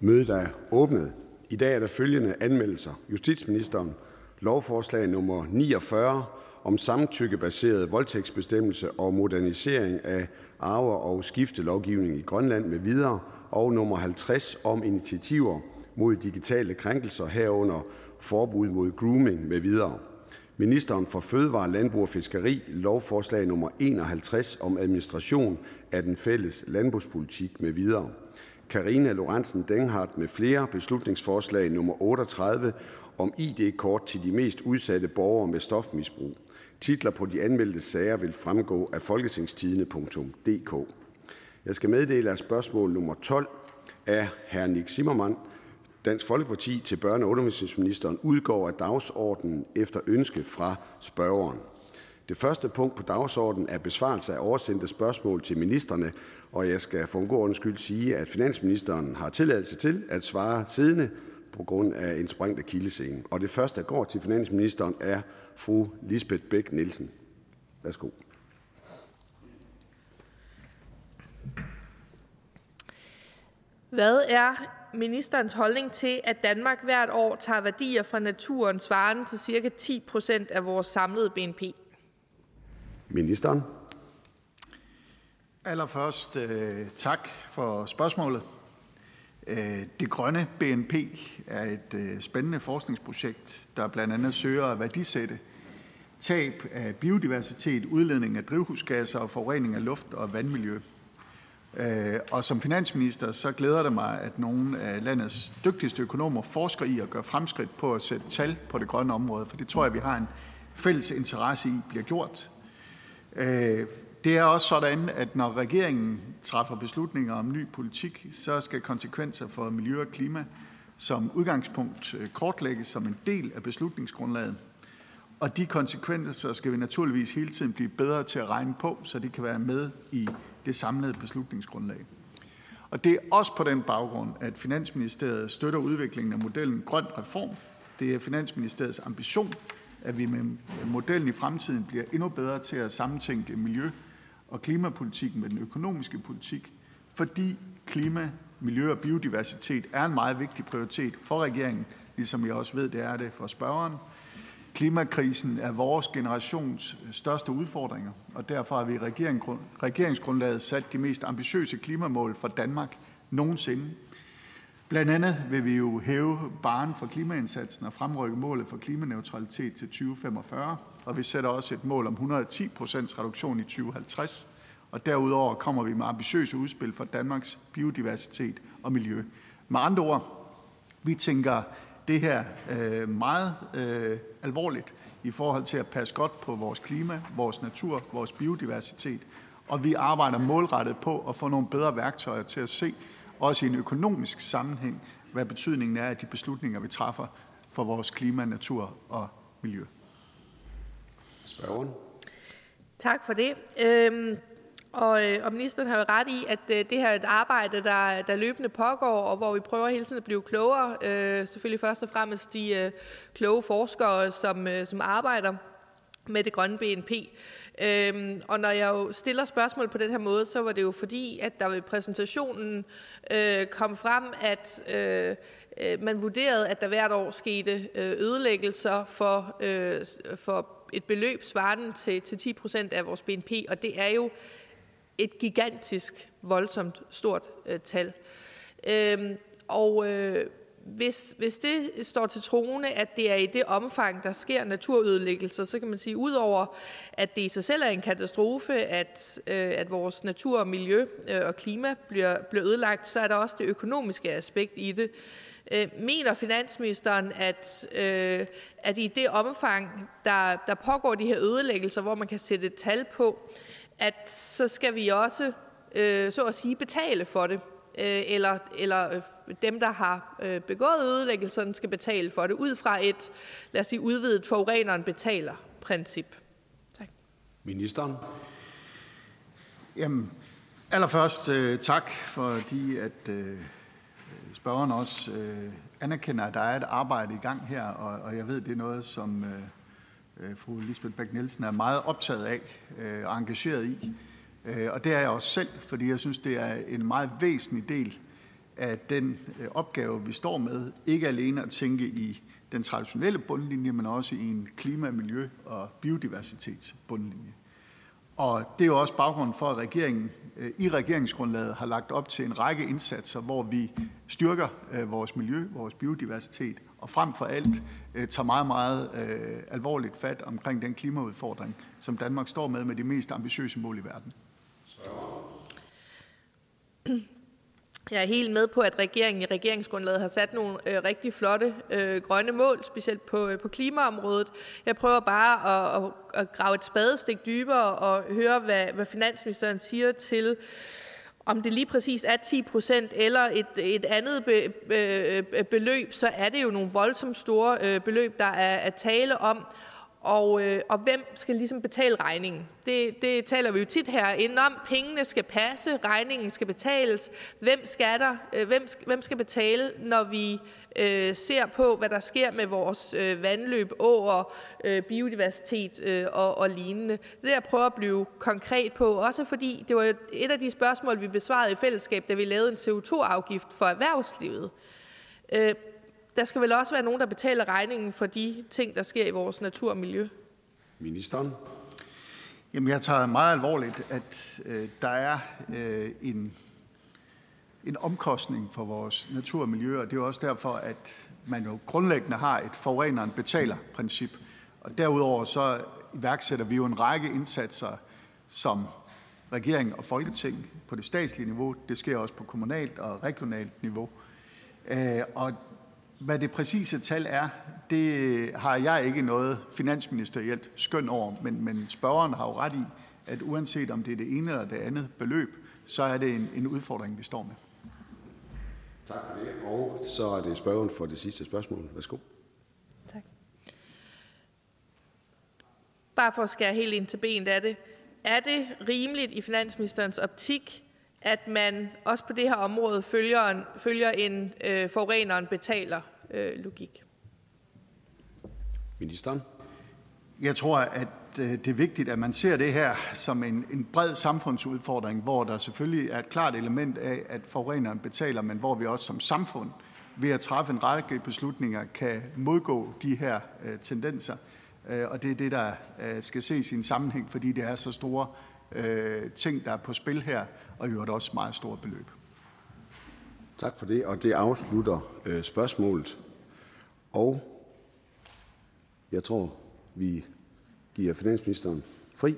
Mødet er åbnet. I dag er der følgende anmeldelser: Justitsministeren lovforslag nummer 49 om samtykkebaseret voldtægtsbestemmelse og modernisering af arve- og skiftelovgivning i Grønland med videre, og nummer 50 om initiativer mod digitale krænkelser herunder forbud mod grooming med videre. Ministeren for Fødevare, Landbrug og Fiskeri lovforslag nummer 51 om administration af den fælles landbrugspolitik med videre. Karina Lorentzen Denghardt med flere beslutningsforslag nummer 38 om ID-kort til de mest udsatte borgere med stofmisbrug. Titler på de anmeldte sager vil fremgå af folketingstidene.dk. Jeg skal meddele, at spørgsmål nummer 12 af hr. Nick Zimmermann, Dansk Folkeparti, til børne- og undervisningsministeren udgår af dagsordenen efter ønske fra spørgeren. Det første punkt på dagsordenen er besvarelse af oversendte spørgsmål til ministerne, og jeg skal for en god ordens skyld sige, at finansministeren har tilladelse til at svare siddende på grund af en sprængt kildescene. Og det første, der går til finansministeren, er fru Lisbeth Bæk Nielsen. Værsgo. Hvad er ministerens holdning til, at Danmark hvert år tager værdier fra naturen svarende til ca. 10 procent af vores samlede BNP? Ministeren. Allerførst øh, tak for spørgsmålet. Øh, det grønne BNP er et øh, spændende forskningsprojekt, der blandt andet søger at værdisætte tab af biodiversitet, udledning af drivhusgasser og forurening af luft og vandmiljø. Og som finansminister så glæder det mig, at nogle af landets dygtigste økonomer forsker i at gøre fremskridt på at sætte tal på det grønne område, for det tror jeg, vi har en fælles interesse i bliver gjort. Øh, det er også sådan, at når regeringen træffer beslutninger om ny politik, så skal konsekvenser for miljø og klima som udgangspunkt øh, kortlægges som en del af beslutningsgrundlaget. Og de konsekvenser skal vi naturligvis hele tiden blive bedre til at regne på, så de kan være med i det samlede beslutningsgrundlag. Og det er også på den baggrund, at Finansministeriet støtter udviklingen af modellen Grøn Reform. Det er Finansministeriets ambition, at vi med modellen i fremtiden bliver endnu bedre til at sammentænke miljø og klimapolitikken med den økonomiske politik, fordi klima, miljø og biodiversitet er en meget vigtig prioritet for regeringen, ligesom jeg også ved, det er det for spørgeren. Klimakrisen er vores generations største udfordringer, og derfor har vi i regeringsgrundlaget sat de mest ambitiøse klimamål for Danmark nogensinde. Blandt andet vil vi jo hæve baren for klimaindsatsen og fremrykke målet for klimaneutralitet til 2045 og vi sætter også et mål om 110 procents reduktion i 2050. Og derudover kommer vi med ambitiøse udspil for Danmarks biodiversitet og miljø. Med andre ord, vi tænker det her øh, meget øh, alvorligt i forhold til at passe godt på vores klima, vores natur, vores biodiversitet, og vi arbejder målrettet på at få nogle bedre værktøjer til at se, også i en økonomisk sammenhæng, hvad betydningen er af de beslutninger, vi træffer for vores klima, natur og miljø. Spørgeren. Tak for det. Øhm, og, øh, og ministeren har jo ret i, at øh, det her er et arbejde, der, der løbende pågår, og hvor vi prøver hele tiden at blive klogere. Øh, selvfølgelig først og fremmest de øh, kloge forskere, som, øh, som arbejder med det grønne BNP. Øhm, og når jeg jo stiller spørgsmål på den her måde, så var det jo fordi, at der ved præsentationen øh, kom frem, at øh, øh man vurderede, at der hvert år skete øh, ødelæggelser for, øh, for et beløb svarende til, til 10 procent af vores BNP, og det er jo et gigantisk, voldsomt stort øh, tal. Øhm, og øh, hvis, hvis det står til troende, at det er i det omfang, der sker naturødelæggelser, så kan man sige, udover at det i sig selv er en katastrofe, at, øh, at vores natur og miljø øh, og klima bliver, bliver ødelagt, så er der også det økonomiske aspekt i det. Øh, mener finansministeren, at, øh, at i det omfang, der, der pågår de her ødelæggelser, hvor man kan sætte et tal på, at så skal vi også, øh, så at sige, betale for det? Øh, eller, eller dem, der har begået ødelæggelserne, skal betale for det, ud fra et, lad os sige, udvidet forureneren betaler-princip? Tak. Ministeren. Jamen, allerførst tak, fordi at spørgeren også øh, anerkender, at der er et arbejde i gang her, og, og jeg ved, det er noget, som øh, øh fru Lisbeth Bæk-Nielsen er meget optaget af øh, og engageret i. Øh, og det er jeg også selv, fordi jeg synes, det er en meget væsentlig del af den øh, opgave, vi står med, ikke alene at tænke i den traditionelle bundlinje, men også i en klima-, miljø- og biodiversitetsbundlinje. Og det er jo også baggrunden for, at regeringen øh, i regeringsgrundlaget har lagt op til en række indsatser, hvor vi styrker øh, vores miljø, vores biodiversitet, og frem for alt tager meget, meget alvorligt fat omkring den klimaudfordring, som Danmark står med med de mest ambitiøse mål i verden. Jeg er helt med på, at regeringen i regeringsgrundlaget har sat nogle øh, rigtig flotte øh, grønne mål, specielt på, øh, på klimaområdet. Jeg prøver bare at, at, at grave et spadestik dybere og høre, hvad, hvad finansministeren siger til, om det lige præcis er 10 procent eller et, et andet be, be, øh, beløb, så er det jo nogle voldsomt store øh, beløb, der er at tale om. Og, øh, og hvem skal ligesom betale regningen? Det, det taler vi jo tit herinde om. Pengene skal passe, regningen skal betales. Hvem skal, der, øh, hvem, hvem skal betale, når vi øh, ser på, hvad der sker med vores øh, vandløb, åer, øh, biodiversitet øh, og, og lignende? Det er jeg prøver at blive konkret på. Også fordi det var et af de spørgsmål, vi besvarede i fællesskab, da vi lavede en CO2-afgift for erhvervslivet. Øh, der skal vel også være nogen, der betaler regningen for de ting, der sker i vores natur og miljø. Ministeren. Jamen, jeg tager meget alvorligt, at øh, der er øh, en, en omkostning for vores natur og miljø, og det er også derfor, at man jo grundlæggende har et forureneren betaler-princip. Og derudover så iværksætter vi jo en række indsatser, som regering og folketing på det statslige niveau. Det sker også på kommunalt og regionalt niveau. Øh, og hvad det præcise tal er, det har jeg ikke noget finansministerielt skøn over, men, men spørgeren har jo ret i, at uanset om det er det ene eller det andet beløb, så er det en, en udfordring, vi står med. Tak for det. Og så er det spørgeren for det sidste spørgsmål. Værsgo. Tak. Bare for at skære helt ind til benet af det. Er det rimeligt i finansministerens optik, at man også på det her område følger en, følger en øh, forureneren betaler øh, logik. Ministeren. Jeg tror, at øh, det er vigtigt, at man ser det her som en, en bred samfundsudfordring, hvor der selvfølgelig er et klart element af, at forureneren betaler, men hvor vi også som samfund ved at træffe en række beslutninger kan modgå de her øh, tendenser. Øh, og det er det, der øh, skal ses i en sammenhæng, fordi det er så store øh, ting, der er på spil her, og i øvrigt også meget store beløb. Tak for det, og det afslutter øh, spørgsmålet. Og jeg tror, vi giver finansministeren fri.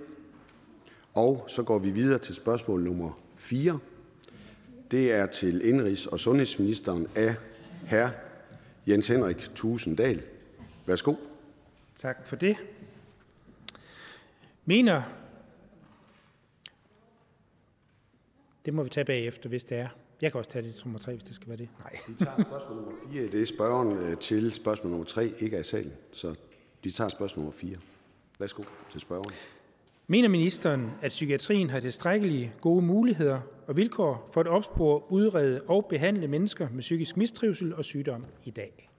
Og så går vi videre til spørgsmål nummer 4. Det er til indrigs- og sundhedsministeren af hr. Jens Henrik Tusinddal. Værsgo. Tak for det. Mener Det må vi tage bagefter, hvis det er. Jeg kan også tage det nummer tre, hvis det skal være det. Nej. Vi tager spørgsmål nummer 4. Det er spørgeren øh, til spørgsmål nummer 3, ikke i salen. Så vi tager spørgsmål nummer 4. Værsgo til spørgeren. Mener ministeren, at psykiatrien har tilstrækkelige gode muligheder og vilkår for at opspore, udrede og behandle mennesker med psykisk mistrivsel og sygdom i dag?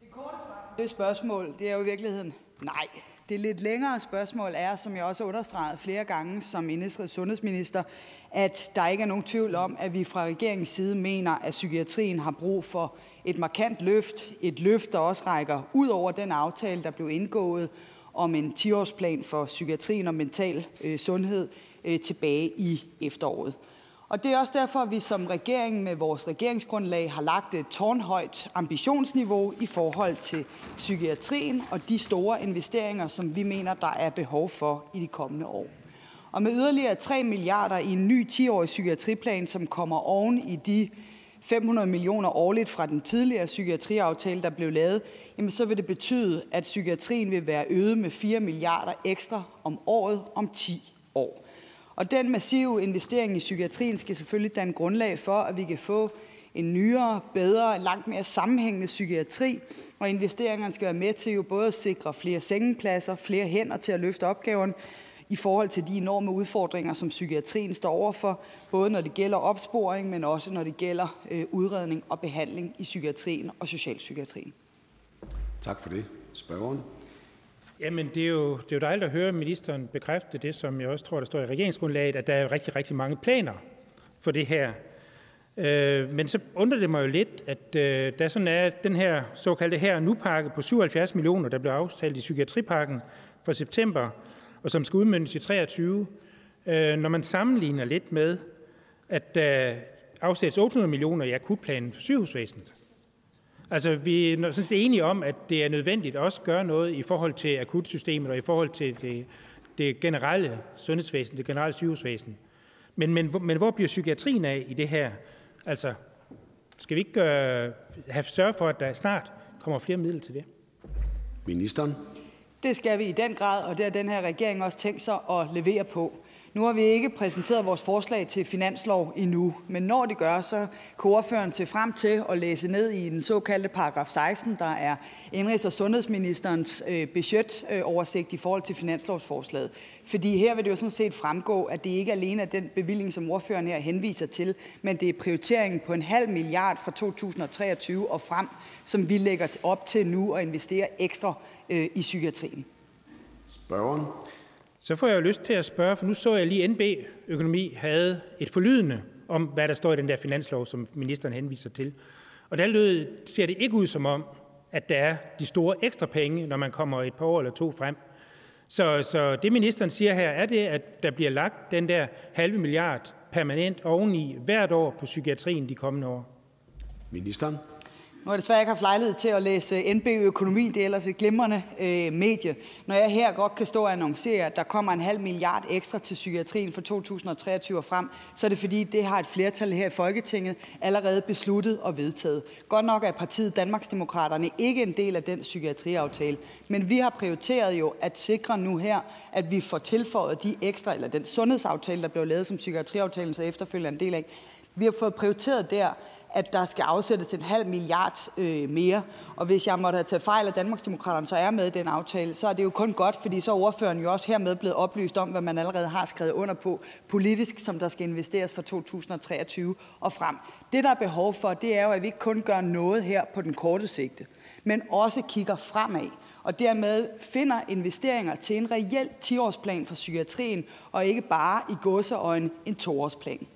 Det korte svar det spørgsmål, det er jo i virkeligheden nej. Det lidt længere spørgsmål er, som jeg også har understreget flere gange som indenrigs- sundhedsminister, at der ikke er nogen tvivl om, at vi fra regeringens side mener, at psykiatrien har brug for et markant løft. Et løft, der også rækker ud over den aftale, der blev indgået om en 10-årsplan for psykiatrien og mental øh, sundhed øh, tilbage i efteråret. Og det er også derfor, at vi som regering med vores regeringsgrundlag har lagt et tårnhøjt ambitionsniveau i forhold til psykiatrien og de store investeringer, som vi mener, der er behov for i de kommende år. Og med yderligere 3 milliarder i en ny 10-årig psykiatriplan, som kommer oven i de 500 millioner årligt fra den tidligere psykiatriaftale, der blev lavet, jamen så vil det betyde, at psykiatrien vil være øget med 4 milliarder ekstra om året om 10 år. Og den massive investering i psykiatrien skal selvfølgelig danne grundlag for, at vi kan få en nyere, bedre, langt mere sammenhængende psykiatri, og investeringerne skal være med til jo både at sikre flere sengepladser, flere hænder til at løfte opgaven i forhold til de enorme udfordringer, som psykiatrien står overfor, både når det gælder opsporing, men også når det gælder øh, udredning og behandling i psykiatrien og socialpsykiatrien. Tak for det. Spørgeren. Jamen, det er, jo, det er jo dejligt at høre ministeren bekræfte det, som jeg også tror, der står i regeringsgrundlaget, at der er rigtig, rigtig mange planer for det her. Øh, men så undrer det mig jo lidt, at øh, der sådan er den her såkaldte her nu pakke på 77 millioner, der blev aftalt i psykiatripakken for september, og som skal udmyndes i 23. Øh, når man sammenligner lidt med, at der afsættes 800 millioner i akutplanen for sygehusvæsenet. Altså, vi er sådan set enige om, at det er nødvendigt at også gøre noget i forhold til akutsystemet og i forhold til det, det generelle sundhedsvæsen, det generelle sygehusvæsen. Men, men, men hvor bliver psykiatrien af i det her? Altså, skal vi ikke gøre, have sørge for, at der snart kommer flere midler til det? Ministeren. Det skal vi i den grad, og det har den her regering også tænkt sig at levere på. Nu har vi ikke præsenteret vores forslag til finanslov endnu, men når det gør, så kan ordføreren se frem til at læse ned i den såkaldte paragraf 16, der er indrigs- og sundhedsministerens øh, budgetoversigt øh, i forhold til finanslovsforslaget. Fordi her vil det jo sådan set fremgå, at det ikke alene er den bevilling, som ordføreren her henviser til, men det er prioriteringen på en halv milliard fra 2023 og frem, som vi lægger op til nu at investere ekstra øh, i psykiatrien. Spørgeren. Så får jeg jo lyst til at spørge, for nu så jeg lige, NB Økonomi havde et forlydende om, hvad der står i den der finanslov, som ministeren henviser til. Og der lød, ser det ikke ud som om, at der er de store ekstra penge, når man kommer et par år eller to frem. Så, så det ministeren siger her, er det, at der bliver lagt den der halve milliard permanent oveni hvert år på psykiatrien de kommende år? Ministeren. Nu har jeg desværre ikke haft lejlighed til at læse NB Økonomi, det er ellers et glimrende øh, medie. Når jeg her godt kan stå og annoncere, at der kommer en halv milliard ekstra til psykiatrien for 2023 og frem, så er det fordi, det har et flertal her i Folketinget allerede besluttet og vedtaget. Godt nok er partiet Danmarksdemokraterne ikke en del af den psykiatriaftale, men vi har prioriteret jo at sikre nu her, at vi får tilføjet de ekstra, eller den sundhedsaftale, der blev lavet som psykiatriaftalen, så efterfølgende en del af. Vi har fået prioriteret der, at der skal afsættes en halv milliard øh, mere. Og hvis jeg måtte have taget fejl af Danmarksdemokraterne, så er med i den aftale, så er det jo kun godt, fordi så er ordføreren jo også hermed blevet oplyst om, hvad man allerede har skrevet under på politisk, som der skal investeres fra 2023 og frem. Det, der er behov for, det er jo, at vi ikke kun gør noget her på den korte sigte, men også kigger fremad og dermed finder investeringer til en reel 10-årsplan for psykiatrien, og ikke bare i godseøjne en 2-årsplan.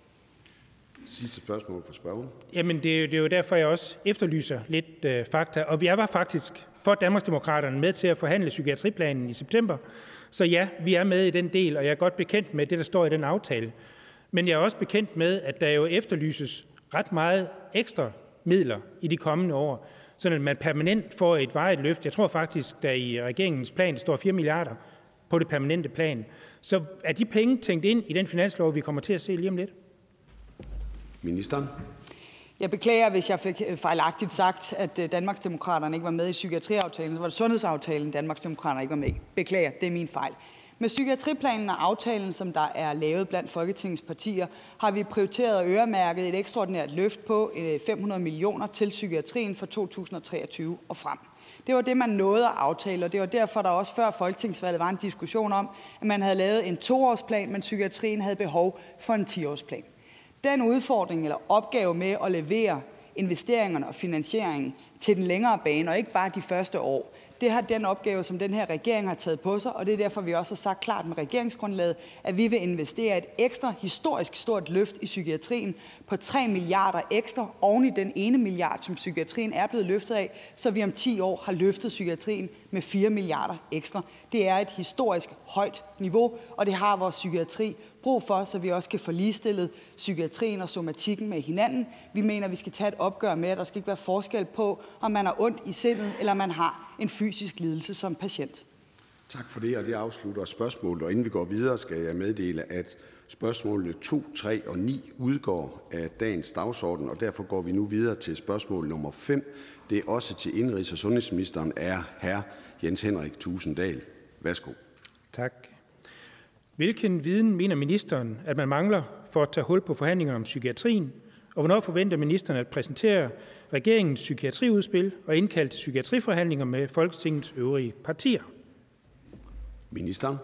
Sidste spørgsmål for spørgen. Jamen, det er, jo, det er jo derfor, jeg også efterlyser lidt øh, fakta. Og vi var faktisk for Danmarksdemokraterne med til at forhandle psykiatriplanen i september. Så ja, vi er med i den del, og jeg er godt bekendt med det, der står i den aftale. Men jeg er også bekendt med, at der jo efterlyses ret meget ekstra midler i de kommende år, så at man permanent får et vejet løft. Jeg tror faktisk, der i regeringens plan står 4 milliarder på det permanente plan. Så er de penge tænkt ind i den finanslov, vi kommer til at se lige om lidt? Ministeren. Jeg beklager, hvis jeg fik øh, fejlagtigt sagt, at øh, Danmarksdemokraterne ikke var med i psykiatriaftalen. Så var det sundhedsaftalen, Danmarksdemokraterne ikke var med i. Beklager, det er min fejl. Med psykiatriplanen og aftalen, som der er lavet blandt Folketingets partier, har vi prioriteret og øremærket et ekstraordinært løft på øh, 500 millioner til psykiatrien for 2023 og frem. Det var det, man nåede at aftale, og det var derfor, der også før folketingsvalget var en diskussion om, at man havde lavet en toårsplan, men psykiatrien havde behov for en 10-årsplan. Den udfordring eller opgave med at levere investeringerne og finansieringen til den længere bane, og ikke bare de første år, det har den opgave, som den her regering har taget på sig, og det er derfor, vi også har sagt klart med regeringsgrundlaget, at vi vil investere et ekstra historisk stort løft i psykiatrien på 3 milliarder ekstra oven i den ene milliard, som psykiatrien er blevet løftet af, så vi om 10 år har løftet psykiatrien med 4 milliarder ekstra. Det er et historisk højt niveau, og det har vores psykiatri brug for, så vi også kan få ligestillet psykiatrien og somatikken med hinanden. Vi mener, vi skal tage et opgør med, at der skal ikke være forskel på, om man har ondt i sindet, eller man har en fysisk lidelse som patient. Tak for det, og det afslutter spørgsmålet. Og inden vi går videre, skal jeg meddele, at spørgsmålene 2, 3 og 9 udgår af dagens dagsorden, og derfor går vi nu videre til spørgsmål nummer 5. Det er også til indrigs- og sundhedsministeren er hr. Jens Henrik Tusinddal. Værsgo. Tak. Hvilken viden mener ministeren, at man mangler for at tage hul på forhandlingerne om psykiatrien, og hvornår forventer ministeren at præsentere regeringens psykiatriudspil og indkalde til psykiatriforhandlinger med Folketingets øvrige partier? Ministeren.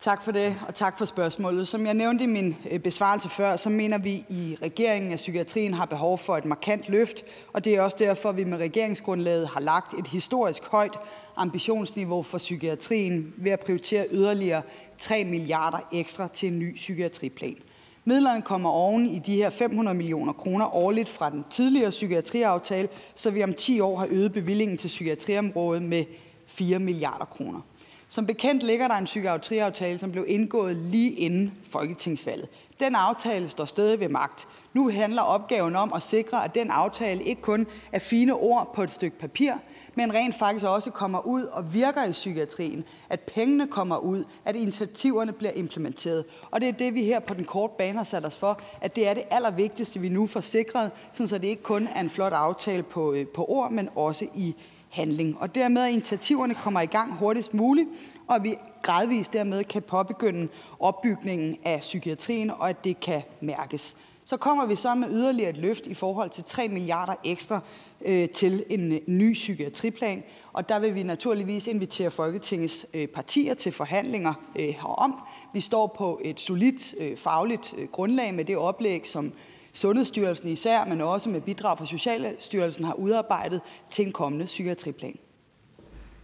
Tak for det, og tak for spørgsmålet. Som jeg nævnte i min øh, besvarelse før, så mener vi i regeringen, at psykiatrien har behov for et markant løft, og det er også derfor, at vi med regeringsgrundlaget har lagt et historisk højt ambitionsniveau for psykiatrien ved at prioritere yderligere 3 milliarder ekstra til en ny psykiatriplan. Midlerne kommer oven i de her 500 millioner kroner årligt fra den tidligere psykiatriaftale, så vi om 10 år har øget bevillingen til psykiatriområdet med 4 milliarder kroner. Som bekendt ligger der en psykiatriaftale, som blev indgået lige inden folketingsvalget. Den aftale står stadig ved magt. Nu handler opgaven om at sikre, at den aftale ikke kun er fine ord på et stykke papir, men rent faktisk også kommer ud og virker i psykiatrien, at pengene kommer ud, at initiativerne bliver implementeret. Og det er det, vi her på den korte bane har sat os for, at det er det allervigtigste, vi nu får sikret, så det ikke kun er en flot aftale på, øh, på ord, men også i handling. Og dermed at initiativerne kommer i gang hurtigst muligt, og vi gradvist dermed kan påbegynde opbygningen af psykiatrien, og at det kan mærkes. Så kommer vi så med yderligere et løft i forhold til 3 milliarder ekstra øh, til en øh, ny psykiatriplan, og der vil vi naturligvis invitere Folketingets øh, partier til forhandlinger øh, herom. Vi står på et solidt øh, fagligt øh, grundlag med det oplæg, som Sundhedsstyrelsen især, men også med bidrag fra Socialstyrelsen har udarbejdet til en kommende psykiatriplan.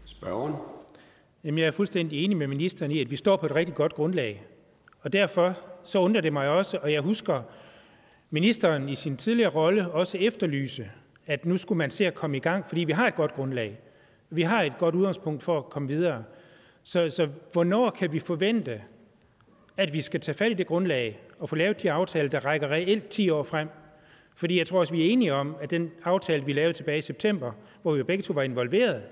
Spørgeren. Jamen, jeg er fuldstændig enig med ministeren i, at vi står på et rigtig godt grundlag. Og derfor så undrer det mig også, og jeg husker ministeren i sin tidligere rolle også efterlyse, at nu skulle man se at komme i gang, fordi vi har et godt grundlag. Vi har et godt udgangspunkt for at komme videre. Så, så hvornår kan vi forvente, at vi skal tage fat i det grundlag og få lavet de aftaler, der rækker reelt 10 år frem? Fordi jeg tror også, vi er enige om, at den aftale, vi lavede tilbage i september, hvor vi jo begge to var involveret,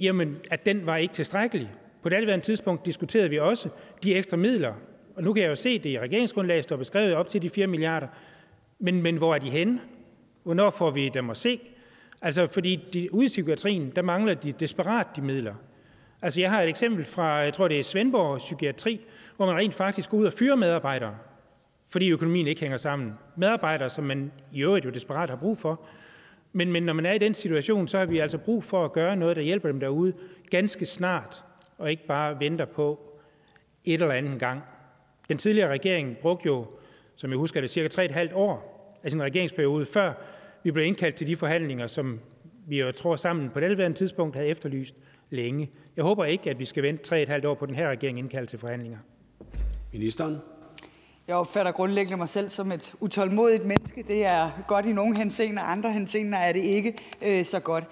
jamen, at den var ikke tilstrækkelig. På det andet tidspunkt diskuterede vi også de ekstra midler, og nu kan jeg jo se, at det i regeringsgrundlaget står beskrevet op til de 4 milliarder. Men, men hvor er de henne? Hvornår får vi dem at se? Altså, fordi de, ude i psykiatrien, der mangler de desperat de midler. Altså, jeg har et eksempel fra, jeg tror det er Svendborg Psykiatri, hvor man rent faktisk går ud og fyrer medarbejdere, fordi økonomien ikke hænger sammen. Medarbejdere, som man i øvrigt jo desperat har brug for. Men, men når man er i den situation, så har vi altså brug for at gøre noget, der hjælper dem derude ganske snart, og ikke bare venter på et eller andet gang. Den tidligere regering brugte jo, som jeg husker det, cirka 3,5 år af sin regeringsperiode, før vi blev indkaldt til de forhandlinger, som vi jo tror sammen på det tidspunkt havde efterlyst længe. Jeg håber ikke, at vi skal vente 3,5 år på den her regering indkaldt til forhandlinger. Ministeren. Jeg opfatter grundlæggende mig selv som et utålmodigt menneske. Det er godt i nogle henseender, andre henseender er det ikke øh, så godt.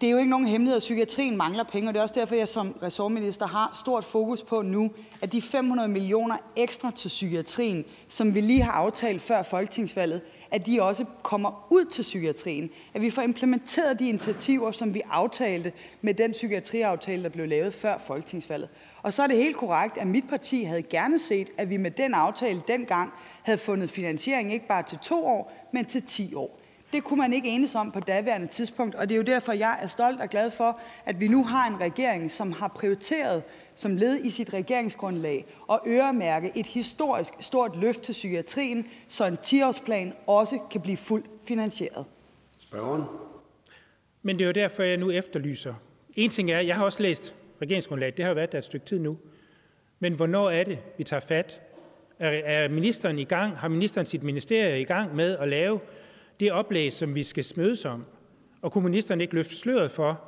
Det er jo ikke nogen hemmelighed, at psykiatrien mangler penge, og det er også derfor, jeg som ressortminister har stort fokus på nu, at de 500 millioner ekstra til psykiatrien, som vi lige har aftalt før folketingsvalget, at de også kommer ud til psykiatrien. At vi får implementeret de initiativer, som vi aftalte med den psykiatriaftale, der blev lavet før folketingsvalget. Og så er det helt korrekt, at mit parti havde gerne set, at vi med den aftale dengang havde fundet finansiering ikke bare til to år, men til 10 år. Det kunne man ikke enes om på daværende tidspunkt, og det er jo derfor, jeg er stolt og glad for, at vi nu har en regering, som har prioriteret som led i sit regeringsgrundlag at øremærke et historisk stort løft til psykiatrien, så en 10-årsplan også kan blive fuldt finansieret. Spørgeren. Men det er jo derfor, jeg nu efterlyser. En ting er, jeg har også læst regeringsgrundlaget, det har jo været der et stykke tid nu. Men hvornår er det, vi tager fat? Er, er ministeren i gang? Har ministeren sit ministerie i gang med at lave det oplæg, som vi skal smødes om? Og kunne ministeren ikke løfte sløret for,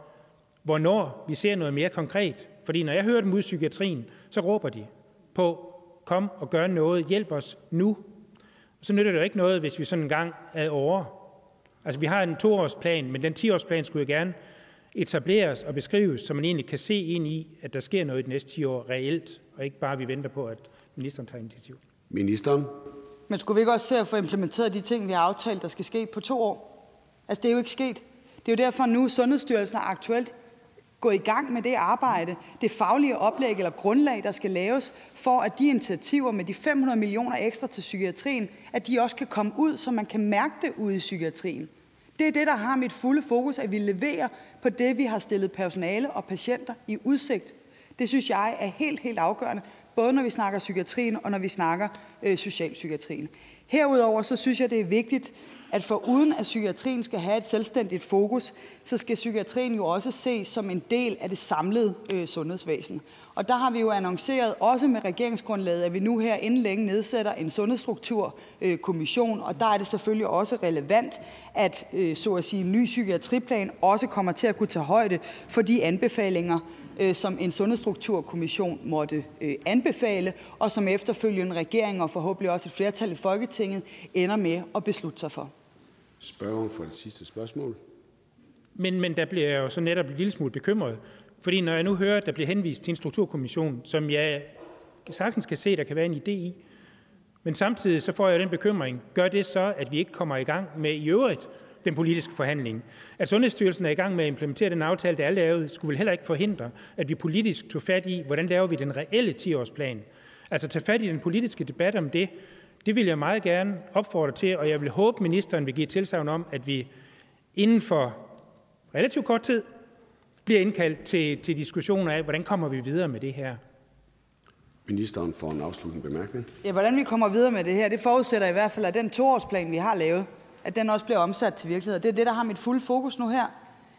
hvornår vi ser noget mere konkret? Fordi når jeg hører dem ud i psykiatrien, så råber de på, kom og gør noget, hjælp os nu. Så nytter det jo ikke noget, hvis vi sådan en gang er over. Altså vi har en toårsplan, men den 10-årsplan skulle jo gerne etableres og beskrives, så man egentlig kan se ind i, at der sker noget i de næste 10 år reelt, og ikke bare vi venter på, at ministeren tager initiativ. Ministeren. Men skulle vi ikke også se at få implementeret de ting, vi har aftalt, der skal ske på to år? Altså, det er jo ikke sket. Det er jo derfor nu, Sundhedsstyrelsen er aktuelt gå i gang med det arbejde, det faglige oplæg eller grundlag, der skal laves, for at de initiativer med de 500 millioner ekstra til psykiatrien, at de også kan komme ud, så man kan mærke det ude i psykiatrien. Det er det, der har mit fulde fokus, at vi leverer på det, vi har stillet personale og patienter i udsigt. Det synes jeg er helt, helt afgørende, både når vi snakker psykiatrien og når vi snakker øh, socialpsykiatrien. Herudover så synes jeg, det er vigtigt, at for uden at psykiatrien skal have et selvstændigt fokus, så skal psykiatrien jo også ses som en del af det samlede øh, sundhedsvæsen. Og der har vi jo annonceret, også med regeringsgrundlaget, at vi nu her inden længe nedsætter en sundhedsstrukturkommission, og der er det selvfølgelig også relevant, at øh, så at sige, en ny psykiatriplan også kommer til at kunne tage højde for de anbefalinger, øh, som en sundhedsstrukturkommission måtte øh, anbefale, og som efterfølgende regering og forhåbentlig også et flertal i Folketinget ender med at beslutte sig for. Spørger for det sidste spørgsmål. Men, men der bliver jeg jo så netop en lille smule bekymret, fordi når jeg nu hører, at der bliver henvist til en strukturkommission, som jeg sagtens kan se, der kan være en idé i, men samtidig så får jeg den bekymring, gør det så, at vi ikke kommer i gang med i øvrigt den politiske forhandling. At Sundhedsstyrelsen er i gang med at implementere den aftale, der er lavet, skulle vel heller ikke forhindre, at vi politisk tog fat i, hvordan laver vi den reelle 10-årsplan. Altså tage fat i den politiske debat om det, det vil jeg meget gerne opfordre til, og jeg vil håbe, at ministeren vil give tilsavn om, at vi inden for relativt kort tid bliver indkaldt til, til diskussioner af, hvordan kommer vi videre med det her. Ministeren får en afsluttende bemærkning. Ja, hvordan vi kommer videre med det her, det forudsætter i hvert fald, at den toårsplan, vi har lavet, at den også bliver omsat til virkelighed. Det er det, der har mit fulde fokus nu her.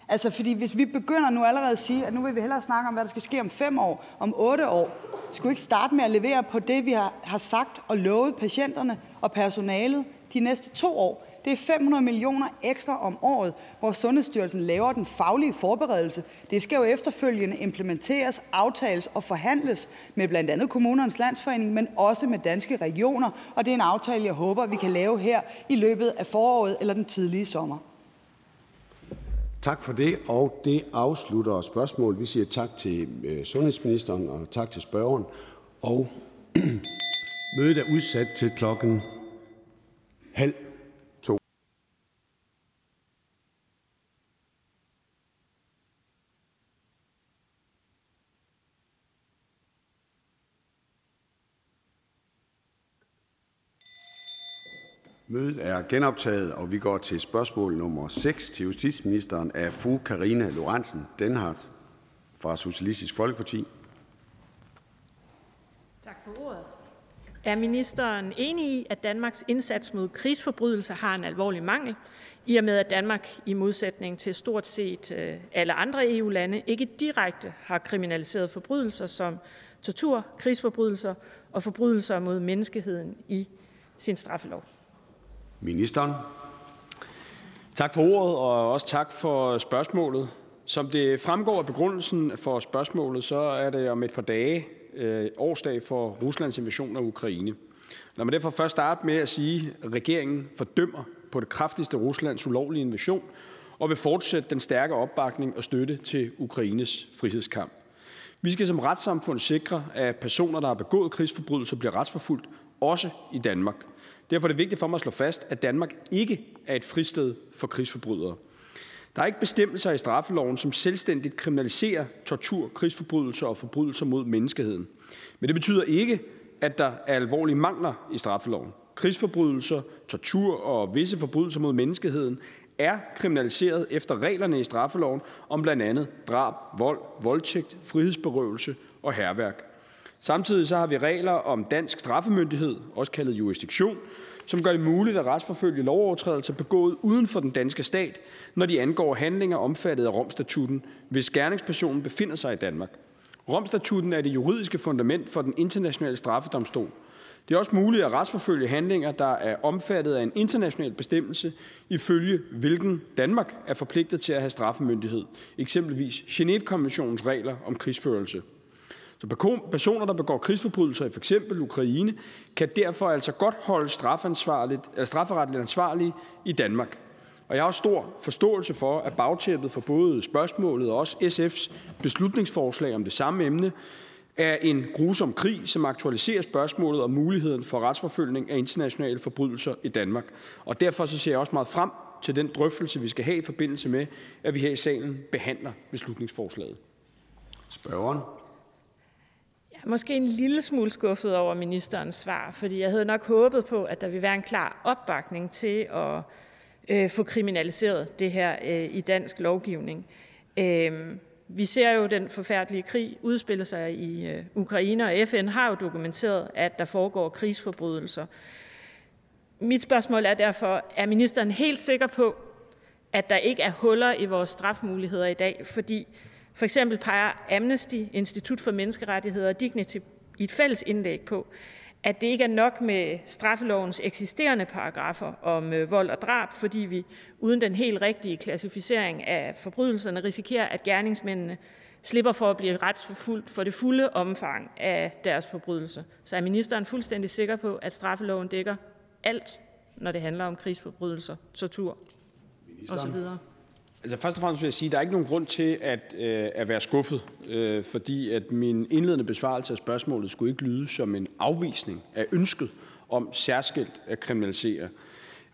Altså, fordi hvis vi begynder nu allerede at sige, at nu vil vi hellere snakke om, hvad der skal ske om fem år, om otte år, skulle vi ikke starte med at levere på det, vi har, har sagt og lovet patienterne og personalet de næste to år. Det er 500 millioner ekstra om året, hvor Sundhedsstyrelsen laver den faglige forberedelse. Det skal jo efterfølgende implementeres, aftales og forhandles med blandt andet kommunernes landsforening, men også med danske regioner, og det er en aftale, jeg håber, vi kan lave her i løbet af foråret eller den tidlige sommer. Tak for det, og det afslutter spørgsmålet. Vi siger tak til øh, sundhedsministeren og tak til spørgeren. Og mødet er udsat til klokken halv Mødet er genoptaget, og vi går til spørgsmål nummer 6 til justitsministeren af fru Karina Lorentzen Denhardt fra Socialistisk Folkeparti. Tak for ordet. Er ministeren enig i, at Danmarks indsats mod krigsforbrydelser har en alvorlig mangel, i og med at Danmark i modsætning til stort set øh, alle andre EU-lande ikke direkte har kriminaliseret forbrydelser som tortur, krigsforbrydelser og forbrydelser mod menneskeheden i sin straffelov? Ministeren. Tak for ordet, og også tak for spørgsmålet. Som det fremgår af begrundelsen for spørgsmålet, så er det om et par dage øh, årsdag for Ruslands invasion af Ukraine. Lad mig derfor først starte med at sige, at regeringen fordømmer på det kraftigste Ruslands ulovlige invasion og vil fortsætte den stærke opbakning og støtte til Ukraines frihedskamp. Vi skal som retssamfund sikre, at personer, der har begået krigsforbrydelser, bliver retsforfulgt, også i Danmark. Derfor er det vigtigt for mig at slå fast, at Danmark ikke er et fristed for krigsforbrydere. Der er ikke bestemmelser i straffeloven, som selvstændigt kriminaliserer tortur, krigsforbrydelser og forbrydelser mod menneskeheden. Men det betyder ikke, at der er alvorlige mangler i straffeloven. Krigsforbrydelser, tortur og visse forbrydelser mod menneskeheden er kriminaliseret efter reglerne i straffeloven om blandt andet drab, vold, voldtægt, frihedsberøvelse og herværk. Samtidig så har vi regler om dansk straffemyndighed, også kaldet jurisdiktion, som gør det muligt at retsforfølge lovovertrædelser begået uden for den danske stat, når de angår handlinger omfattet af Romstatutten, hvis gerningspersonen befinder sig i Danmark. Romstatutten er det juridiske fundament for den internationale straffedomstol. Det er også muligt at retsforfølge handlinger, der er omfattet af en international bestemmelse, ifølge hvilken Danmark er forpligtet til at have straffemyndighed, eksempelvis Genève-konventionens regler om krigsførelse. Så personer, der begår krigsforbrydelser i f.eks. Ukraine, kan derfor altså godt holde strafferetligt ansvarlige i Danmark. Og jeg har også stor forståelse for, at bagtæppet for både spørgsmålet og også SF's beslutningsforslag om det samme emne er en grusom krig, som aktualiserer spørgsmålet om muligheden for retsforfølgning af internationale forbrydelser i Danmark. Og derfor så ser jeg også meget frem til den drøftelse, vi skal have i forbindelse med, at vi her i salen behandler beslutningsforslaget. Spørgeren. Måske en lille smule skuffet over ministerens svar, fordi jeg havde nok håbet på, at der ville være en klar opbakning til at øh, få kriminaliseret det her øh, i dansk lovgivning. Øh, vi ser jo den forfærdelige krig udspille sig i øh, Ukraine, og FN har jo dokumenteret, at der foregår krigsforbrydelser. Mit spørgsmål er derfor, er ministeren helt sikker på, at der ikke er huller i vores strafmuligheder i dag? Fordi for eksempel peger Amnesty, Institut for Menneskerettigheder og Dignity i et fælles indlæg på, at det ikke er nok med straffelovens eksisterende paragrafer om øh, vold og drab, fordi vi uden den helt rigtige klassificering af forbrydelserne risikerer, at gerningsmændene slipper for at blive retsforfulgt for det fulde omfang af deres forbrydelser. Så er ministeren fuldstændig sikker på, at straffeloven dækker alt, når det handler om krigsforbrydelser, tortur osv.? Altså først og fremmest vil jeg sige, at der er ikke nogen grund til at, øh, at være skuffet, øh, fordi at min indledende besvarelse af spørgsmålet skulle ikke lyde som en afvisning af ønsket om særskilt at kriminalisere,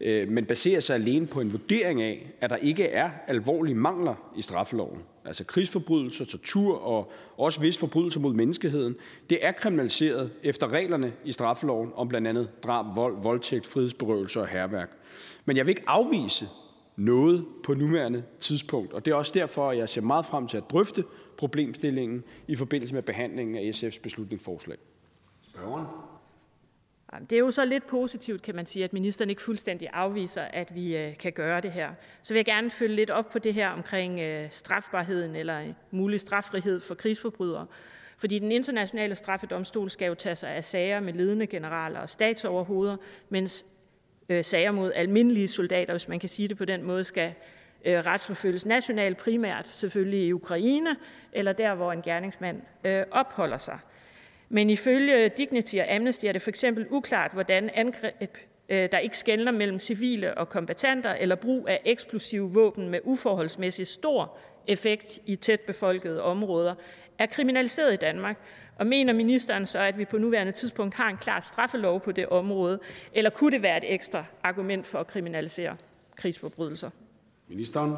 øh, men baserer sig alene på en vurdering af, at der ikke er alvorlige mangler i straffeloven. Altså krigsforbrydelser, tortur og også vis forbrydelser mod menneskeheden, det er kriminaliseret efter reglerne i straffeloven om blandt andet drab, vold, voldtægt, frihedsberøvelse og herværk. Men jeg vil ikke afvise, noget på nuværende tidspunkt. Og det er også derfor, at jeg ser meget frem til at drøfte problemstillingen i forbindelse med behandlingen af SF's beslutningsforslag. Det er jo så lidt positivt, kan man sige, at ministeren ikke fuldstændig afviser, at vi øh, kan gøre det her. Så vil jeg gerne følge lidt op på det her omkring øh, strafbarheden eller mulig straffrihed for krigsforbrydere. Fordi den internationale straffedomstol skal jo tage sig af sager med ledende generaler og statsoverhoveder, mens Øh, sager mod almindelige soldater, hvis man kan sige det på den måde, skal øh, retsforfølges nationalt, primært selvfølgelig i Ukraine eller der, hvor en gerningsmand øh, opholder sig. Men ifølge Dignity og Amnesty er det for eksempel uklart, hvordan angreb, øh, der ikke skældner mellem civile og kombatanter eller brug af eksplosive våben med uforholdsmæssig stor effekt i tæt befolkede områder, er kriminaliseret i Danmark, og mener ministeren så, at vi på nuværende tidspunkt har en klar straffelov på det område, eller kunne det være et ekstra argument for at kriminalisere krigsforbrydelser? Ministeren.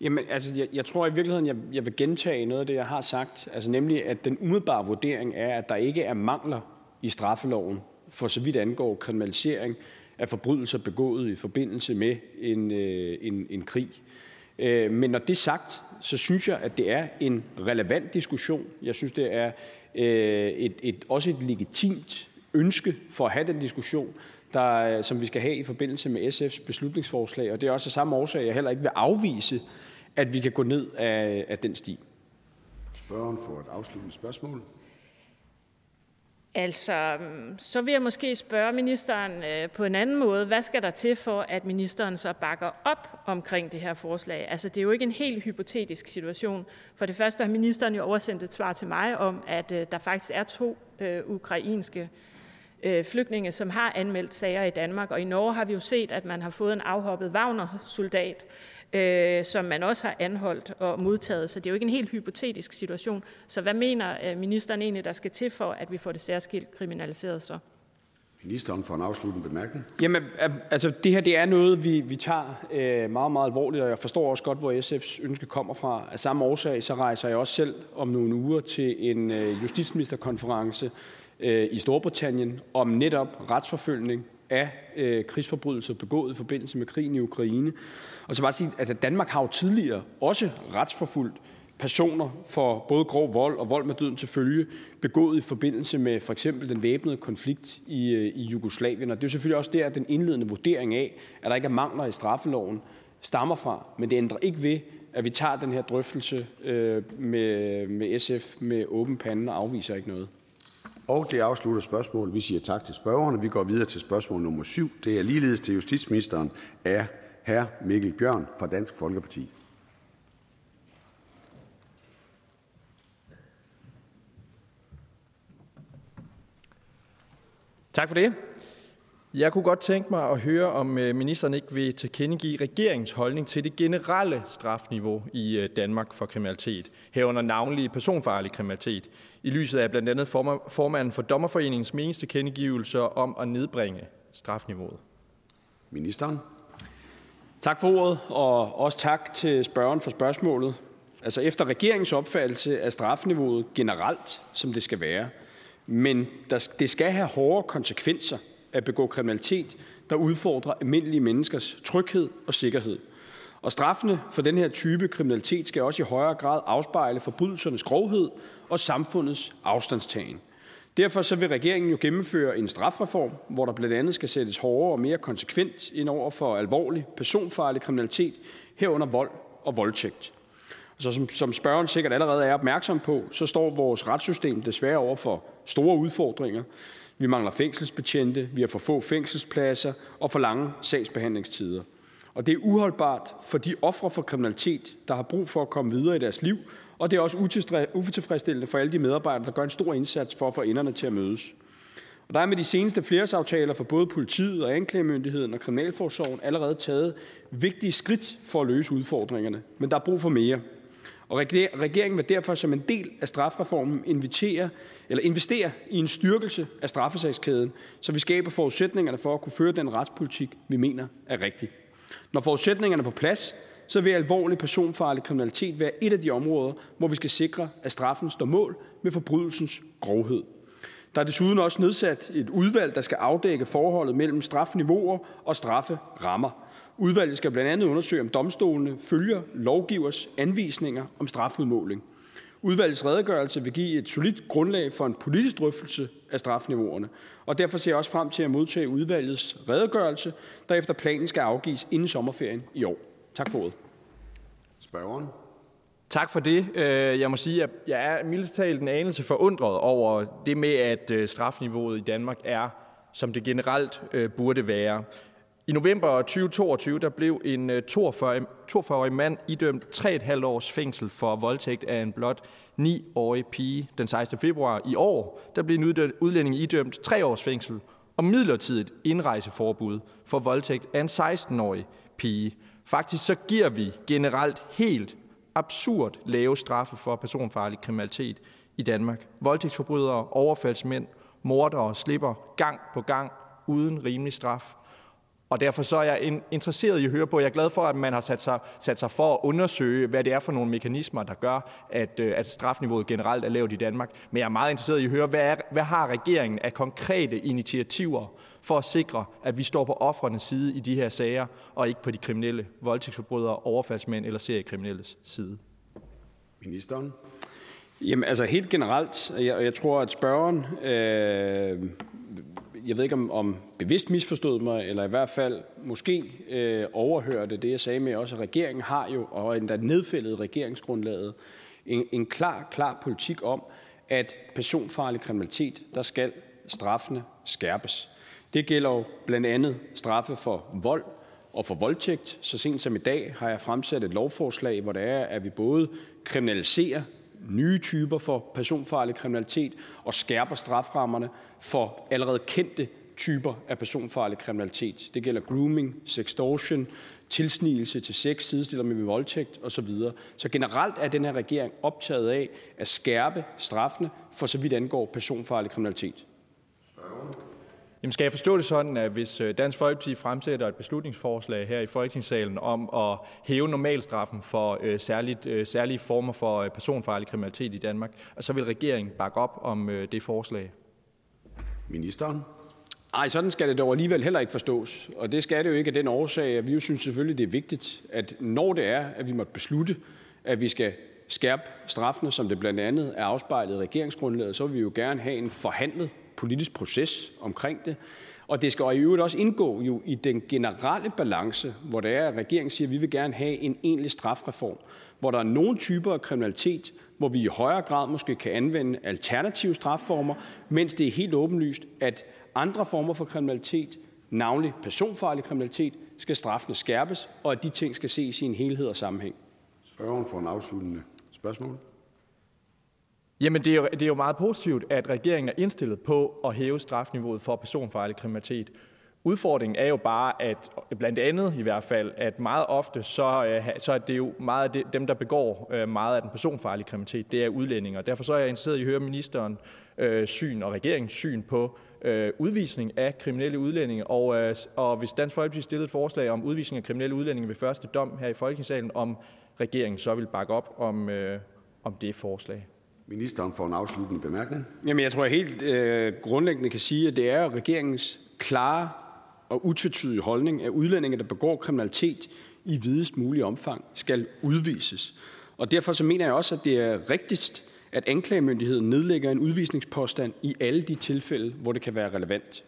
Jamen, altså, jeg, jeg tror i virkeligheden, jeg, jeg vil gentage noget af det, jeg har sagt. Altså nemlig, at den umiddelbare vurdering er, at der ikke er mangler i straffeloven, for så vidt angår kriminalisering af forbrydelser begået i forbindelse med en, øh, en, en krig. Øh, men når det er sagt, så synes jeg, at det er en relevant diskussion. Jeg synes, det er Øh, også et legitimt ønske for at have den diskussion, der, øh, som vi skal have i forbindelse med SF's beslutningsforslag. Og det er også af samme årsag, jeg heller ikke vil afvise, at vi kan gå ned af, af den sti. Spørgeren får et afsluttende spørgsmål. Altså, mm, så vil jeg måske spørge ministeren øh, på en anden måde. Hvad skal der til for, at ministeren så bakker op omkring det her forslag? Altså, det er jo ikke en helt hypotetisk situation. For det første har ministeren jo oversendt et svar til mig om, at øh, der faktisk er to øh, ukrainske flygtninge, som har anmeldt sager i Danmark. Og i Norge har vi jo set, at man har fået en afhoppet Wagner-soldat, øh, som man også har anholdt og modtaget. Så det er jo ikke en helt hypotetisk situation. Så hvad mener øh, ministeren egentlig, der skal til for, at vi får det særskilt kriminaliseret så? Ministeren for en afsluttende bemærkning. Jamen, altså det her det er noget, vi, vi tager øh, meget, meget alvorligt, og jeg forstår også godt, hvor SF's ønske kommer fra. Af samme årsag, så rejser jeg også selv om nogle uger til en øh, justitsministerkonference øh, i Storbritannien om netop retsforfølgning af øh, krigsforbrydelser begået i forbindelse med krigen i Ukraine. Og så bare sige, at Danmark har jo tidligere også retsforfulgt personer for både grov vold og vold med døden til følge, begået i forbindelse med for eksempel den væbnede konflikt i, øh, i Jugoslavien. Og det er selvfølgelig også der, den indledende vurdering af, at der ikke er mangler i straffeloven, stammer fra. Men det ændrer ikke ved, at vi tager den her drøftelse øh, med, med SF med åben pande og afviser ikke noget. Og det afslutter spørgsmålet. Vi siger tak til spørgerne. Vi går videre til spørgsmål nummer 7. Det er ligeledes til justitsministeren af hr. Mikkel Bjørn fra Dansk Folkeparti. Tak for det. Jeg kunne godt tænke mig at høre, om øh, ministeren ikke vil tilkendegive regeringens holdning til det generelle strafniveau i øh, Danmark for kriminalitet, herunder navnlig personfarlig kriminalitet, i lyset af blandt andet formanden for Dommerforeningens meningstilkendegivelser om at nedbringe strafniveauet. Ministeren. Tak for ordet, og også tak til spørgeren for spørgsmålet. Altså efter regeringens opfattelse er strafniveauet generelt, som det skal være, men der, det skal have hårde konsekvenser at begå kriminalitet, der udfordrer almindelige menneskers tryghed og sikkerhed. Og straffene for den her type kriminalitet skal også i højere grad afspejle forbrydelsernes grovhed og samfundets afstandstagen. Derfor så vil regeringen jo gennemføre en strafreform, hvor der blandt andet skal sættes hårdere og mere konsekvent ind over for alvorlig personfarlig kriminalitet, herunder vold og voldtægt. Så som, som spørgeren sikkert allerede er opmærksom på, så står vores retssystem desværre over for store udfordringer. Vi mangler fængselsbetjente, vi har for få fængselspladser og for lange sagsbehandlingstider. Og det er uholdbart for de ofre for kriminalitet, der har brug for at komme videre i deres liv, og det er også utilfredsstillende for alle de medarbejdere, der gør en stor indsats for at få enderne til at mødes. Og der er med de seneste flersaftaler for både politiet og anklagemyndigheden og kriminalforsorgen allerede taget vigtige skridt for at løse udfordringerne, men der er brug for mere. Og regeringen vil derfor som en del af strafreformen invitere, eller investere i en styrkelse af straffesagskæden, så vi skaber forudsætningerne for at kunne føre den retspolitik, vi mener er rigtig. Når forudsætningerne er på plads, så vil alvorlig personfarlig kriminalitet være et af de områder, hvor vi skal sikre, at straffen står mål med forbrydelsens grovhed. Der er desuden også nedsat et udvalg, der skal afdække forholdet mellem strafniveauer og strafferammer. Udvalget skal blandt andet undersøge, om domstolene følger lovgivers anvisninger om strafudmåling. Udvalgets redegørelse vil give et solidt grundlag for en politisk drøftelse af strafniveauerne, og derfor ser jeg også frem til at modtage udvalgets redegørelse, der efter planen skal afgives inden sommerferien i år. Tak for ordet. Spørgeren. Tak for det. Øh, jeg må sige, at jeg er mildt talt en anelse forundret over det med, at øh, strafniveauet i Danmark er, som det generelt øh, burde være. I november 2022 der blev en øh, 42-årig mand idømt 3,5 års fængsel for voldtægt af en blot 9-årig pige. Den 16. februar i år der blev en udlænding idømt 3 års fængsel og midlertidigt indrejseforbud for voldtægt af en 16-årig pige. Faktisk så giver vi generelt helt absurd lave straffe for personfarlig kriminalitet i Danmark. Voldtægtsforbrydere, overfaldsmænd, mordere slipper gang på gang uden rimelig straf. Og derfor så er jeg interesseret i at høre på, jeg er glad for, at man har sat sig, sat sig for at undersøge, hvad det er for nogle mekanismer, der gør, at, øh, at strafniveauet generelt er lavt i Danmark. Men jeg er meget interesseret i at høre, hvad, er, hvad har regeringen af konkrete initiativer for at sikre, at vi står på offrenes side i de her sager, og ikke på de kriminelle voldtægtsforbrydere, overfaldsmænd eller seriekriminelles side? Ministeren. Jamen altså helt generelt, jeg, jeg tror, at spørgeren øh, jeg ved ikke, om, om bevidst misforstod mig, eller i hvert fald måske øh, overhørte det, jeg sagde med også, at regeringen har jo, og endda nedfældet regeringsgrundlaget, en, en klar, klar politik om, at personfarlig kriminalitet, der skal straffene skærpes. Det gælder jo blandt andet straffe for vold og for voldtægt. Så sent som i dag har jeg fremsat et lovforslag, hvor det er, at vi både kriminaliserer nye typer for personfarlig kriminalitet og skærper straframmerne for allerede kendte typer af personfarlig kriminalitet. Det gælder grooming, sextortion, tilsnigelse til sex, sidestiller med voldtægt osv. Så generelt er den her regering optaget af at skærpe straffene for så vidt angår personfarlig kriminalitet. Jamen skal jeg forstå det sådan, at hvis øh, Dansk Folkeparti fremsætter et beslutningsforslag her i Folketingssalen om at hæve normalstraffen for øh, særligt, øh, særlige former for personfarlig kriminalitet i Danmark, så vil regeringen bakke op om det forslag? Ministeren. Nej, sådan skal det dog alligevel heller ikke forstås. Og det skal det jo ikke af den årsag, at vi jo synes selvfølgelig, det er vigtigt, at når det er, at vi måtte beslutte, at vi skal skærpe straffene, som det blandt andet er afspejlet i regeringsgrundlaget, så vil vi jo gerne have en forhandlet politisk proces omkring det. Og det skal i øvrigt også indgå jo i den generelle balance, hvor det er, at regeringen siger, at vi vil gerne have en egentlig strafreform, hvor der er nogle typer af kriminalitet, hvor vi i højere grad måske kan anvende alternative strafformer, mens det er helt åbenlyst, at andre former for kriminalitet, navnlig personfarlig kriminalitet, skal straffene skærpes, og at de ting skal ses i en helhed og sammenhæng. Spørgeren for en afsluttende spørgsmål. Jamen, det er, jo, det er jo meget positivt, at regeringen er indstillet på at hæve strafniveauet for personfarlig kriminalitet. Udfordringen er jo bare, at blandt andet i hvert fald, at meget ofte, så, øh, så er det jo meget af dem, der begår øh, meget af den personfarlige kriminalitet, det er udlændinge. Og derfor så er jeg interesseret i at høre ministeren øh, syn og regeringens syn på øh, udvisning af kriminelle udlændinge. Og, øh, og hvis Dansk Folkeparti stillede et forslag om udvisning af kriminelle udlændinge ved første dom her i Folketingssalen, om regeringen så vil bakke op om, øh, om det forslag. Ministeren får en afsluttende bemærkning. Jamen, jeg tror jeg helt øh, grundlæggende kan sige, at det er regeringens klare og utvetydige holdning, at udlændinge, der begår kriminalitet i videst mulig omfang, skal udvises. Og derfor så mener jeg også, at det er rigtigst, at anklagemyndigheden nedlægger en udvisningspåstand i alle de tilfælde, hvor det kan være relevant.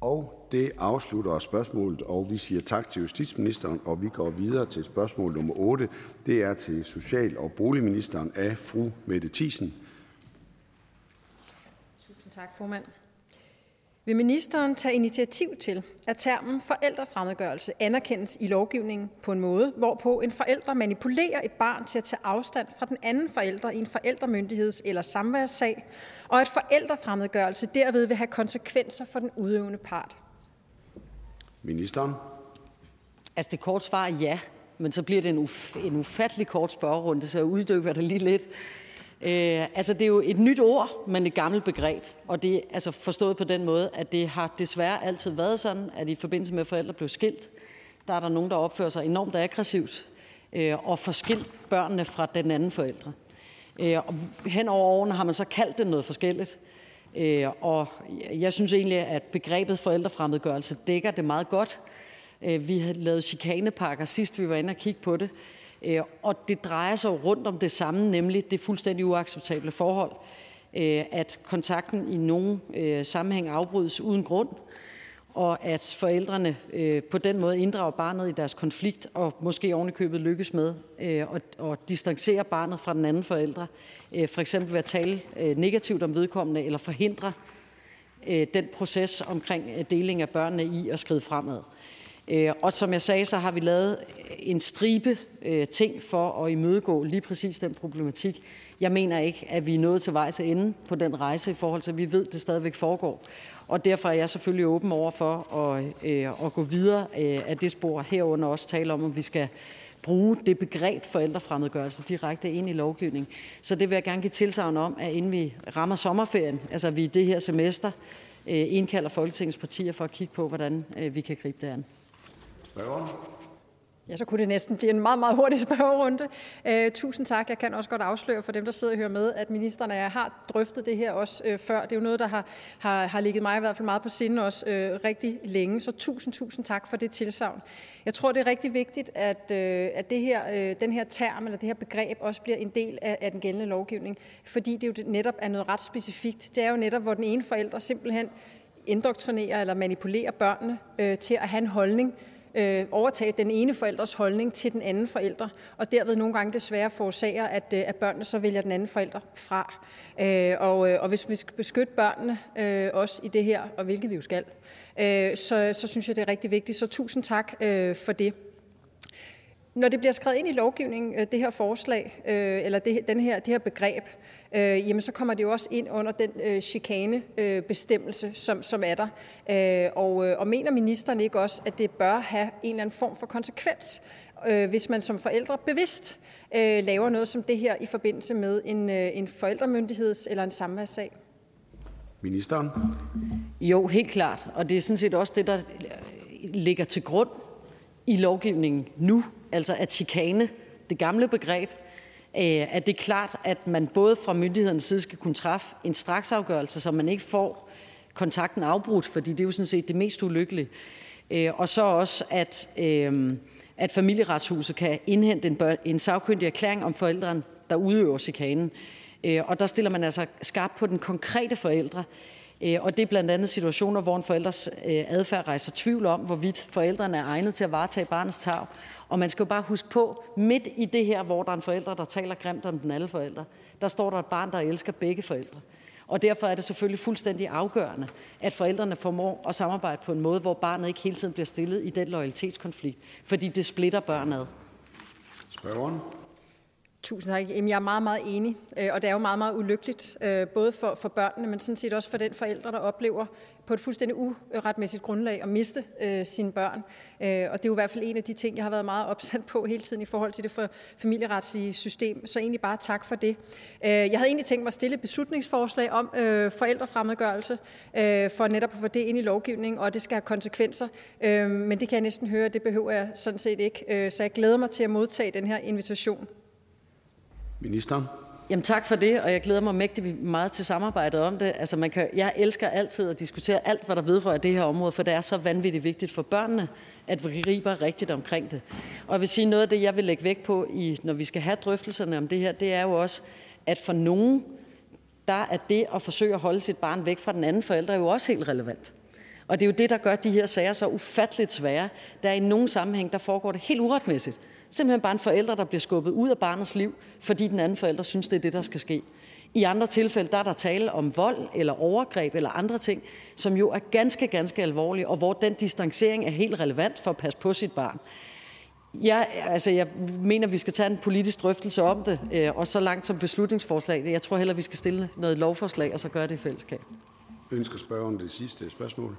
Og det afslutter spørgsmålet, og vi siger tak til justitsministeren, og vi går videre til spørgsmål nummer 8. Det er til social- og boligministeren af fru Mette Thiesen. Tusind tak, formand. Vil ministeren tage initiativ til, at termen forældrefremmedgørelse anerkendes i lovgivningen på en måde, hvorpå en forælder manipulerer et barn til at tage afstand fra den anden forælder i en forældremyndigheds- eller samværssag, og at forældrefremmedgørelse derved vil have konsekvenser for den udøvende part? Ministeren. Altså det korte svar er ja, men så bliver det en, uf- en ufattelig kort spørgerunde, så jeg uddyber det lige lidt. Øh, altså det er jo et nyt ord, men et gammelt begreb, og det er altså forstået på den måde, at det har desværre altid været sådan, at i forbindelse med at forældre blev skilt, der er der nogen, der opfører sig enormt aggressivt øh, og får skilt børnene fra den anden forældre. Øh, og hen over årene har man så kaldt det noget forskelligt. Øh, og jeg synes egentlig, at begrebet forældrefremmedgørelse dækker det meget godt. Øh, vi lavede lavet chikanepakker sidst, vi var inde og kigge på det. Øh, og det drejer sig rundt om det samme, nemlig det fuldstændig uacceptable forhold, øh, at kontakten i nogle sammenhæng afbrydes uden grund, og at forældrene på den måde inddrager barnet i deres konflikt, og måske ovenikøbet lykkes med at, at distancere barnet fra den anden forælder, Øh, for eksempel ved at tale øh, negativt om vedkommende, eller forhindre øh, den proces omkring deling af børnene i at skride fremad. Og som jeg sagde, så har vi lavet en stribe ting for at imødegå lige præcis den problematik. Jeg mener ikke, at vi er nået til vejs ende på den rejse, i forhold til at vi ved, at det stadigvæk foregår. Og derfor er jeg selvfølgelig åben over for at, at gå videre af det spor, herunder også tale om, om vi skal bruge det begreb forældrefremmedgørelse direkte ind i lovgivningen. Så det vil jeg gerne give tilsavn om, at inden vi rammer sommerferien, altså vi i det her semester, øh, indkalder Folketingets partier for at kigge på, hvordan øh, vi kan gribe det an. Ja, så kunne det næsten blive en meget, meget hurtig spørgerunde. Øh, tusind tak. Jeg kan også godt afsløre for dem, der sidder og hører med, at ministeren og jeg har drøftet det her også øh, før. Det er jo noget, der har, har, har ligget mig i hvert fald meget på sinde også øh, rigtig længe. Så tusind, tusind tak for det tilsavn. Jeg tror, det er rigtig vigtigt, at, øh, at det her, øh, den her term eller det her begreb også bliver en del af, af den gældende lovgivning, fordi det jo netop er noget ret specifikt. Det er jo netop, hvor den ene forælder simpelthen indoktrinerer eller manipulerer børnene øh, til at have en holdning, øh, overtage den ene forældres holdning til den anden forælder, og derved nogle gange desværre forårsager, at, øh, at børnene så vælger den anden forælder fra. Øh, og, øh, og hvis vi skal beskytte børnene øh, også i det her, og hvilket vi jo skal, øh, så, så synes jeg, det er rigtig vigtigt. Så tusind tak øh, for det. Når det bliver skrevet ind i lovgivningen, øh, det her forslag, øh, eller det, den her, det her begreb, øh, jamen så kommer det jo også ind under den øh, chikane-bestemmelse, øh, som, som er der. Øh, og, øh, og mener ministeren ikke også, at det bør have en eller anden form for konsekvens, øh, hvis man som forældre bevidst øh, laver noget som det her i forbindelse med en, øh, en forældremyndigheds- eller en samværssag? Ministeren. Jo, helt klart. Og det er sådan set også det, der ligger til grund i lovgivningen nu, altså at chikane, det gamle begreb, øh, at øh, det er klart, at man både fra myndighedernes side skal kunne træffe en straksafgørelse, så man ikke får kontakten afbrudt, fordi det er jo sådan set det mest ulykkelige. Øh, og så også, at, øh, at familieretshuset kan indhente en, børn, en sagkyndig erklæring om forælderen, der udøver chikanen. Og der stiller man altså skarpt på den konkrete forældre, Øh, og det er blandt andet situationer, hvor en forældres øh, adfærd rejser tvivl om, hvorvidt forældrene er egnet til at varetage barnets tag. Og man skal jo bare huske på, midt i det her, hvor der er en forælder, der taler grimt om den anden forælder, der står der et barn, der elsker begge forældre. Og derfor er det selvfølgelig fuldstændig afgørende, at forældrene formår at samarbejde på en måde, hvor barnet ikke hele tiden bliver stillet i den loyalitetskonflikt, fordi det splitter børn ad. Spørgeren. Tusind tak. Jamen, jeg er meget, meget enig, øh, og det er jo meget, meget ulykkeligt, øh, både for, for børnene, men sådan set også for den forældre, der oplever på et fuldstændig uretmæssigt grundlag at miste øh, sine børn. Øh, og det er jo i hvert fald en af de ting, jeg har været meget opsat på hele tiden i forhold til det for familieretslige system. Så egentlig bare tak for det. Øh, jeg havde egentlig tænkt mig at stille et beslutningsforslag om øh, forældrefremmedgørelse, øh, for netop at få det ind i lovgivningen, og det skal have konsekvenser. Øh, men det kan jeg næsten høre, det behøver jeg sådan set ikke. Øh, så jeg glæder mig til at modtage den her invitation. Minister. Jamen tak for det, og jeg glæder mig mægtig meget til samarbejdet om det. Altså man kan, jeg elsker altid at diskutere alt, hvad der vedrører det her område, for det er så vanvittigt vigtigt for børnene, at vi griber rigtigt omkring det. Og jeg vil sige, noget af det, jeg vil lægge vægt på, i, når vi skal have drøftelserne om det her, det er jo også, at for nogen, der er det at forsøge at holde sit barn væk fra den anden forælder jo også helt relevant. Og det er jo det, der gør de her sager så ufatteligt svære. Der er i nogle sammenhæng, der foregår det helt uretmæssigt. Simpelthen bare en forælder, der bliver skubbet ud af barnets liv, fordi den anden forælder synes, det er det, der skal ske. I andre tilfælde der er der tale om vold eller overgreb eller andre ting, som jo er ganske, ganske alvorlige, og hvor den distancering er helt relevant for at passe på sit barn. Jeg, altså, jeg mener, vi skal tage en politisk drøftelse om det, øh, og så langt som beslutningsforslag. Jeg tror heller, vi skal stille noget lovforslag, og så gøre det i fællesskab. Ønsker spørgeren det sidste spørgsmål?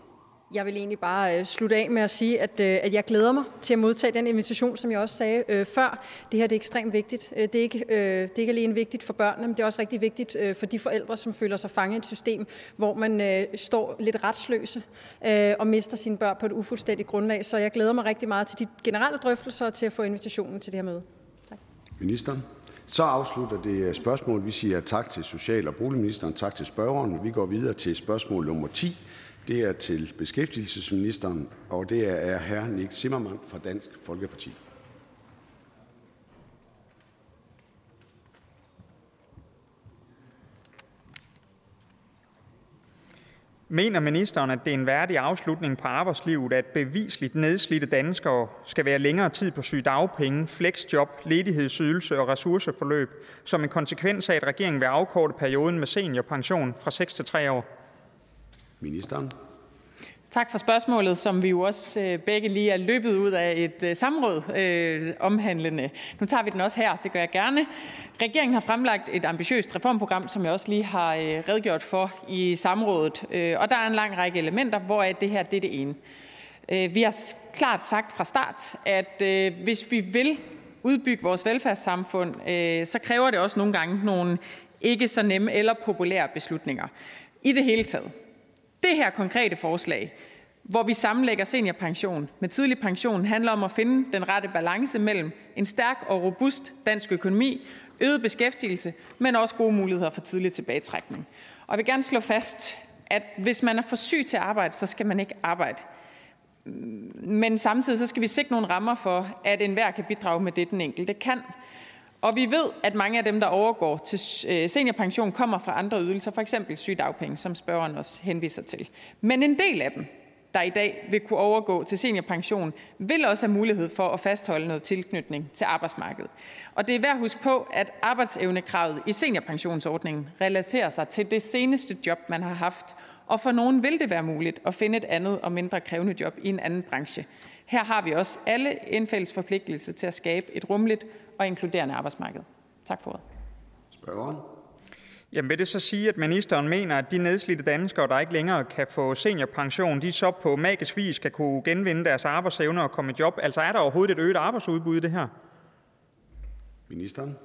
Jeg vil egentlig bare øh, slutte af med at sige, at, øh, at jeg glæder mig til at modtage den invitation, som jeg også sagde øh, før. Det her det er ekstremt vigtigt. Øh, det, er ikke, øh, det er ikke alene vigtigt for børnene, men det er også rigtig vigtigt øh, for de forældre, som føler sig fanget i et system, hvor man øh, står lidt retsløse øh, og mister sine børn på et ufuldstændigt grundlag. Så jeg glæder mig rigtig meget til de generelle drøftelser og til at få invitationen til det her møde. Tak. Ministeren. Så afslutter det øh, spørgsmål. Vi siger tak til social- og boligministeren. Tak til spørgeren. Vi går videre til spørgsmål nummer 10. Det er til beskæftigelsesministeren, og det er hr. Nick Zimmermann fra Dansk Folkeparti. Mener ministeren, at det er en værdig afslutning på arbejdslivet, at bevisligt nedslidte danskere skal være længere tid på sygedagpenge, flexjob, ledighedsydelse og ressourceforløb, som en konsekvens af, at regeringen vil afkorte perioden med seniorpension fra 6 til 3 år? Ministeren. Tak for spørgsmålet, som vi jo også øh, begge lige er løbet ud af et øh, samråd øh, omhandlende. Nu tager vi den også her, det gør jeg gerne. Regeringen har fremlagt et ambitiøst reformprogram, som jeg også lige har øh, redegjort for i samrådet. Øh, og der er en lang række elementer, hvor det her det er det ene. Øh, vi har klart sagt fra start, at øh, hvis vi vil udbygge vores velfærdssamfund, øh, så kræver det også nogle gange nogle ikke så nemme eller populære beslutninger. I det hele taget. Det her konkrete forslag, hvor vi sammenlægger seniorpension med tidlig pension, handler om at finde den rette balance mellem en stærk og robust dansk økonomi, øget beskæftigelse, men også gode muligheder for tidlig tilbagetrækning. Og jeg vil gerne slå fast, at hvis man er for syg til at arbejde, så skal man ikke arbejde. Men samtidig så skal vi sikre nogle rammer for, at enhver kan bidrage med det, den enkelte kan. Og vi ved, at mange af dem, der overgår til øh, seniorpension, kommer fra andre ydelser, for eksempel sygedagpenge, som spørgeren også henviser til. Men en del af dem, der i dag vil kunne overgå til seniorpension, vil også have mulighed for at fastholde noget tilknytning til arbejdsmarkedet. Og det er værd at huske på, at arbejdsevnekravet i seniorpensionsordningen relaterer sig til det seneste job, man har haft, og for nogen vil det være muligt at finde et andet og mindre krævende job i en anden branche. Her har vi også alle en fælles forpligtelse til at skabe et rumligt og inkluderende arbejdsmarked. Tak for ordet. Spørgeren. Jamen vil det så sige, at ministeren mener, at de nedslidte danskere, der ikke længere kan få seniorpension, de så på magisk vis skal kunne genvinde deres arbejdsevne og komme i job? Altså er der overhovedet et øget arbejdsudbud i det her? Ministeren.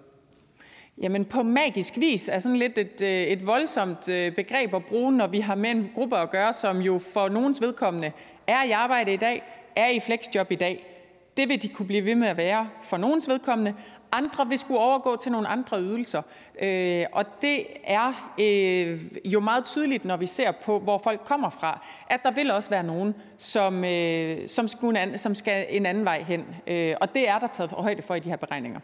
Jamen på magisk vis er sådan lidt et, øh, et voldsomt øh, begreb at bruge, når vi har med en gruppe at gøre, som jo for nogens vedkommende er i arbejde i dag, er i flexjob i dag. Det vil de kunne blive ved med at være for nogens vedkommende. Andre vil skulle overgå til nogle andre ydelser. Øh, og det er øh, jo meget tydeligt, når vi ser på, hvor folk kommer fra, at der vil også være nogen, som, øh, som, skulle, som skal en anden vej hen. Øh, og det er der taget højde for i de her beregninger.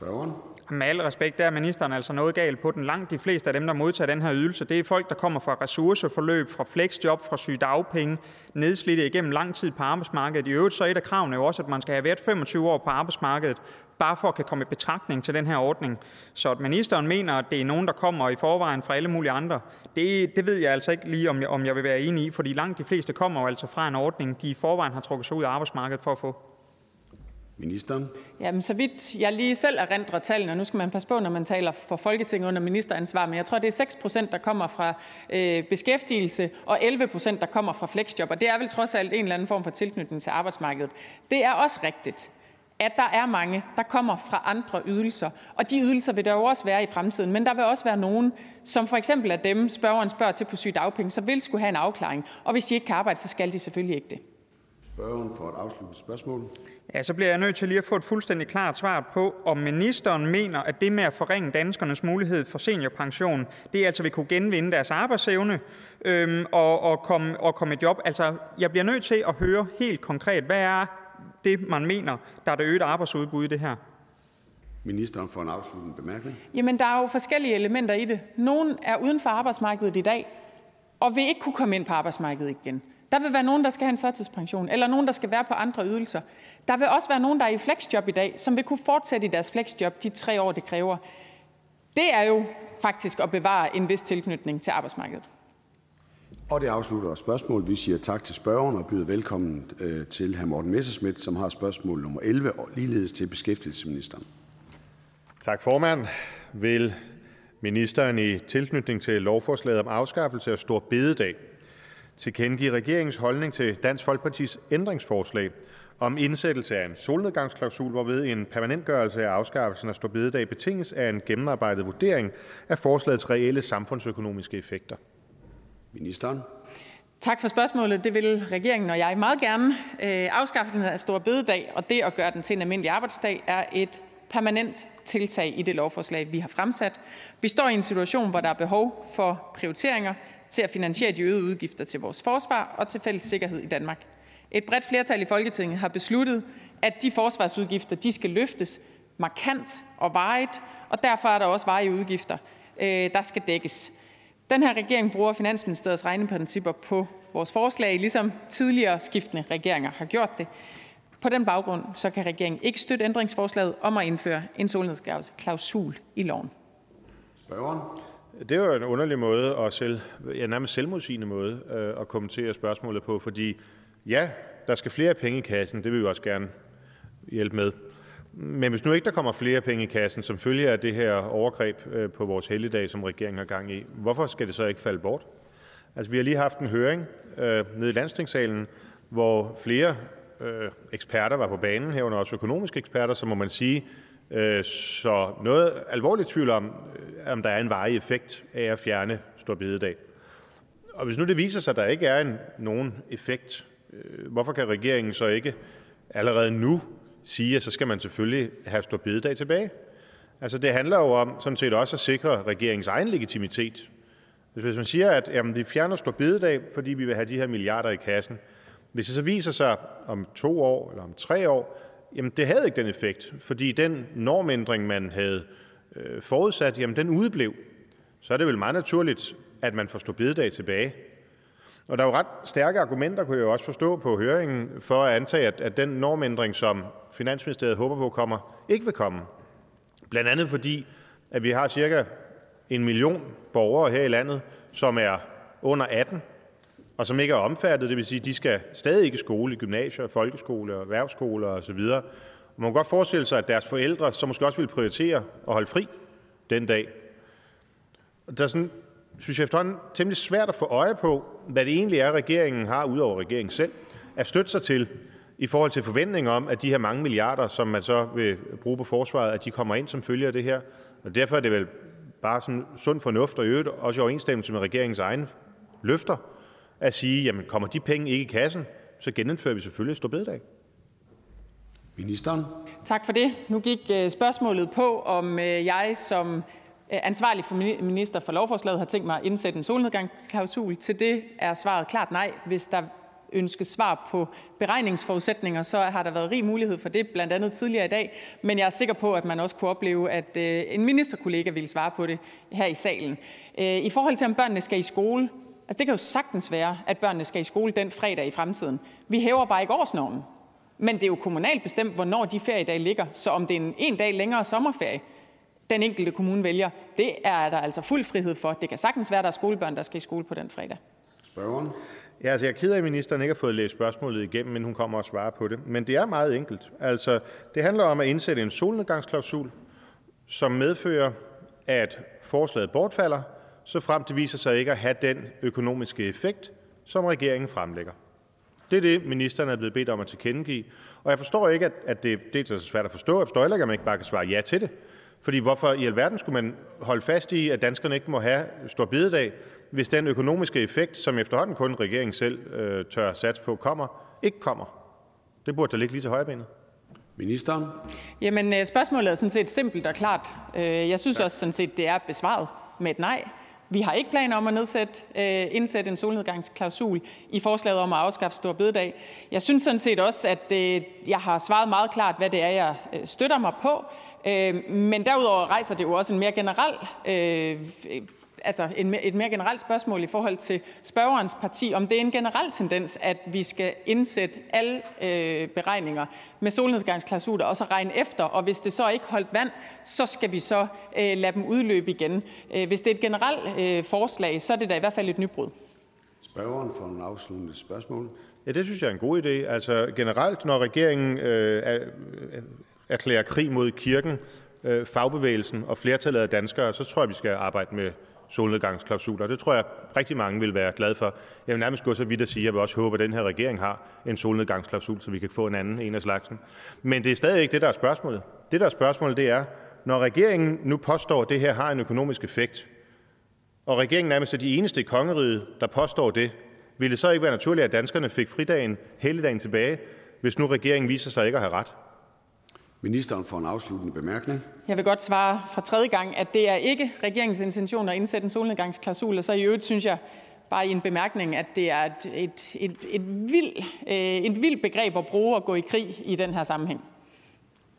Spørgeren. Med al respekt, der er ministeren altså noget galt på den. Langt de fleste af dem, der modtager den her ydelse, det er folk, der kommer fra ressourceforløb, fra flexjob, fra sygedagpenge, nedslidte igennem lang tid på arbejdsmarkedet. I øvrigt så er et af kravene jo også, at man skal have været 25 år på arbejdsmarkedet, bare for at kan komme i betragtning til den her ordning. Så at ministeren mener, at det er nogen, der kommer i forvejen fra alle mulige andre, det, det ved jeg altså ikke lige, om jeg, om jeg vil være enig i, fordi langt de fleste kommer jo altså fra en ordning, de i forvejen har trukket sig ud af arbejdsmarkedet for at få. Ministeren. Jamen, så vidt jeg lige selv erindrer tallene, og nu skal man passe på, når man taler for Folketinget under ministeransvar, men jeg tror, det er 6 procent, der kommer fra øh, beskæftigelse, og 11 procent, der kommer fra flexjob, og det er vel trods alt en eller anden form for tilknytning til arbejdsmarkedet. Det er også rigtigt, at der er mange, der kommer fra andre ydelser, og de ydelser vil der jo også være i fremtiden, men der vil også være nogen, som for eksempel er dem, spørgeren spørger til på sygedagpenge, så vil skulle have en afklaring, og hvis de ikke kan arbejde, så skal de selvfølgelig ikke det. Spørgeren for et afsluttende spørgsmål. Ja, så bliver jeg nødt til lige at få et fuldstændig klart svar på, om ministeren mener, at det med at forringe danskernes mulighed for seniorpension, det altså vil kunne genvinde deres arbejdsevne øhm, og, og, komme, og komme i job. Altså, jeg bliver nødt til at høre helt konkret, hvad er det, man mener, der er det øget arbejdsudbud i det her? Ministeren for en afsluttende bemærkning. Jamen, der er jo forskellige elementer i det. Nogle er uden for arbejdsmarkedet i dag, og vil ikke kunne komme ind på arbejdsmarkedet igen. Der vil være nogen, der skal have en førtidspension, eller nogen, der skal være på andre ydelser. Der vil også være nogen, der er i flexjob i dag, som vil kunne fortsætte i deres flexjob de tre år, det kræver. Det er jo faktisk at bevare en vis tilknytning til arbejdsmarkedet. Og det afslutter spørgsmålet. Vi siger tak til spørgeren og byder velkommen øh, til hr. Morten Messerschmidt, som har spørgsmål nummer 11 og ligeledes til beskæftigelsesministeren. Tak, formand. Vil ministeren i tilknytning til lovforslaget om afskaffelse af stor bededag tilkendegive regeringens holdning til Dansk Folkepartis ændringsforslag om indsættelse af en solnedgangsklausul, hvorved en permanentgørelse af afskaffelsen af stor bededag betinges af en gennemarbejdet vurdering af forslagets reelle samfundsøkonomiske effekter? Ministeren. Tak for spørgsmålet. Det vil regeringen og jeg meget gerne. Øh, afskaffelsen af stor bededag og det at gøre den til en almindelig arbejdsdag er et permanent tiltag i det lovforslag, vi har fremsat. Vi står i en situation, hvor der er behov for prioriteringer til at finansiere de øgede udgifter til vores forsvar og til fælles sikkerhed i Danmark. Et bredt flertal i Folketinget har besluttet, at de forsvarsudgifter de skal løftes markant og varigt, og derfor er der også varige udgifter, øh, der skal dækkes. Den her regering bruger Finansministeriets regneprincipper på vores forslag, ligesom tidligere skiftende regeringer har gjort det. På den baggrund så kan regeringen ikke støtte ændringsforslaget om at indføre en solnedgangsklausul i loven. Spørgeren. Det er jo en underlig måde, og selv, ja, nærmest selvmodsigende måde øh, at kommentere spørgsmålet på, fordi ja, der skal flere penge i kassen, det vil vi også gerne hjælpe med. Men hvis nu ikke der kommer flere penge i kassen som følger af det her overgreb øh, på vores helligdag, som regeringen har gang i, hvorfor skal det så ikke falde bort? Altså, vi har lige haft en høring øh, nede i landstingssalen, hvor flere øh, eksperter var på banen, herunder også økonomiske eksperter, så må man sige, Øh, så noget alvorligt tvivl om, øh, om der er en varig effekt af at fjerne stor bededag. Og hvis nu det viser sig, at der ikke er en, nogen effekt, øh, hvorfor kan regeringen så ikke allerede nu sige, at så skal man selvfølgelig have stor bededag tilbage? Altså det handler jo om sådan set også at sikre regeringens egen legitimitet. Hvis man siger, at jamen, vi fjerner stor bededag, fordi vi vil have de her milliarder i kassen, hvis det så viser sig om to år eller om tre år, jamen det havde ikke den effekt, fordi den normændring, man havde øh, forudsat, jamen den udeblev, så er det vel meget naturligt, at man får stå bededag tilbage. Og der er jo ret stærke argumenter, kunne jeg jo også forstå på høringen, for at antage, at, at den normændring, som Finansministeriet håber på kommer, ikke vil komme. Blandt andet fordi, at vi har cirka en million borgere her i landet, som er under 18, og som ikke er omfattet. Det vil sige, at de skal stadig ikke i skole, i gymnasier, folkeskole og erhvervsskoler osv. Man kan godt forestille sig, at deres forældre så måske også vil prioritere at holde fri den dag. Der er sådan, synes jeg efterhånden, temmelig svært at få øje på, hvad det egentlig er, regeringen har, udover regeringen selv, at støtte sig til i forhold til forventninger om, at de her mange milliarder, som man så vil bruge på forsvaret, at de kommer ind som følge af det her. Og derfor er det vel bare sådan sund fornuft og øvrigt også i overensstemmelse med regeringens egne løfter, at sige, jamen kommer de penge ikke i kassen, så genindfører vi selvfølgelig stor bededag. Ministeren. Tak for det. Nu gik øh, spørgsmålet på, om øh, jeg som øh, ansvarlig for minister for lovforslaget har tænkt mig at indsætte en solnedgangsklausul. Til det er svaret klart nej. Hvis der ønskes svar på beregningsforudsætninger, så har der været rig mulighed for det, blandt andet tidligere i dag. Men jeg er sikker på, at man også kunne opleve, at en ministerkollega ville svare på det her i salen. I forhold til, om børnene skal i skole, Altså, det kan jo sagtens være, at børnene skal i skole den fredag i fremtiden. Vi hæver bare ikke årsnormen. Men det er jo kommunalt bestemt, hvornår de feriedage ligger. Så om det er en, en dag længere sommerferie, den enkelte kommune vælger, det er der altså fuld frihed for. Det kan sagtens være, at der er skolebørn, der skal i skole på den fredag. Spørgeren. Ja, altså jeg er ked af, at ministeren ikke har fået læst spørgsmålet igennem, men hun kommer og svare på det. Men det er meget enkelt. Altså, det handler om at indsætte en solnedgangsklausul, som medfører, at forslaget bortfalder, så frem det viser sig ikke at have den økonomiske effekt, som regeringen fremlægger. Det er det, ministeren er blevet bedt om at tilkendegive. Og jeg forstår ikke, at, at det, det er så svært at forstå. Jeg forstår heller ikke, at man ikke bare kan svare ja til det. Fordi hvorfor i alverden skulle man holde fast i, at danskerne ikke må have stor bededag, hvis den økonomiske effekt, som efterhånden kun regeringen selv øh, tør sats på, kommer, ikke kommer? Det burde da ligge lige til højrebenet. Ministeren. Jamen, øh, spørgsmålet er sådan set simpelt og klart. Øh, jeg synes også sådan set, det er besvaret med et nej. Vi har ikke planer om at nedsætte, øh, indsætte en solnedgangsklausul i forslaget om at afskaffe stor bededag. Jeg synes sådan set også, at øh, jeg har svaret meget klart, hvad det er, jeg øh, støtter mig på. Øh, men derudover rejser det jo også en mere generel øh, altså en, et mere generelt spørgsmål i forhold til spørgerens parti, om det er en generel tendens, at vi skal indsætte alle øh, beregninger med solnedgangsklausuler og så regne efter, og hvis det så ikke holdt vand, så skal vi så øh, lade dem udløbe igen. Øh, hvis det er et generelt øh, forslag, så er det da i hvert fald et nybrud. Spørgeren for en afsluttende spørgsmål. Ja, det synes jeg er en god idé. Altså generelt, når regeringen øh, erklærer krig mod kirken, øh, fagbevægelsen og flertallet af danskere, så tror jeg, vi skal arbejde med solnedgangsklausuler. Det tror jeg rigtig mange vil være glade for. Jeg vil nærmest gå så vidt at sige, at jeg vil også håbe, at den her regering har en solnedgangsklausul, så vi kan få en anden en af slagsen. Men det er stadig ikke det, der er spørgsmålet. Det, der er spørgsmålet, det er, når regeringen nu påstår, at det her har en økonomisk effekt, og regeringen nærmest er de eneste i kongeriget, der påstår det, ville det så ikke være naturligt, at danskerne fik fridagen, helligdagen tilbage, hvis nu regeringen viser sig ikke at have ret? Ministeren for en afsluttende bemærkning. Jeg vil godt svare for tredje gang, at det er ikke regeringens intention at indsætte en solnedgangsklausul, og så i øvrigt synes jeg bare i en bemærkning, at det er et, et, et, et, vild, øh, et vildt begreb at bruge at gå i krig i den her sammenhæng.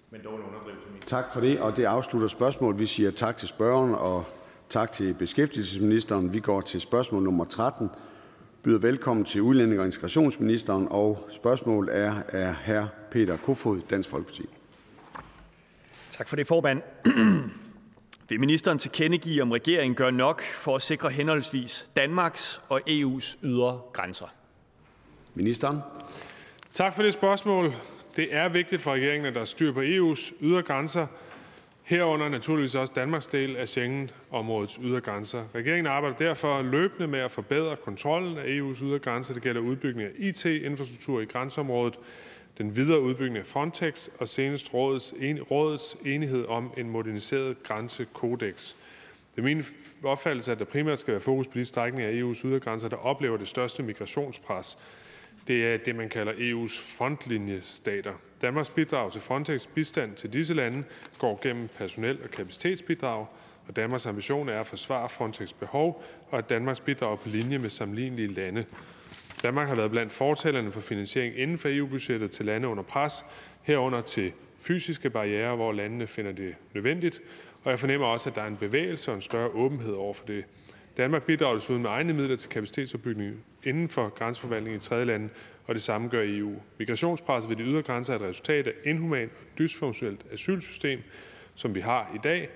Men dog en Tak for det, og det afslutter spørgsmålet. Vi siger tak til spørgeren og tak til beskæftigelsesministeren. Vi går til spørgsmål nummer 13. Byder velkommen til udlænding og integrationsministeren, og spørgsmålet er af hr. Peter Kofod, Dansk Folkeparti. Tak for det, formand. Vil ministeren tilkendegive, om regeringen gør nok for at sikre henholdsvis Danmarks og EU's ydre grænser? Ministeren. Tak for det spørgsmål. Det er vigtigt for regeringen, at der er styr på EU's ydre grænser, herunder naturligvis også Danmarks del af Schengen-områdets ydre grænser. Regeringen arbejder derfor løbende med at forbedre kontrollen af EU's ydre grænser. Det gælder udbygning af IT-infrastruktur i grænseområdet, den videre udbygning af Frontex og senest rådets, en, rådets enighed om en moderniseret grænsekodex. Det er min opfattelse, at der primært skal være fokus på de strækninger af EU's ydergrænser, der oplever det største migrationspres. Det er det, man kalder EU's frontlinjestater. Danmarks bidrag til Frontex bistand til disse lande går gennem personel- og kapacitetsbidrag, og Danmarks ambition er at forsvare Frontex behov, og at Danmarks bidrag er på linje med sammenlignelige lande. Danmark har været blandt fortalerne for finansiering inden for EU-budgettet til lande under pres, herunder til fysiske barriere, hvor landene finder det nødvendigt, og jeg fornemmer også, at der er en bevægelse og en større åbenhed over for det. Danmark bidrager desuden med egne midler til kapacitetsopbygning inden for grænseforvaltning i tredje lande, og det samme gør EU. Migrationspresset ved de ydre grænser er et resultat af inhumant og dysfunktionelt asylsystem, som vi har i dag,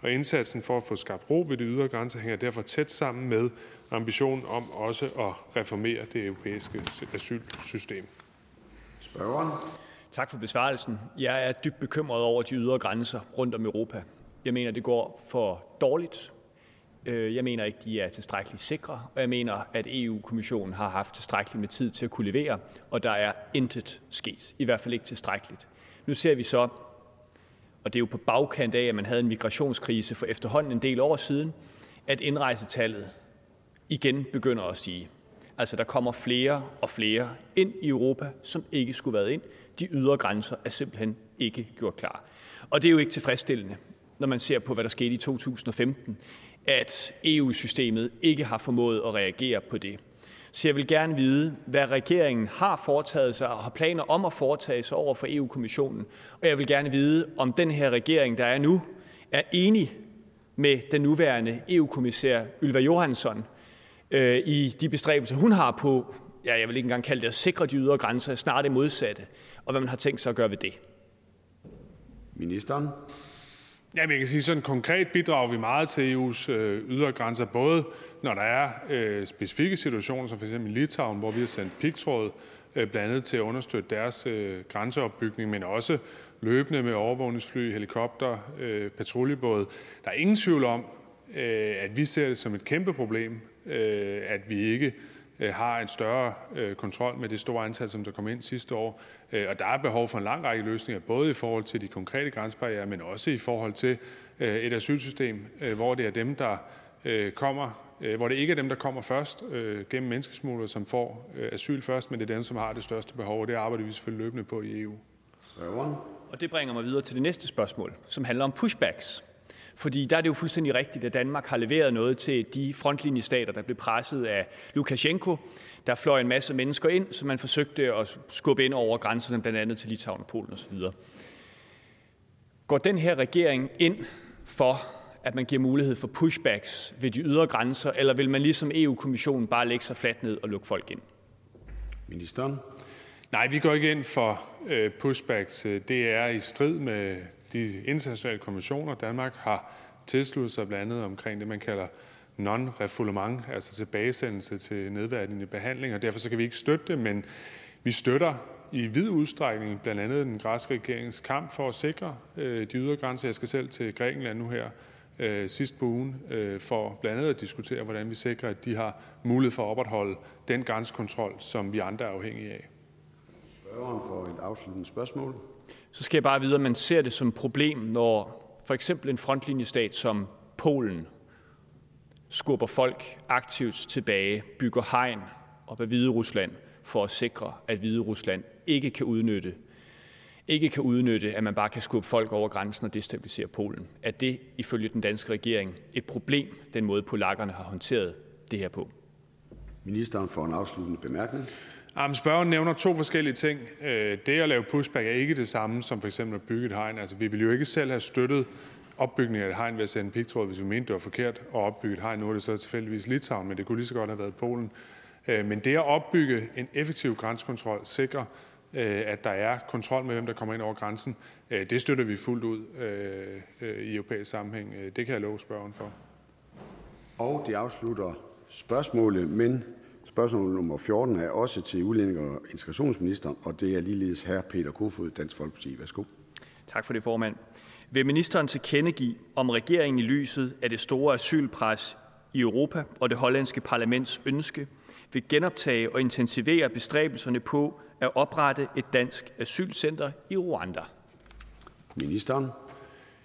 og indsatsen for at få skabt ro ved de ydre grænser hænger derfor tæt sammen med ambitionen om også at reformere det europæiske asylsystem. Spørgeren. Tak for besvarelsen. Jeg er dybt bekymret over de ydre grænser rundt om Europa. Jeg mener, det går for dårligt. Øh, jeg mener ikke, de er tilstrækkeligt sikre, og jeg mener, at EU-kommissionen har haft tilstrækkeligt med tid til at kunne levere, og der er intet sket. I hvert fald ikke tilstrækkeligt. Nu ser vi så, og det er jo på bagkant af, at man havde en migrationskrise for efterhånden en del år siden, at indrejsetallet igen begynder at stige. Altså der kommer flere og flere ind i Europa, som ikke skulle have været ind. De ydre grænser er simpelthen ikke gjort klar. Og det er jo ikke tilfredsstillende, når man ser på, hvad der skete i 2015, at EU-systemet ikke har formået at reagere på det. Så jeg vil gerne vide, hvad regeringen har foretaget sig og har planer om at foretage sig over for EU-kommissionen. Og jeg vil gerne vide, om den her regering, der er nu, er enig med den nuværende EU-kommissær Ylva Johansson øh, i de bestræbelser, hun har på, ja, jeg vil ikke engang kalde det at sikre de ydre grænser, snart det modsatte, og hvad man har tænkt sig at gøre ved det. Ministeren. Ja, jeg kan sige, sådan konkret bidrager vi meget til EU's øh, ydre grænser, både når der er øh, specifikke situationer, som f.eks. i Litauen, hvor vi har sendt pigtråd øh, blandt andet til at understøtte deres øh, grænseopbygning, men også løbende med overvågningsfly, helikopter, øh, patruljebåde. Der er ingen tvivl om, øh, at vi ser det som et kæmpe problem, at vi ikke øh, har en større øh, kontrol med det store antal, som der kom ind sidste år. Og der er behov for en lang række løsninger, både i forhold til de konkrete grænsebarriere, men også i forhold til et asylsystem, hvor det er dem, der kommer, hvor det ikke er dem, der kommer først gennem menneskesmuglere, som får asyl først, men det er dem, som har det største behov, og det arbejder vi selvfølgelig løbende på i EU. Og det bringer mig videre til det næste spørgsmål, som handler om pushbacks. Fordi der er det jo fuldstændig rigtigt, at Danmark har leveret noget til de frontlinjestater, der blev presset af Lukashenko. Der fløj en masse mennesker ind, som man forsøgte at skubbe ind over grænserne, blandt andet til Litauen og Polen osv. Går den her regering ind for, at man giver mulighed for pushbacks ved de ydre grænser, eller vil man ligesom EU-kommissionen bare lægge sig fladt ned og lukke folk ind? Ministeren. Nej, vi går ikke ind for øh, pushbacks. Det er i strid med de internationale konventioner. Danmark har tilsluttet sig blandt andet omkring det, man kalder non-refoulement, altså tilbagesendelse til nedværdigende behandling, og derfor så kan vi ikke støtte det, men vi støtter i vid udstrækning blandt andet den græske regerings kamp for at sikre øh, de ydre grænser. Jeg skal selv til Grækenland nu her øh, sidst på ugen øh, for blandt andet at diskutere, hvordan vi sikrer, at de har mulighed for at opretholde den grænsekontrol, som vi andre er afhængige af. Spørgeren for et afsluttende spørgsmål. Så skal jeg bare vide, om man ser det som et problem, når for eksempel en frontlinjestat som Polen skubber folk aktivt tilbage, bygger hegn op ad Hvide Rusland for at sikre, at Hvide Rusland ikke kan udnytte ikke kan udnytte, at man bare kan skubbe folk over grænsen og destabilisere Polen. Er det ifølge den danske regering et problem, den måde polakkerne har håndteret det her på? Ministeren for en afsluttende bemærkning. Ah, Jamen, spørgeren nævner to forskellige ting. Øh, det at lave pushback er ikke det samme som for eksempel at bygge et hegn. Altså, vi ville jo ikke selv have støttet opbygningen af et hegn ved at sende pigtråd, hvis vi mente, det var forkert at opbygge et hegn. Nu er det så tilfældigvis Litauen, men det kunne lige så godt have været Polen. Øh, men det at opbygge en effektiv grænsekontrol, sikrer, øh, at der er kontrol med, hvem der kommer ind over grænsen, det støtter vi fuldt ud i europæisk sammenhæng. Det kan jeg love spørgeren for. Og det afslutter spørgsmålet, men Spørgsmål nummer 14 er også til udlænding- og integrationsministeren, og det er ligeledes hr. Peter Kofod, Dansk Folkeparti. Værsgo. Tak for det, formand. Vil ministeren tilkendegive, om regeringen i lyset af det store asylpres i Europa og det hollandske parlaments ønske vil genoptage og intensivere bestræbelserne på at oprette et dansk asylcenter i Rwanda? Ministeren.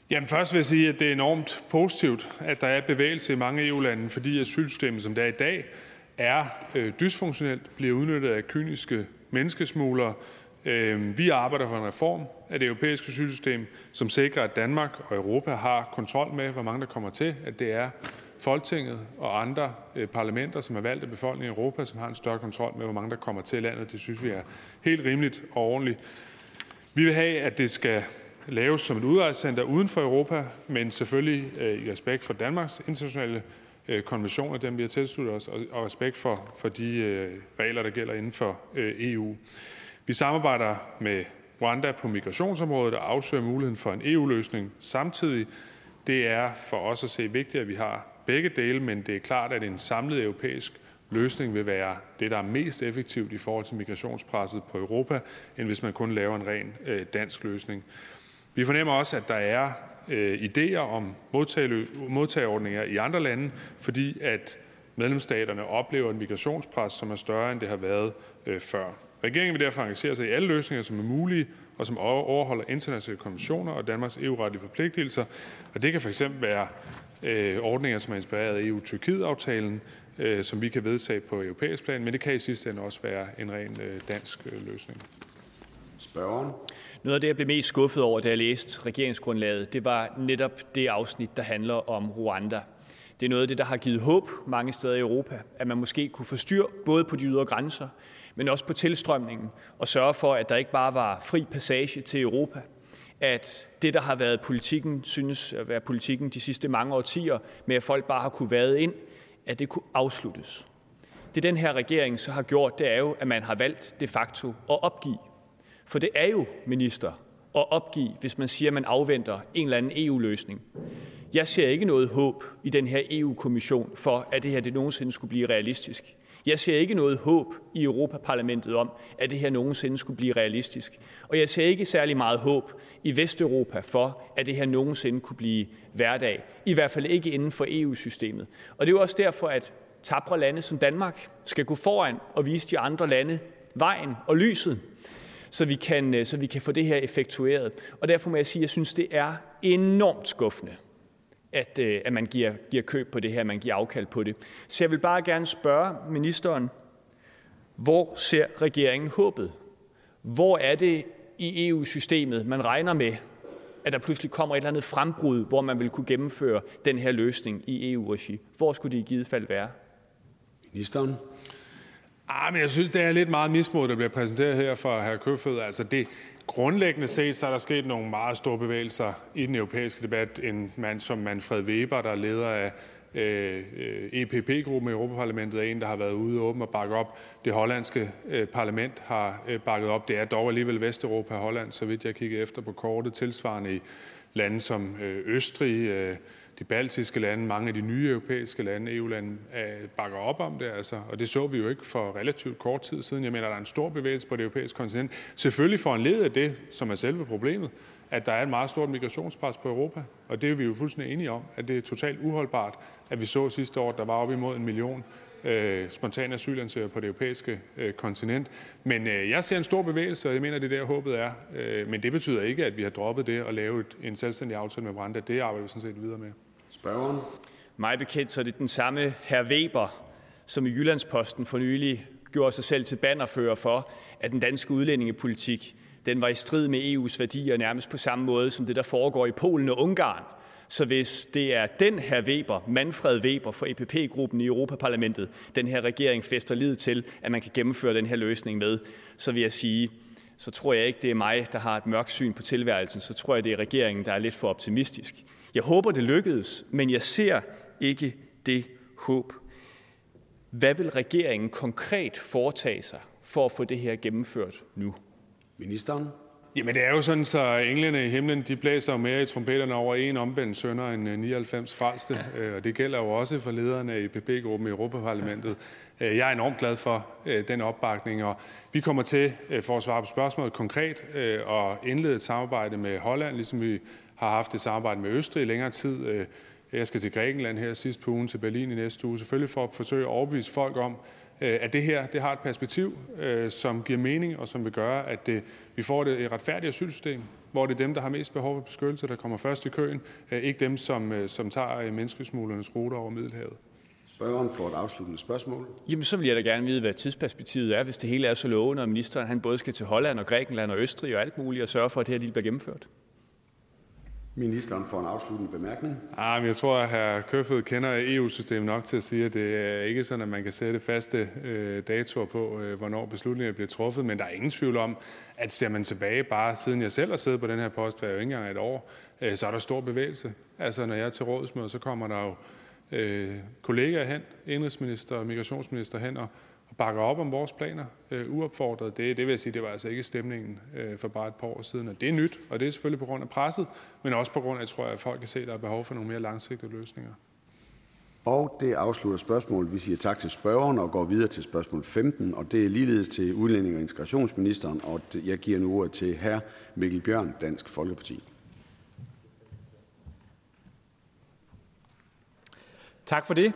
Jamen først vil jeg sige, at det er enormt positivt, at der er bevægelse i mange EU-lande, fordi asylsystemet, som det er i dag, er øh, dysfunktionelt, bliver udnyttet af kyniske menneskesmuglere. Øh, vi arbejder for en reform af det europæiske asylsystem, som sikrer, at Danmark og Europa har kontrol med, hvor mange der kommer til, at det er Folketinget og andre øh, parlamenter, som er valgt af befolkningen i Europa, som har en større kontrol med, hvor mange der kommer til landet. Det synes vi er helt rimeligt og ordentligt. Vi vil have, at det skal laves som et udrejsecenter uden for Europa, men selvfølgelig øh, i respekt for Danmarks internationale Øh, konventioner, dem vi har tilsluttet os, og respekt for, for de øh, regler, der gælder inden for øh, EU. Vi samarbejder med Rwanda på migrationsområdet og afsøger muligheden for en EU-løsning samtidig. Det er for os at se vigtigt, at vi har begge dele, men det er klart, at en samlet europæisk løsning vil være det, der er mest effektivt i forhold til migrationspresset på Europa, end hvis man kun laver en ren dansk løsning. Vi fornemmer også, at der er Øh, idéer om modtageordninger i andre lande, fordi at medlemsstaterne oplever et migrationspres, som er større, end det har været øh, før. Regeringen vil derfor engagere sig i alle løsninger, som er mulige, og som overholder internationale konventioner og Danmarks EU-retlige forpligtelser. Og det kan fx være øh, ordninger, som er inspireret af EU-Tyrkiet-aftalen, øh, som vi kan vedtage på europæisk plan, men det kan i sidste ende også være en ren øh, dansk øh, løsning. Spørgeren. Noget af det, jeg blev mest skuffet over, da jeg læste regeringsgrundlaget, det var netop det afsnit, der handler om Rwanda. Det er noget af det, der har givet håb mange steder i Europa, at man måske kunne få styr både på de ydre grænser, men også på tilstrømningen, og sørge for, at der ikke bare var fri passage til Europa. At det, der har været politikken, synes at være politikken de sidste mange årtier, med at folk bare har kunne vade ind, at det kunne afsluttes. Det den her regering så har gjort, det er jo, at man har valgt de facto at opgive for det er jo, minister, at opgive, hvis man siger, at man afventer en eller anden EU-løsning. Jeg ser ikke noget håb i den her EU-kommission for, at det her det nogensinde skulle blive realistisk. Jeg ser ikke noget håb i Europaparlamentet om, at det her nogensinde skulle blive realistisk. Og jeg ser ikke særlig meget håb i Vesteuropa for, at det her nogensinde kunne blive hverdag. I hvert fald ikke inden for EU-systemet. Og det er jo også derfor, at tabre lande som Danmark skal gå foran og vise de andre lande vejen og lyset så vi kan, øh, så vi kan få det her effektueret. Og derfor må jeg sige, at jeg synes, det er enormt skuffende, at, øh, at man giver, giver køb på det her, man giver afkald på det. Så jeg vil bare gerne spørge ministeren, hvor ser regeringen håbet? Hvor er det i EU-systemet, man regner med, at der pludselig kommer et eller andet frembrud, hvor man vil kunne gennemføre den her løsning i EU-regi? Hvor skulle det i givet fald være? Ministeren. Ah, men jeg synes, det er lidt meget mismod, der bliver præsenteret her fra hr. Køfød. Altså det, grundlæggende set, så er der sket nogle meget store bevægelser i den europæiske debat. En mand som Manfred Weber, der er leder af øh, øh EPP-gruppen i Europaparlamentet, er en, der har været ude åben og bakke op. Det hollandske øh, parlament har øh, bakket op. Det er dog alligevel Vesteuropa og Holland, så vidt jeg kigger efter på kortet, tilsvarende i lande som øh, Østrig, øh, de baltiske lande, mange af de nye europæiske lande, EU-lande, øh, bakker op om det. Altså. Og det så vi jo ikke for relativt kort tid siden. Jeg mener, der er en stor bevægelse på det europæiske kontinent. Selvfølgelig for en led af det, som er selve problemet, at der er et meget stort migrationspres på Europa. Og det er vi jo fuldstændig enige om, at det er totalt uholdbart, at vi så sidste år, at der var op imod en million øh, spontane asylansøgere på det europæiske øh, kontinent. Men øh, jeg ser en stor bevægelse, og jeg mener, det er der håbet er. Øh, men det betyder ikke, at vi har droppet det og lave et, en selvstændig aftale med Branda. Det arbejder vi sådan set videre med. Spørgeren. Mig bekendt så er det den samme herr Weber, som i Jyllandsposten for nylig gjorde sig selv til bannerfører for, at den danske udlændingepolitik den var i strid med EU's værdier nærmest på samme måde som det, der foregår i Polen og Ungarn. Så hvis det er den her Weber, Manfred Weber fra EPP-gruppen i Europaparlamentet, den her regering fester lid til, at man kan gennemføre den her løsning med, så vil jeg sige, så tror jeg ikke, det er mig, der har et mørkt syn på tilværelsen. Så tror jeg, det er regeringen, der er lidt for optimistisk. Jeg håber, det lykkedes, men jeg ser ikke det håb. Hvad vil regeringen konkret foretage sig for at få det her gennemført nu? Ministeren. Jamen det er jo sådan, så englene i himlen, de blæser jo mere i trompetterne over en omvendt sønder end 99 øh, frelste. Ja. Og det gælder jo også for lederne af IPP-gruppen i Europaparlamentet. Øh, jeg er enormt glad for øh, den opbakning, og vi kommer til, for at svare på spørgsmålet konkret, at indlede et samarbejde med Holland, ligesom vi har haft et samarbejde med Østrig i længere tid. Jeg skal til Grækenland her sidst på ugen, til Berlin i næste uge, selvfølgelig for at forsøge at overbevise folk om, Øh, at det her det har et perspektiv, øh, som giver mening, og som vil gøre, at det, vi får et retfærdigt asylsystem, hvor det er dem, der har mest behov for beskyttelse, der kommer først i køen, øh, ikke dem, som, som tager menneskesmuglernes ruter over Middelhavet. Spørgeren får et afsluttende spørgsmål. Jamen, så vil jeg da gerne vide, hvad tidsperspektivet er, hvis det hele er så lovende, og ministeren han både skal til Holland og Grækenland og Østrig og alt muligt, og sørge for, at det her bliver gennemført. Ministeren får en afsluttende bemærkning. Ah, men jeg tror, at hr. Køfed kender EU-systemet nok til at sige, at det er ikke sådan, at man kan sætte faste øh, datoer på, øh, hvornår beslutninger bliver truffet. Men der er ingen tvivl om, at ser man tilbage bare siden jeg selv har siddet på den her post, hver jo ikke engang et år, øh, så er der stor bevægelse. Altså når jeg er til rådsmøde, så kommer der jo øh, kollegaer hen, indrigsminister og migrationsminister hen og bakker op om vores planer øh, uopfordret. Det, det vil jeg sige, det var altså ikke stemningen øh, for bare et par år siden. Og det er nyt, og det er selvfølgelig på grund af presset, men også på grund af, jeg tror, at folk kan se, at der er behov for nogle mere langsigtede løsninger. Og det afslutter spørgsmålet. Vi siger tak til spørgeren og går videre til spørgsmål 15, og det er ligeledes til udlænding- og integrationsministeren, og jeg giver nu ordet til hr. Mikkel Bjørn, Dansk Folkeparti. Tak for det.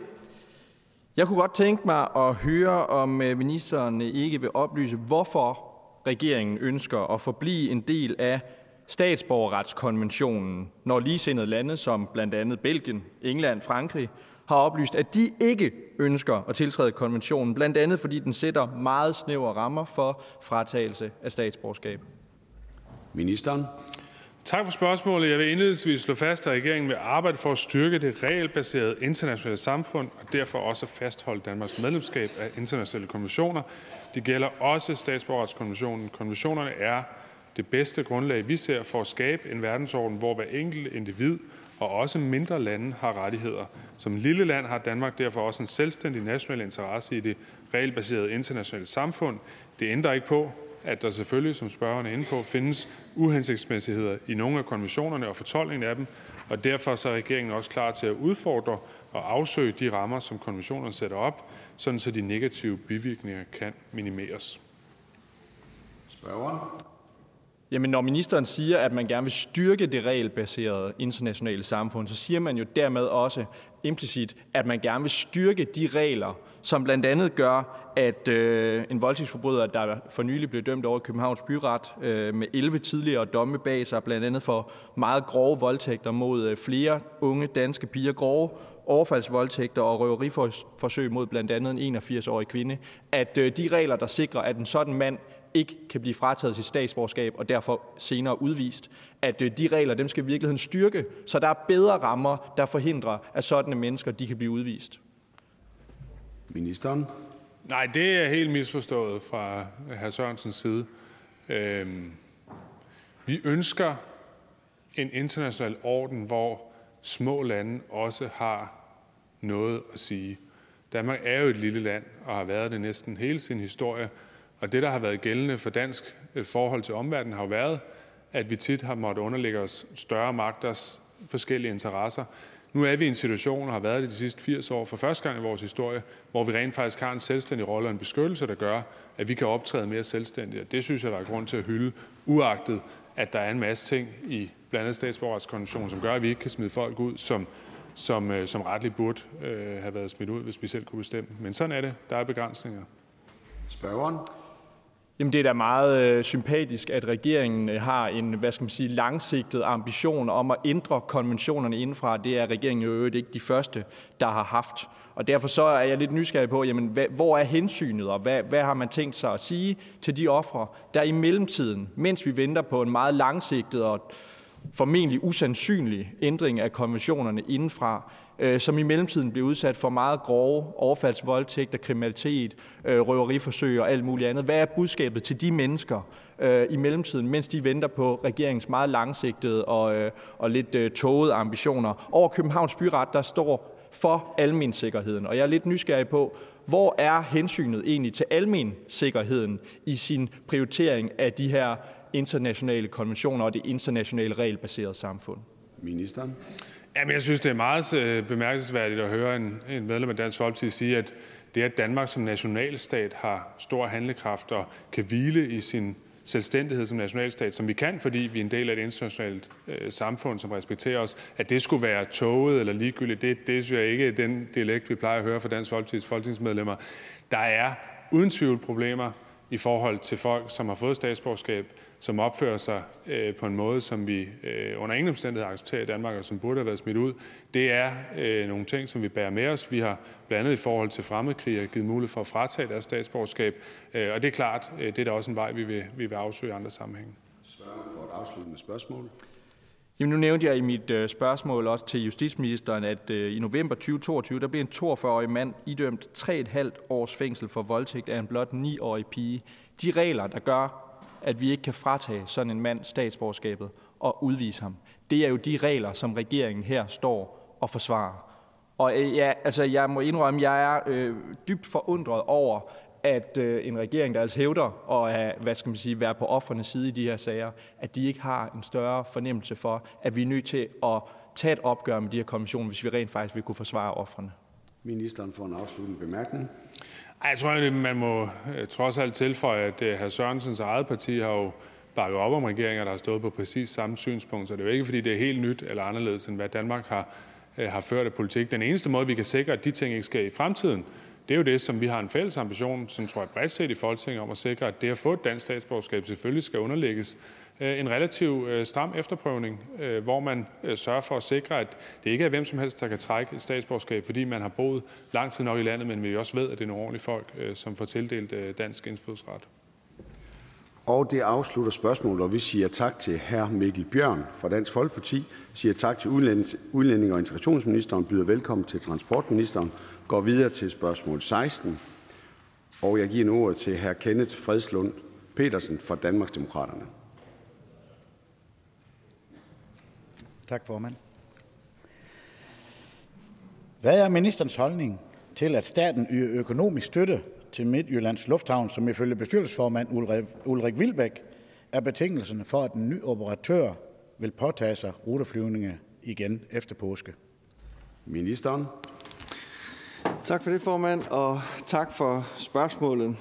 Jeg kunne godt tænke mig at høre, om øh, ministeren øh, ikke vil oplyse, hvorfor regeringen ønsker at forblive en del af statsborgerretskonventionen, når ligesindede lande som blandt andet Belgien, England, Frankrig har oplyst, at de ikke ønsker at tiltræde konventionen, blandt andet fordi den sætter meget snævre rammer for fratagelse af statsborgerskab. Ministeren. Tak for spørgsmålet. Jeg vil indledningsvis slå fast, at regeringen vil arbejde for at styrke det regelbaserede internationale samfund og derfor også fastholde Danmarks medlemskab af internationale konventioner. Det gælder også statsborgerretskonventionen. Konventionerne er det bedste grundlag, vi ser for at skabe en verdensorden, hvor hver enkelt individ og også mindre lande har rettigheder. Som lille land har Danmark derfor også en selvstændig national interesse i det regelbaserede internationale samfund. Det ændrer ikke på, at der selvfølgelig, som spørgeren er inde på, findes uhensigtsmæssigheder i nogle af konventionerne og fortolkningen af dem, og derfor så er regeringen også klar til at udfordre og afsøge de rammer, som konventionerne sætter op, sådan så de negative bivirkninger kan minimeres. Spørgeren. Jamen, når ministeren siger, at man gerne vil styrke det regelbaserede internationale samfund, så siger man jo dermed også implicit, at man gerne vil styrke de regler, som blandt andet gør, at øh, en voldtægtsforbryder, der for nylig blev dømt over Københavns Byret øh, med 11 tidligere domme bag sig, blandt andet for meget grove voldtægter mod øh, flere unge danske piger, grove overfaldsvoldtægter og røveriforsøg mod blandt andet en 81-årig kvinde, at øh, de regler, der sikrer, at en sådan mand ikke kan blive frataget sit statsborgerskab og derfor senere udvist, at øh, de regler dem skal i virkeligheden styrke, så der er bedre rammer, der forhindrer, at sådanne mennesker de kan blive udvist. Ministeren. Nej, det er helt misforstået fra hr. Sørensens side. Øhm, vi ønsker en international orden, hvor små lande også har noget at sige. Danmark er jo et lille land og har været det næsten hele sin historie. Og det, der har været gældende for dansk øh, forhold til omverdenen, har jo været, at vi tit har måttet underlægge os større magters forskellige interesser. Nu er vi i en situation, og har været det de sidste 80 år, for første gang i vores historie, hvor vi rent faktisk har en selvstændig rolle og en beskyttelse, der gør, at vi kan optræde mere selvstændigt. Og det synes jeg, der er grund til at hylde, uagtet at der er en masse ting i blandt andet statsborgerretskonventionen, som gør, at vi ikke kan smide folk ud, som, som, øh, som retligt burde øh, have været smidt ud, hvis vi selv kunne bestemme. Men sådan er det. Der er begrænsninger. Spørgeren? Jamen, det er da meget øh, sympatisk, at regeringen øh, har en hvad skal man sige, langsigtet ambition om at ændre konventionerne indenfra. Det er regeringen jo ikke de første, der har haft. Og derfor så er jeg lidt nysgerrig på, jamen, hvad, hvor er hensynet, og hvad, hvad har man tænkt sig at sige til de ofre, der i mellemtiden, mens vi venter på en meget langsigtet og formentlig usandsynlig ændring af konventionerne indenfra, øh, som i mellemtiden bliver udsat for meget grove overfaldsvoldtægter, kriminalitet, øh, røveriforsøg og alt muligt andet. Hvad er budskabet til de mennesker øh, i mellemtiden, mens de venter på regeringens meget langsigtede og, øh, og lidt øh, tågede ambitioner? Over Københavns Byret, der står for almen sikkerheden, og jeg er lidt nysgerrig på, hvor er hensynet egentlig til almen sikkerheden i sin prioritering af de her internationale konventioner og det internationale regelbaserede samfund? Ministeren. Jamen, jeg synes, det er meget øh, bemærkelsesværdigt at høre en, en medlem af Dansk Folkeparti sige, at det, at Danmark som nationalstat har stor handlekraft og kan hvile i sin selvstændighed som nationalstat, som vi kan, fordi vi er en del af et internationalt øh, samfund, som respekterer os, at det skulle være toget eller ligegyldigt, det, det synes jeg ikke er den dialekt, vi plejer at høre fra Dansk Folkeparti's folketingsmedlemmer. Der er uden tvivl problemer i forhold til folk, som har fået statsborgerskab, som opfører sig øh, på en måde, som vi øh, under ingen omstændighed accepterer i Danmark, og som burde have været smidt ud. Det er øh, nogle ting, som vi bærer med os. Vi har blandt andet i forhold til fremmedkrigere givet mulighed for at fratage deres statsborgerskab. Øh, og det er klart, øh, det er da også en vej, vi vil, vi vil afsøge i andre sammenhænge. Spørger for et afsluttende spørgsmål. Jamen, nu nævnte jeg i mit øh, spørgsmål også til justitsministeren, at øh, i november 2022, der blev en 42-årig mand idømt 3,5 års fængsel for voldtægt af en blot 9-årig pige. De regler, der gør, at vi ikke kan fratage sådan en mand statsborgerskabet og udvise ham, det er jo de regler, som regeringen her står og forsvarer. Og øh, ja, altså, jeg må indrømme, at jeg er øh, dybt forundret over, at øh, en regering, der altså hævder at have, hvad skal man sige, være på offernes side i de her sager, at de ikke har en større fornemmelse for, at vi er nødt til at tage et opgør med de her kommissioner, hvis vi rent faktisk vil kunne forsvare offerne. Ministeren får en afsluttende bemærkning. Jeg tror, at man må øh, trods alt tilføje, at øh, hr. Sørensens eget parti har jo bakket op om regeringer, der har stået på præcis samme synspunkt. Så det er jo ikke, fordi det er helt nyt eller anderledes, end hvad Danmark har, øh, har ført af politik. Den eneste måde, vi kan sikre, at de ting ikke sker i fremtiden, det er jo det, som vi har en fælles ambition, som tror jeg bredt set i Folketinget, om at sikre, at det at få et dansk statsborgerskab selvfølgelig skal underlægges øh, en relativ øh, stram efterprøvning, øh, hvor man sørger for at sikre, at det ikke er hvem som helst, der kan trække et statsborgerskab, fordi man har boet lang tid nok i landet, men vi også ved, at det er nogle ordentlige folk, som får tildelt dansk indfødsret. Og det afslutter spørgsmålet, og vi siger tak til hr. Mikkel Bjørn fra Dansk Folkeparti, siger tak til udlænding og integrationsministeren, byder velkommen til transportministeren, går videre til spørgsmål 16, og jeg giver nu ordet til hr. Kenneth Fredslund Petersen fra Danmarksdemokraterne. Tak, formand. Hvad er ministerens holdning til, at staten yder økonomisk støtte til Midtjyllands Lufthavn, som ifølge bestyrelsesformand Ulrik Vilbæk er betingelserne for, at en ny operatør vil påtage sig ruteflyvninger igen efter påske? Ministeren. Tak for det, formand, og tak for spørgsmålet.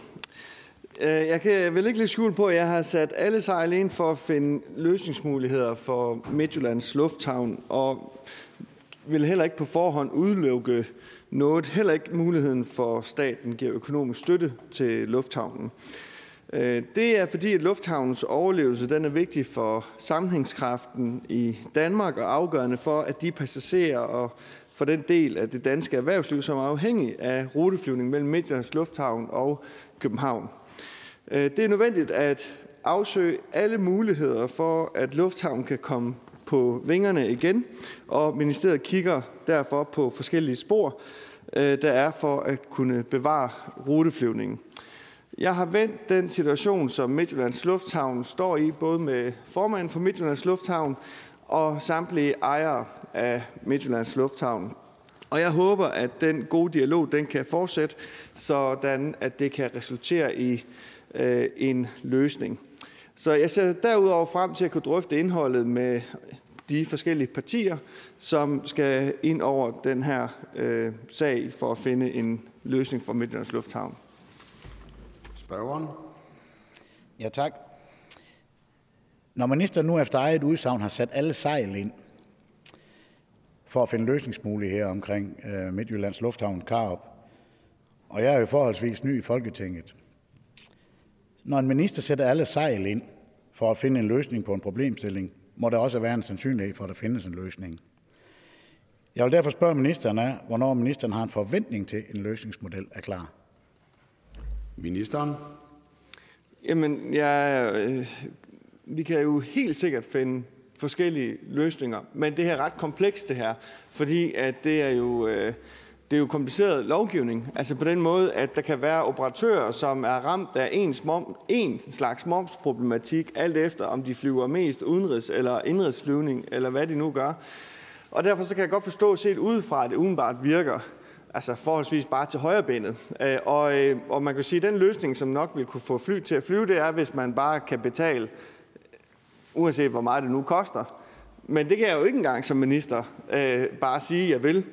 Øh, jeg kan vel ikke lægge skjul på, at jeg har sat alle sejl ind for at finde løsningsmuligheder for Midtjyllands Lufthavn, og vil heller ikke på forhånd udelukke noget, heller ikke muligheden for, at staten giver økonomisk støtte til lufthavnen. Øh, det er fordi, at lufthavnens overlevelse den er vigtig for sammenhængskraften i Danmark og afgørende for, at de passagerer og for den del af det danske erhvervsliv, som er afhængig af ruteflyvning mellem Midtjyllands Lufthavn og København. Øh, det er nødvendigt at afsøge alle muligheder for, at lufthavnen kan komme på vingerne igen, og ministeriet kigger derfor på forskellige spor, øh, der er for at kunne bevare ruteflyvningen. Jeg har vendt den situation, som Midtjyllands Lufthavn står i, både med formanden for Midtjyllands Lufthavn og samtlige ejere af Midtjyllands Lufthavn. Og jeg håber, at den gode dialog den kan fortsætte, sådan at det kan resultere i øh, en løsning. Så jeg ser derudover frem til at kunne drøfte indholdet med de forskellige partier, som skal ind over den her øh, sag for at finde en løsning for Midtjyllands Lufthavn. Spørgeren. Ja, tak. Når ministeren nu efter eget udsagn har sat alle sejl ind for at finde løsningsmuligheder omkring øh, Midtjyllands Lufthavn Karup, og jeg er jo forholdsvis ny i Folketinget. Når en minister sætter alle sejl ind for at finde en løsning på en problemstilling, må der også være en sandsynlighed for, at der findes en løsning. Jeg vil derfor spørge ministeren af, hvornår ministeren har en forventning til, at en løsningsmodel er klar. Ministeren. Jamen, jeg, øh, vi kan jo helt sikkert finde forskellige løsninger, men det her er ret komplekst det her, fordi at det er jo øh, det er jo kompliceret lovgivning. Altså på den måde, at der kan være operatører, som er ramt af en, mom, en slags momsproblematik, alt efter om de flyver mest udenrigs- eller indrigsflyvning, eller hvad de nu gør. Og derfor så kan jeg godt forstå, set udefra, at det udenbart virker altså forholdsvis bare til højre benet. Øh, og, øh, og man kan sige, at den løsning, som nok vil kunne få fly til at flyve, det er, hvis man bare kan betale, uanset hvor meget det nu koster. Men det kan jeg jo ikke engang som minister øh, bare sige, at jeg vil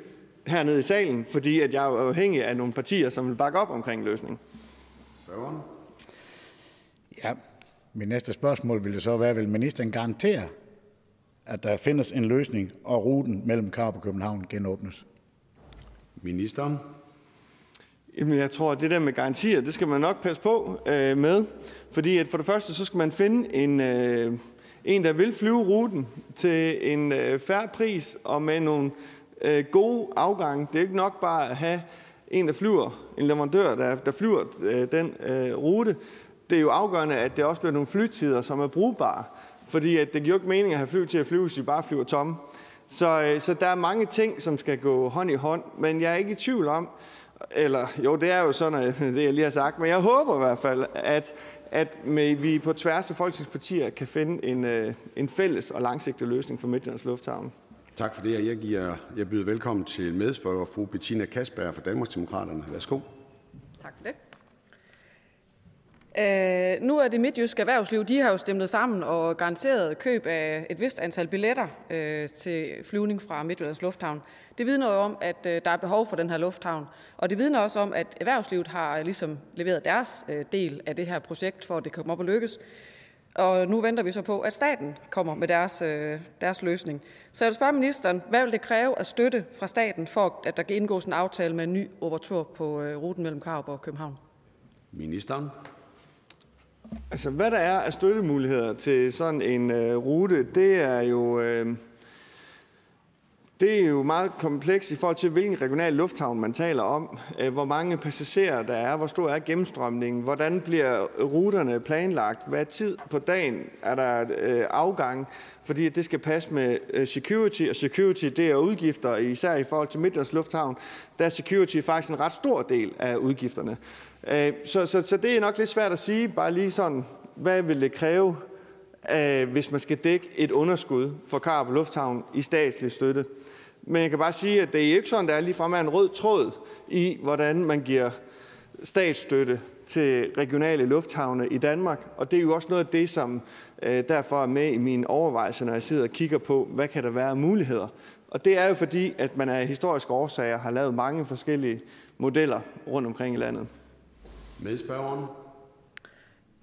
hernede i salen, fordi at jeg er afhængig af nogle partier, som vil bakke op omkring løsningen. Spørgeren. Ja, min næste spørgsmål vil så være, vil ministeren garantere, at der findes en løsning, og ruten mellem Karup og København genåbnes? Ministeren. Jamen, jeg tror, at det der med garantier, det skal man nok passe på øh, med. Fordi at for det første, så skal man finde en, øh, en der vil flyve ruten til en øh, færre pris og med nogle øh, gode afgange. Det er ikke nok bare at have en, der flyver, en leverandør, der, der flyver øh, den øh, rute. Det er jo afgørende, at det også bliver nogle flytider, som er brugbare. Fordi at det giver jo ikke mening at have fly til at flyve, hvis de bare flyver tomme. Så, øh, så der er mange ting, som skal gå hånd i hånd, men jeg er ikke i tvivl om, eller jo, det er jo sådan, det jeg lige har sagt, men jeg håber i hvert fald, at, at med, vi på tværs af folketingspartier kan finde en, øh, en fælles og langsigtet løsning for Midtjyllands Lufthavn. Tak for det, jeg, giver, jeg byder velkommen til medspørger fru Bettina Kasper fra Danmarksdemokraterne. Værsgo. Tak for det. Øh, nu er det midtjyske erhvervsliv, de har jo stemt sammen og garanteret køb af et vist antal billetter øh, til flyvning fra Midtjyllands Lufthavn. Det vidner jo om, at øh, der er behov for den her lufthavn. Og det vidner også om, at erhvervslivet har ligesom leveret deres øh, del af det her projekt, for at det kommer op og lykkes. Og nu venter vi så på, at staten kommer med deres, øh, deres løsning. Så jeg vil spørge ministeren, hvad vil det kræve af støtte fra staten, for at der kan indgås en aftale med en ny operatør på øh, ruten mellem Karup og København? Ministeren. Altså, hvad der er af støttemuligheder til sådan en øh, rute, det er jo... Øh, det er jo meget komplekst i forhold til, hvilken regional lufthavn man taler om, øh, hvor mange passagerer der er, hvor stor er gennemstrømningen, hvordan bliver ruterne planlagt, hvad tid på dagen er der øh, afgang, fordi det skal passe med øh, security, og security det er udgifter, især i forhold til Midtjyllands Lufthavn, der er security faktisk en ret stor del af udgifterne. Øh, så, så, så det er nok lidt svært at sige, bare lige sådan, hvad vil det kræve, øh, hvis man skal dække et underskud for Karup Lufthavn i statslig støtte. Men jeg kan bare sige, at det er ikke sådan, der er ligefrem en rød tråd i, hvordan man giver statsstøtte til regionale lufthavne i Danmark. Og det er jo også noget af det, som øh, derfor er med i mine overvejelser, når jeg sidder og kigger på, hvad kan der være af muligheder. Og det er jo fordi, at man af historiske årsager har lavet mange forskellige modeller rundt omkring i landet. Medspørgeren.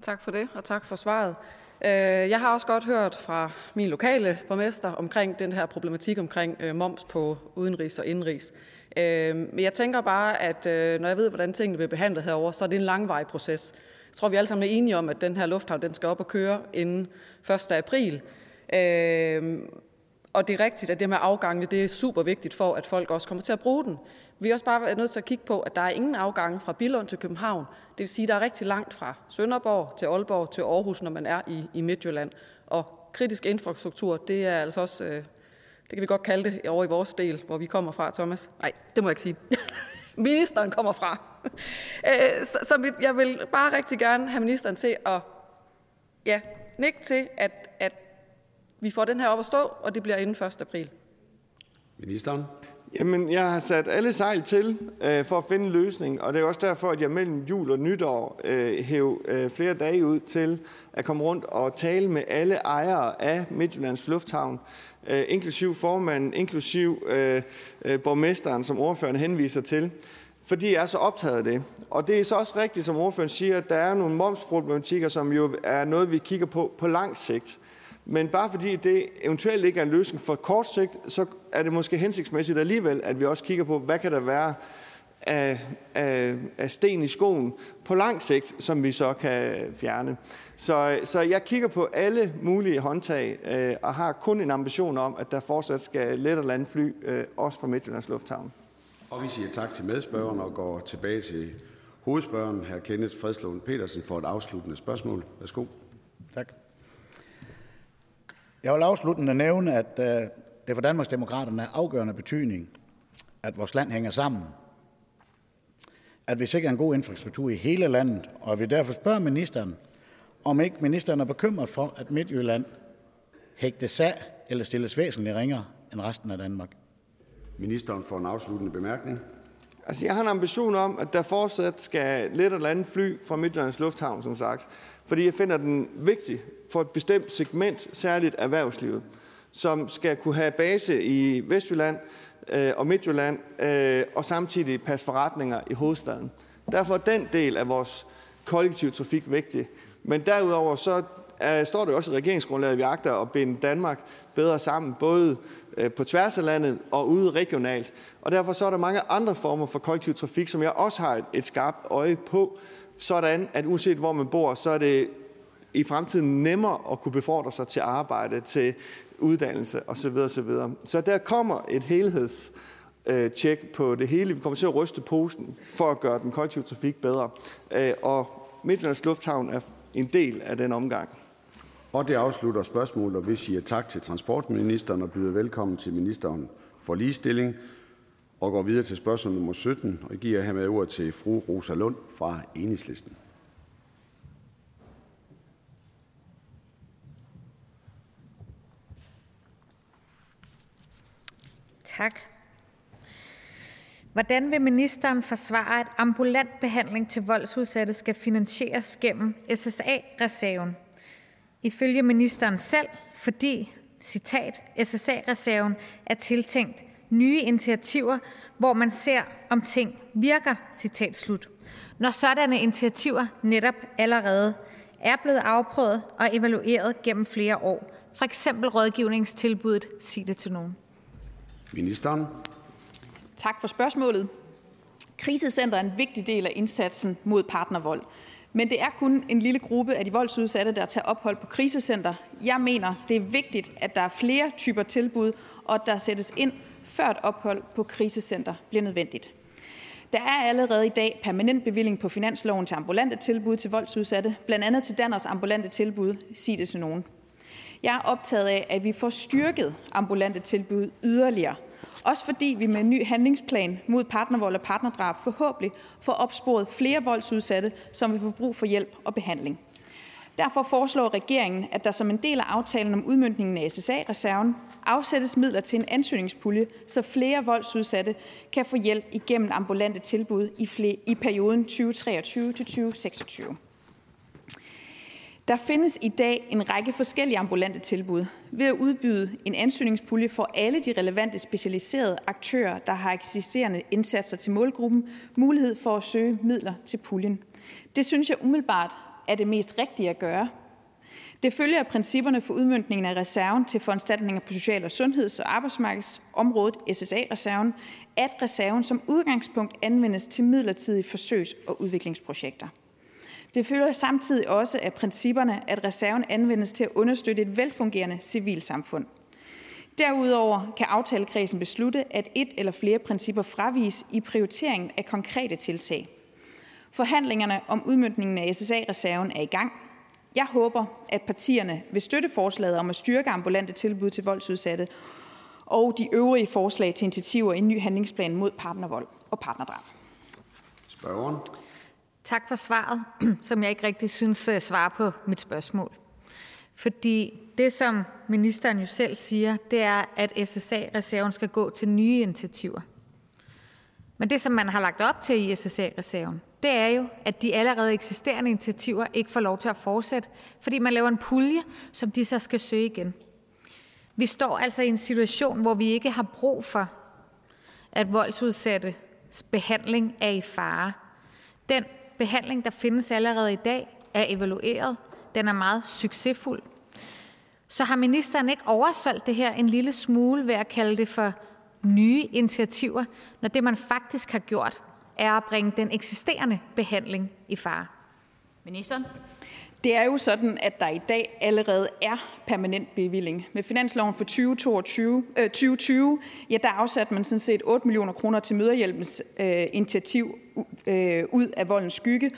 Tak for det, og tak for svaret. Øh, jeg har også godt hørt fra min lokale borgmester omkring den her problematik omkring øh, moms på udenrigs og indrigs. Øh, men jeg tænker bare, at når jeg ved, hvordan tingene bliver behandlet herover, så er det en langvarig proces. Jeg tror, vi alle sammen er enige om, at den her lufthavn den skal op og køre inden 1. april. Og det er rigtigt, at det med afgangene det er super vigtigt for, at folk også kommer til at bruge den. Vi er også bare nødt til at kigge på, at der er ingen afgange fra Billund til København. Det vil sige, at der er rigtig langt fra Sønderborg til Aalborg til Aarhus, når man er i, i Midtjylland. Og kritisk infrastruktur, det er altså også, øh, det kan vi godt kalde det over i vores del, hvor vi kommer fra, Thomas. Nej, det må jeg ikke sige. ministeren kommer fra. Øh, så, så jeg vil bare rigtig gerne have ministeren til at ja, nikke til, at, at vi får den her op at stå, og det bliver inden 1. april. Ministeren. Jamen, jeg har sat alle sejl til øh, for at finde en løsning, og det er også derfor, at jeg mellem jul og nytår øh, hæv øh, flere dage ud til at komme rundt og tale med alle ejere af Midtjyllands Lufthavn, øh, inklusiv formanden, inklusiv øh, øh, borgmesteren, som ordføreren henviser til, fordi jeg er så optaget af det. Og det er så også rigtigt, som ordføreren siger, at der er nogle momsproblematikker, som jo er noget, vi kigger på på lang sigt. Men bare fordi det eventuelt ikke er en løsning for kort sigt, så er det måske hensigtsmæssigt alligevel, at vi også kigger på, hvad kan der være af, af, af sten i skoen på lang sigt, som vi så kan fjerne. Så, så jeg kigger på alle mulige håndtag øh, og har kun en ambition om, at der fortsat skal let og lande fly, øh, også fra Midtjyllands Lufthavn. Og vi siger tak til medspørgeren og går tilbage til hovedspørgeren, hr. Kenneth Fredslund Petersen, for et afsluttende spørgsmål. Værsgo. Tak. Jeg vil afsluttende nævne, at øh, det for Danmarks Demokraterne er afgørende betydning, at vores land hænger sammen. At vi sikrer en god infrastruktur i hele landet, og vi derfor spørger ministeren, om ikke ministeren er bekymret for, at Midtjylland hægtes af eller stilles væsentligt ringere end resten af Danmark. Ministeren får en afsluttende bemærkning. Altså, jeg har en ambition om, at der fortsat skal let eller andet fly fra Midtjyllands Lufthavn, som sagt. Fordi jeg finder den vigtig for et bestemt segment, særligt erhvervslivet, som skal kunne have base i Vestjylland øh, og Midtjylland, øh, og samtidig passe forretninger i hovedstaden. Derfor er den del af vores kollektiv trafik vigtig. Men derudover så er, står det også i regeringsgrundlaget, at vi agter at binde Danmark bedre sammen, både Øh, på tværs af landet og ude regionalt. Og derfor så er der mange andre former for kollektiv trafik, som jeg også har et, et skarpt øje på, sådan at uanset hvor man bor, så er det i fremtiden nemmere at kunne befordre sig til arbejde, til uddannelse osv. osv. Så der kommer et helheds øh, tjek på det hele. Vi kommer til at ryste posen for at gøre den kollektive trafik bedre. Øh, og Midtjyllands Lufthavn er en del af den omgang. Og det afslutter spørgsmålet, og vi siger tak til transportministeren og byder velkommen til ministeren for ligestilling og går videre til spørgsmål nummer 17 og giver hermed ord til fru Rosa Lund fra Enhedslisten. Tak. Hvordan vil ministeren forsvare, at ambulant behandling til voldsudsatte skal finansieres gennem SSA-reserven? Ifølge ministeren selv, fordi, citat, SSA-reserven er tiltænkt nye initiativer, hvor man ser, om ting virker, citat slut. Når sådanne initiativer netop allerede er blevet afprøvet og evalueret gennem flere år, for eksempel rådgivningstilbuddet Sig det til nogen. Ministeren. Tak for spørgsmålet. Krisecenter er en vigtig del af indsatsen mod partnervold. Men det er kun en lille gruppe af de voldsudsatte, der tager ophold på krisecenter. Jeg mener, det er vigtigt, at der er flere typer tilbud, og at der sættes ind, før et ophold på krisecenter bliver nødvendigt. Der er allerede i dag permanent bevilling på finansloven til ambulante tilbud til voldsudsatte, blandt andet til Danners ambulante tilbud, sig det til nogen. Jeg er optaget af, at vi får styrket ambulante tilbud yderligere, også fordi vi med en ny handlingsplan mod partnervold og partnerdrab forhåbentlig får opsporet flere voldsudsatte, som vil få brug for hjælp og behandling. Derfor foreslår regeringen, at der som en del af aftalen om udmyndningen af SSA-reserven afsættes midler til en ansøgningspulje, så flere voldsudsatte kan få hjælp igennem ambulante tilbud i, flere, i perioden 2023 til 2026. Der findes i dag en række forskellige ambulante tilbud. Ved at udbyde en ansøgningspulje for alle de relevante specialiserede aktører, der har eksisterende indsatser til målgruppen, mulighed for at søge midler til puljen. Det synes jeg umiddelbart er det mest rigtige at gøre. Det følger af principperne for udmyndningen af reserven til foranstaltninger på social- og sundheds- og arbejdsmarkedsområdet, SSA-reserven, at reserven som udgangspunkt anvendes til midlertidige forsøgs- og udviklingsprojekter. Det følger samtidig også af principperne, at reserven anvendes til at understøtte et velfungerende civilsamfund. Derudover kan aftalekredsen beslutte, at et eller flere principper fraviges i prioriteringen af konkrete tiltag. Forhandlingerne om udmyndningen af SSA-reserven er i gang. Jeg håber, at partierne vil støtte forslaget om at styrke ambulante tilbud til voldsudsatte og de øvrige forslag til initiativer i en ny handlingsplan mod partnervold og partnerdrab. Spørgeren. Tak for svaret, som jeg ikke rigtig synes øh, svarer på mit spørgsmål. Fordi det, som ministeren jo selv siger, det er, at SSA-reserven skal gå til nye initiativer. Men det, som man har lagt op til i SSA-reserven, det er jo, at de allerede eksisterende initiativer ikke får lov til at fortsætte, fordi man laver en pulje, som de så skal søge igen. Vi står altså i en situation, hvor vi ikke har brug for, at voldsudsatte behandling er i fare. Den behandling, der findes allerede i dag, er evalueret. Den er meget succesfuld. Så har ministeren ikke oversolgt det her en lille smule ved at kalde det for nye initiativer, når det, man faktisk har gjort, er at bringe den eksisterende behandling i fare? Ministeren. Det er jo sådan, at der i dag allerede er permanent bevilling. Med finansloven for 2022, øh, 2020 ja, der afsatte man sådan set 8 millioner kroner til møderhjælpens øh, initiativ øh, ud af voldens skygge.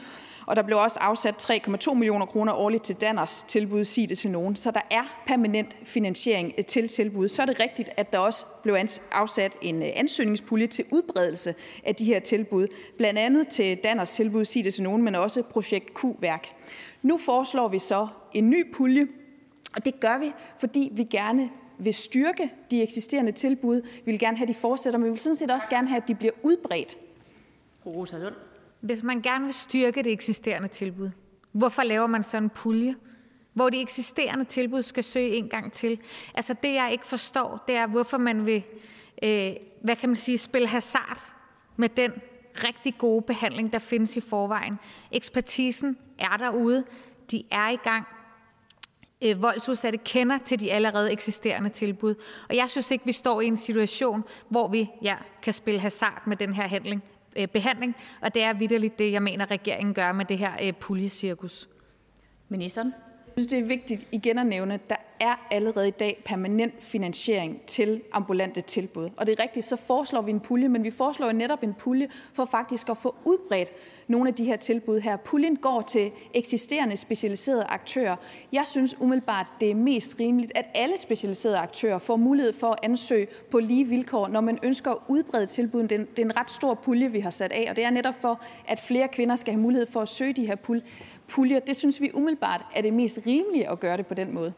Og der blev også afsat 3,2 millioner kroner årligt til Danners tilbud Sig det til nogen. Så der er permanent finansiering øh, til tilbud. Så er det rigtigt, at der også blev afsat en øh, ansøgningspulje til udbredelse af de her tilbud. Blandt andet til Danners tilbud Sig det til nogen, men også projekt Q-værk. Nu foreslår vi så en ny pulje, og det gør vi, fordi vi gerne vil styrke de eksisterende tilbud. Vi vil gerne have, at de fortsætter, men vi vil sådan set også gerne have, at de bliver udbredt. Rosa Lund. Hvis man gerne vil styrke det eksisterende tilbud, hvorfor laver man så en pulje, hvor de eksisterende tilbud skal søge en gang til? Altså det, jeg ikke forstår, det er, hvorfor man vil øh, hvad kan man sige, spille hasard med den rigtig gode behandling, der findes i forvejen. Ekspertisen er derude. De er i gang. Øh, voldsudsatte kender til de allerede eksisterende tilbud. Og jeg synes ikke, vi står i en situation, hvor vi ja, kan spille hasard med den her handling, øh, behandling. Og det er vidderligt det, jeg mener, regeringen gør med det her øh, puljecirkus. Ministeren. Jeg synes, det er vigtigt igen at nævne, at der er allerede i dag permanent finansiering til ambulante tilbud. Og det er rigtigt, så foreslår vi en pulje, men vi foreslår netop en pulje for faktisk at få udbredt nogle af de her tilbud her. Puljen går til eksisterende specialiserede aktører. Jeg synes umiddelbart, det er mest rimeligt, at alle specialiserede aktører får mulighed for at ansøge på lige vilkår, når man ønsker at udbrede tilbuden. Det er en ret stor pulje, vi har sat af, og det er netop for, at flere kvinder skal have mulighed for at søge de her puljer. Det synes vi umiddelbart er det mest rimelige at gøre det på den måde.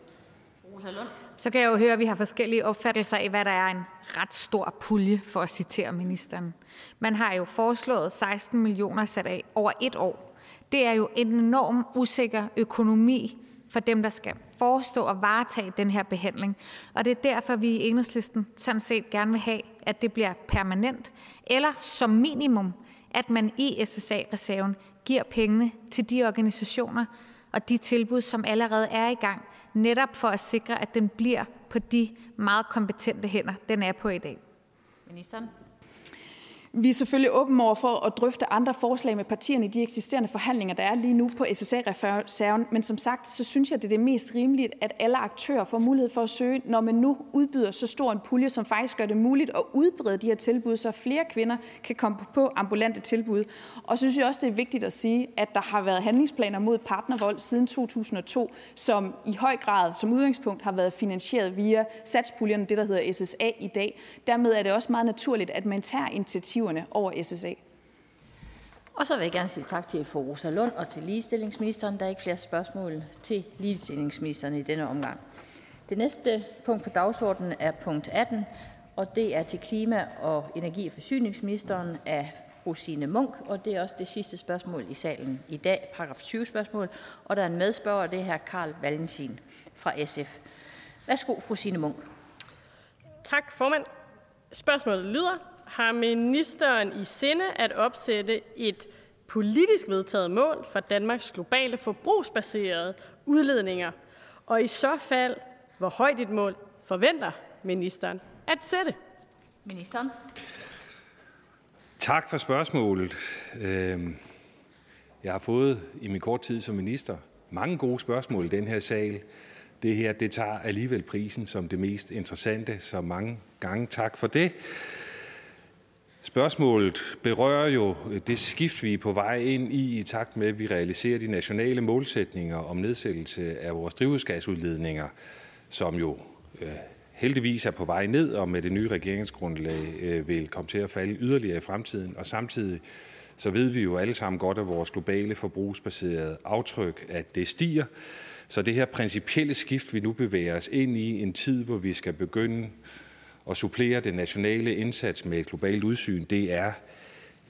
Rosa Lund. Så kan jeg jo høre, at vi har forskellige opfattelser af, hvad der er en ret stor pulje, for at citere ministeren. Man har jo foreslået 16 millioner sat af over et år. Det er jo en enorm usikker økonomi for dem, der skal forestå og varetage den her behandling. Og det er derfor, vi i enhedslisten sådan set gerne vil have, at det bliver permanent, eller som minimum, at man i SSA-reserven giver pengene til de organisationer og de tilbud, som allerede er i gang, netop for at sikre, at den bliver på de meget kompetente hænder, den er på i dag. Ministeren. Vi er selvfølgelig åbne over for at drøfte andre forslag med partierne i de eksisterende forhandlinger, der er lige nu på SSA-reserven. Men som sagt, så synes jeg, det er det mest rimeligt, at alle aktører får mulighed for at søge, når man nu udbyder så stor en pulje, som faktisk gør det muligt at udbrede de her tilbud, så flere kvinder kan komme på ambulante tilbud. Og så synes jeg også, det er vigtigt at sige, at der har været handlingsplaner mod partnervold siden 2002, som i høj grad som udgangspunkt har været finansieret via satspuljerne, det der hedder SSA i dag. Dermed er det også meget naturligt, at man tager initiativ initiativerne over SSA. Og så vil jeg gerne sige tak til fru Rosa Lund og til ligestillingsministeren. Der er ikke flere spørgsmål til ligestillingsministeren i denne omgang. Det næste punkt på dagsordenen er punkt 18, og det er til klima- og energi- og forsyningsministeren af fru Signe Munk, og det er også det sidste spørgsmål i salen i dag, paragraf 20 spørgsmål, og der er en medspørger, det er her Karl Valentin fra SF. Værsgo, fru Signe Munk. Tak, formand. Spørgsmålet lyder, har ministeren i sinde at opsætte et politisk vedtaget mål for Danmarks globale forbrugsbaserede udledninger? Og i så fald, hvor højt et mål forventer ministeren at sætte? Ministeren. Tak for spørgsmålet. Øhm, jeg har fået i min kort tid som minister mange gode spørgsmål i den her sal. Det her det tager alligevel prisen som det mest interessante, så mange gange tak for det. Spørgsmålet berører jo det skift, vi er på vej ind i, i takt med, at vi realiserer de nationale målsætninger om nedsættelse af vores drivhusgasudledninger, som jo øh, heldigvis er på vej ned og med det nye regeringsgrundlag øh, vil komme til at falde yderligere i fremtiden. Og samtidig så ved vi jo alle sammen godt, at vores globale forbrugsbaserede aftryk at det stiger. Så det her principielle skift, vi nu bevæger os ind i en tid, hvor vi skal begynde at supplere den nationale indsats med et globalt udsyn, det er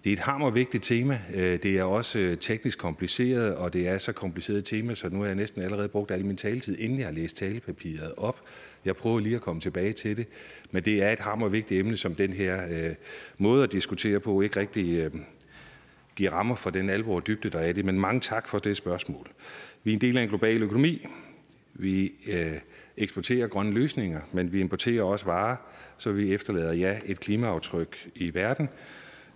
det er et hammervigtigt tema. Øh, det er også øh, teknisk kompliceret, og det er så kompliceret et tema, så nu har jeg næsten allerede brugt al min taletid, inden jeg har læst talepapiret op. Jeg prøver lige at komme tilbage til det, men det er et hammervigtigt emne, som den her øh, måde at diskutere på ikke rigtig øh, giver rammer for den alvor og dybde, der er det. Men mange tak for det spørgsmål. Vi er en del af en global økonomi. Vi øh, eksporterer grønne løsninger, men vi importerer også varer, så vi efterlader ja et klimaaftryk i verden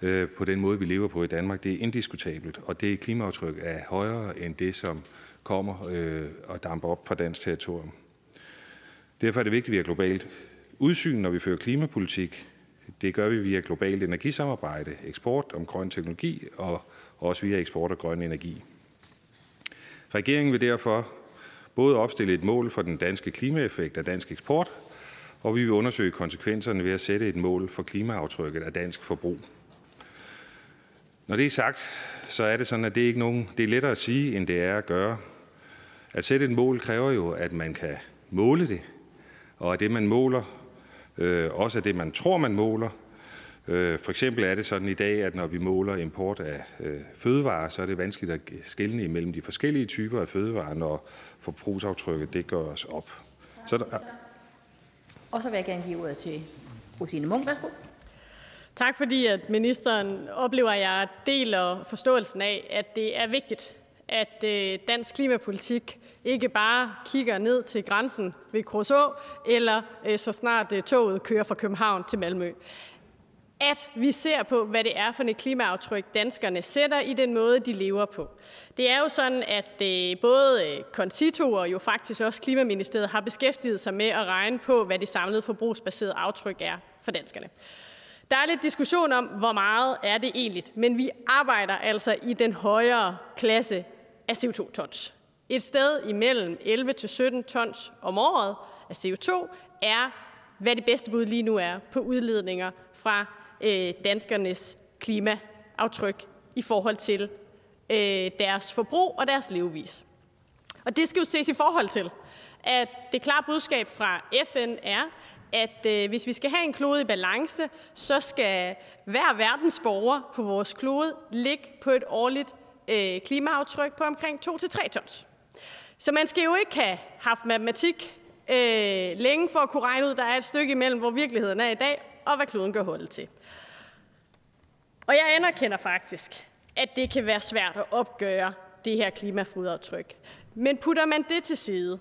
øh, på den måde, vi lever på i Danmark. Det er indiskutabelt, og det klimaaftryk er højere end det, som kommer øh, og damper op fra dansk territorium. Derfor er det vigtigt, at vi har globalt udsyn, når vi fører klimapolitik. Det gør vi via globalt energisamarbejde, eksport om grøn teknologi og også via eksport af grøn energi. Regeringen vil derfor både opstille et mål for den danske klimaeffekt af dansk eksport, og vi vil undersøge konsekvenserne ved at sætte et mål for klimaaftrykket af dansk forbrug. Når det er sagt, så er det sådan, at det, ikke nogen, det er lettere at sige, end det er at gøre. At sætte et mål kræver jo, at man kan måle det, og at det, man måler, øh, også er det, man tror, man måler. Øh, for eksempel er det sådan i dag, at når vi måler import af øh, fødevarer, så er det vanskeligt at skelne imellem de forskellige typer af fødevarer, når forbrugsaftrykket det gøres op. Så der, og så vil jeg gerne give ordet til Rosine Munk. Værsgo. Tak fordi, at ministeren oplever, at jeg deler forståelsen af, at det er vigtigt, at øh, dansk klimapolitik ikke bare kigger ned til grænsen ved Kroså, eller øh, så snart øh, toget kører fra København til Malmø. At vi ser på, hvad det er for et klimaaftryk, danskerne sætter i den måde, de lever på. Det er jo sådan, at øh, både øh, Concito og jo faktisk også Klimaministeriet har beskæftiget sig med at regne på, hvad det samlede forbrugsbaserede aftryk er for danskerne. Der er lidt diskussion om, hvor meget er det egentlig, men vi arbejder altså i den højere klasse af CO2-tons. Et sted imellem 11 til 17 tons om året af CO2 er, hvad det bedste bud lige nu er på udledninger fra øh, danskernes klimaaftryk i forhold til øh, deres forbrug og deres levevis. Og det skal jo ses i forhold til, at det klare budskab fra FN er, at øh, hvis vi skal have en klode i balance, så skal hver verdens borger på vores klode ligge på et årligt øh, klimaaftryk på omkring 2-3 tons. Så man skal jo ikke have haft matematik øh, længe for at kunne regne ud, at der er et stykke imellem, hvor virkeligheden er i dag, og hvad kloden gør holde til. Og jeg anerkender faktisk, at det kan være svært at opgøre det her klimafodaftryk. Men putter man det til side,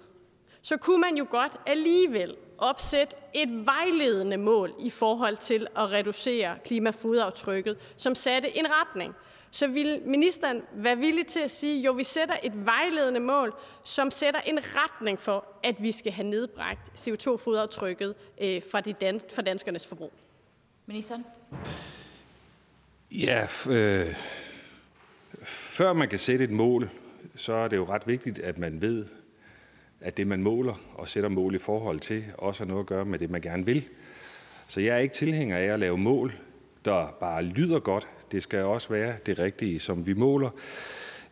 så kunne man jo godt alligevel opsætte et vejledende mål i forhold til at reducere klimafodaftrykket, som satte en retning. Så vil ministeren være villig til at sige, jo, vi sætter et vejledende mål, som sætter en retning for, at vi skal have nedbragt CO2-fodaftrykket øh, fra, de dan- fra danskernes forbrug? Ministeren? Ja, øh, før man kan sætte et mål, så er det jo ret vigtigt, at man ved, at det, man måler og sætter mål i forhold til, også har noget at gøre med det, man gerne vil. Så jeg er ikke tilhænger af at lave mål, der bare lyder godt. Det skal også være det rigtige, som vi måler.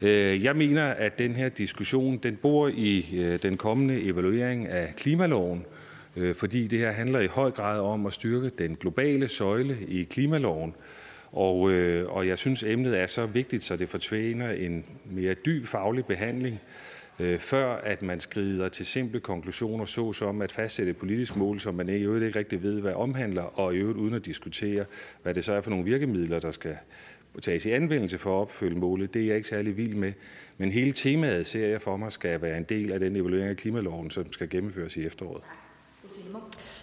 Øh, jeg mener, at den her diskussion den bor i øh, den kommende evaluering af klimaloven, øh, fordi det her handler i høj grad om at styrke den globale søjle i klimaloven. Og, øh, og jeg synes, emnet er så vigtigt, så det fortjener en mere dyb faglig behandling, øh, før at man skrider til simple konklusioner, såsom at fastsætte et politisk mål, som man i øvrigt ikke rigtig ved, hvad omhandler, og i øvrigt uden at diskutere, hvad det så er for nogle virkemidler, der skal tages i anvendelse for at opfylde målet. Det er jeg ikke særlig vild med. Men hele temaet ser jeg for mig skal være en del af den evaluering af klimaloven, som skal gennemføres i efteråret.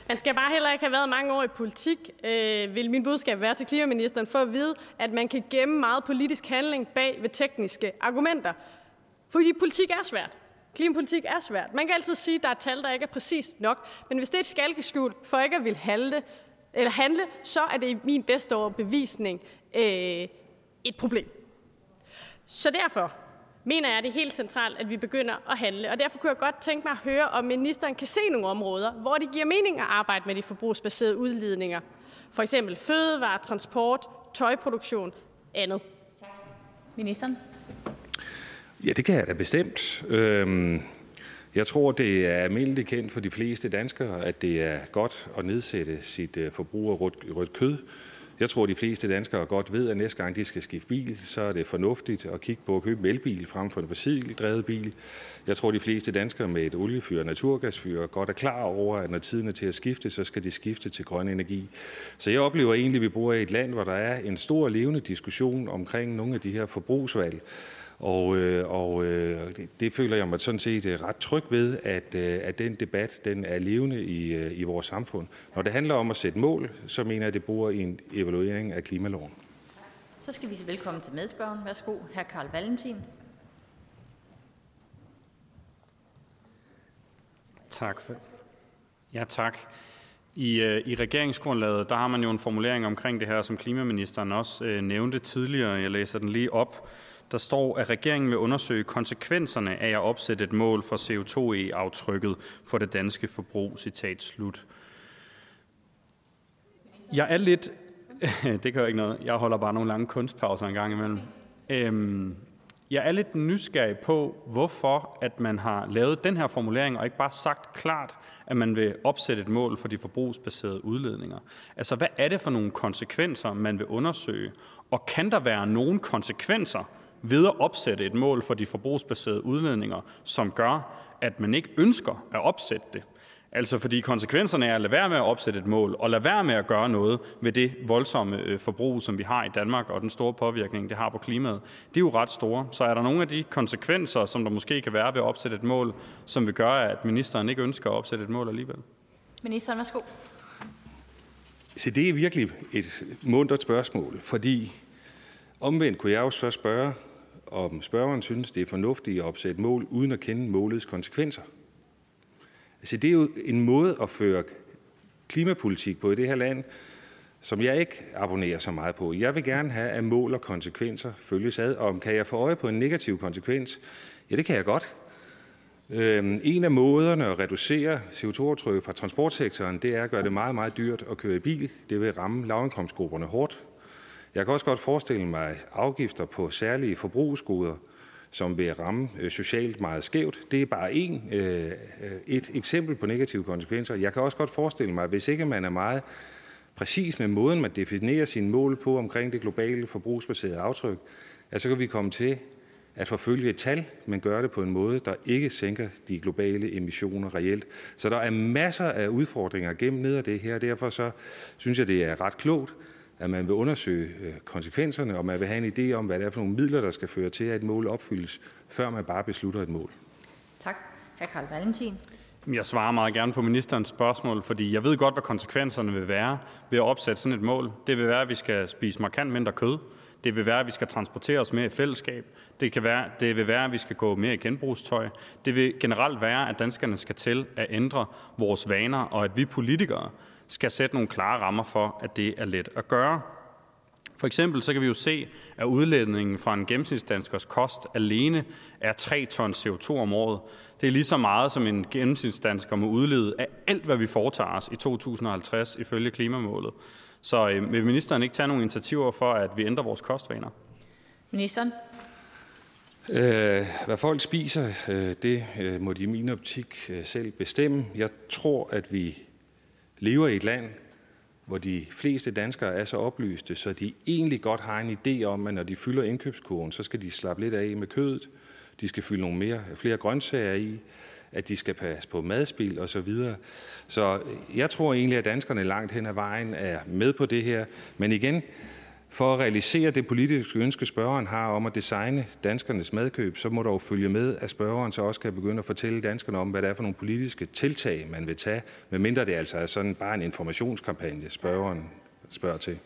Man skal bare heller ikke have været mange år i politik, øh, vil min budskab være til klimaministeren, for at vide, at man kan gemme meget politisk handling bag ved tekniske argumenter. Fordi politik er svært. Klimapolitik er svært. Man kan altid sige, at der er tal, der ikke er præcist nok. Men hvis det er et skalkeskjul for ikke at ville handle, eller handle, så er det i min bedste overbevisning øh, et problem. Så derfor mener jeg, at det er helt centralt, at vi begynder at handle. Og derfor kunne jeg godt tænke mig at høre, om ministeren kan se nogle områder, hvor det giver mening at arbejde med de forbrugsbaserede udledninger. For eksempel fødevare, transport, tøjproduktion, andet. Tak. Ministeren. Ja, det kan jeg da bestemt. Øhm, jeg tror, det er almindeligt kendt for de fleste danskere, at det er godt at nedsætte sit øh, forbrug af rødt, rødt kød. Jeg tror, de fleste danskere godt ved, at næste gang de skal skifte bil, så er det fornuftigt at kigge på at købe en elbil frem for en fossildrevet bil. Jeg tror, de fleste danskere med et oliefyr og naturgasfyr godt er klar over, at når tiden er til at skifte, så skal de skifte til grøn energi. Så jeg oplever egentlig, at vi bor i et land, hvor der er en stor levende diskussion omkring nogle af de her forbrugsvalg. Og, øh, og øh, det, det føler jeg mig sådan set øh, ret tryg ved, at, øh, at den debat den er levende i, i vores samfund. Når det handler om at sætte mål, så mener jeg, at det i en evaluering af klimaloven. Så skal vi sige velkommen til medspørgen. Værsgo, hr. Karl Valentin. Tak for Ja, tak. I, øh, I regeringsgrundlaget der har man jo en formulering omkring det her, som klimaministeren også øh, nævnte tidligere. Jeg læser den lige op. Der står, at regeringen vil undersøge konsekvenserne af at opsætte et mål for CO2-e-aftrykket for det danske forbrug. Citat slut. Jeg er lidt... det gør ikke noget. Jeg holder bare nogle lange kunstpauser en gang imellem. Øhm, jeg er lidt nysgerrig på, hvorfor at man har lavet den her formulering, og ikke bare sagt klart, at man vil opsætte et mål for de forbrugsbaserede udledninger. Altså, hvad er det for nogle konsekvenser, man vil undersøge? Og kan der være nogle konsekvenser ved at opsætte et mål for de forbrugsbaserede udledninger, som gør, at man ikke ønsker at opsætte det? Altså fordi konsekvenserne er at lade være med at opsætte et mål, og lade være med at gøre noget ved det voldsomme øh, forbrug, som vi har i Danmark, og den store påvirkning, det har på klimaet. Det er jo ret store. Så er der nogle af de konsekvenser, som der måske kan være ved at opsætte et mål, som vil gøre, at ministeren ikke ønsker at opsætte et mål alligevel? Ministeren, værsgo. Så det er virkelig et mundret spørgsmål, fordi omvendt kunne jeg også så spørge, om spørgeren synes, det er fornuftigt at opsætte mål, uden at kende målets konsekvenser. Altså, det er jo en måde at føre klimapolitik på i det her land, som jeg ikke abonnerer så meget på. Jeg vil gerne have, at mål og konsekvenser følges ad. Og om kan jeg få øje på en negativ konsekvens? Ja, det kan jeg godt. Øhm, en af måderne at reducere CO2-aftrykket fra transportsektoren, det er at gøre det meget, meget dyrt at køre i bil. Det vil ramme lavindkomstgrupperne hårdt. Jeg kan også godt forestille mig afgifter på særlige forbrugsgoder, som vil ramme øh, socialt meget skævt. Det er bare en, øh, øh, et eksempel på negative konsekvenser. Jeg kan også godt forestille mig, at hvis ikke man er meget præcis med måden, man definerer sine mål på omkring det globale forbrugsbaserede aftryk, at så kan vi komme til at forfølge et tal, men gøre det på en måde, der ikke sænker de globale emissioner reelt. Så der er masser af udfordringer gennem ned af det her. Derfor så synes jeg, det er ret klogt, at man vil undersøge øh, konsekvenserne, og man vil have en idé om, hvad det er for nogle midler, der skal føre til, at et mål opfyldes, før man bare beslutter et mål. Tak. Hr. Karl Valentin. Jeg svarer meget gerne på ministerens spørgsmål, fordi jeg ved godt, hvad konsekvenserne vil være ved at opsætte sådan et mål. Det vil være, at vi skal spise markant mindre kød. Det vil være, at vi skal transportere os mere i fællesskab. Det, kan være, det vil være, at vi skal gå mere i genbrugstøj. Det vil generelt være, at danskerne skal til at ændre vores vaner, og at vi politikere skal sætte nogle klare rammer for, at det er let at gøre. For eksempel så kan vi jo se, at udledningen fra en gennemsnitsdanskers kost alene er 3 tons CO2 om året. Det er lige så meget, som en gennemsnitsdansker må udlede af alt, hvad vi foretager os i 2050 ifølge klimamålet. Så øh, vil ministeren ikke tage nogle initiativer for, at vi ændrer vores kostvaner? Ministeren. Øh, hvad folk spiser, øh, det øh, må de i min optik øh, selv bestemme. Jeg tror, at vi lever i et land, hvor de fleste danskere er så oplyste, så de egentlig godt har en idé om, at når de fylder indkøbskurven, så skal de slappe lidt af med kødet. De skal fylde nogle mere, flere grøntsager i, at de skal passe på madspil og så videre. Så jeg tror egentlig, at danskerne langt hen ad vejen er med på det her. Men igen, for at realisere det politiske ønske, spørgeren har om at designe danskernes madkøb, så må der jo følge med, at spørgeren så også kan begynde at fortælle danskerne om, hvad det er for nogle politiske tiltag, man vil tage, medmindre det altså er sådan bare en informationskampagne, spørgeren spørger til.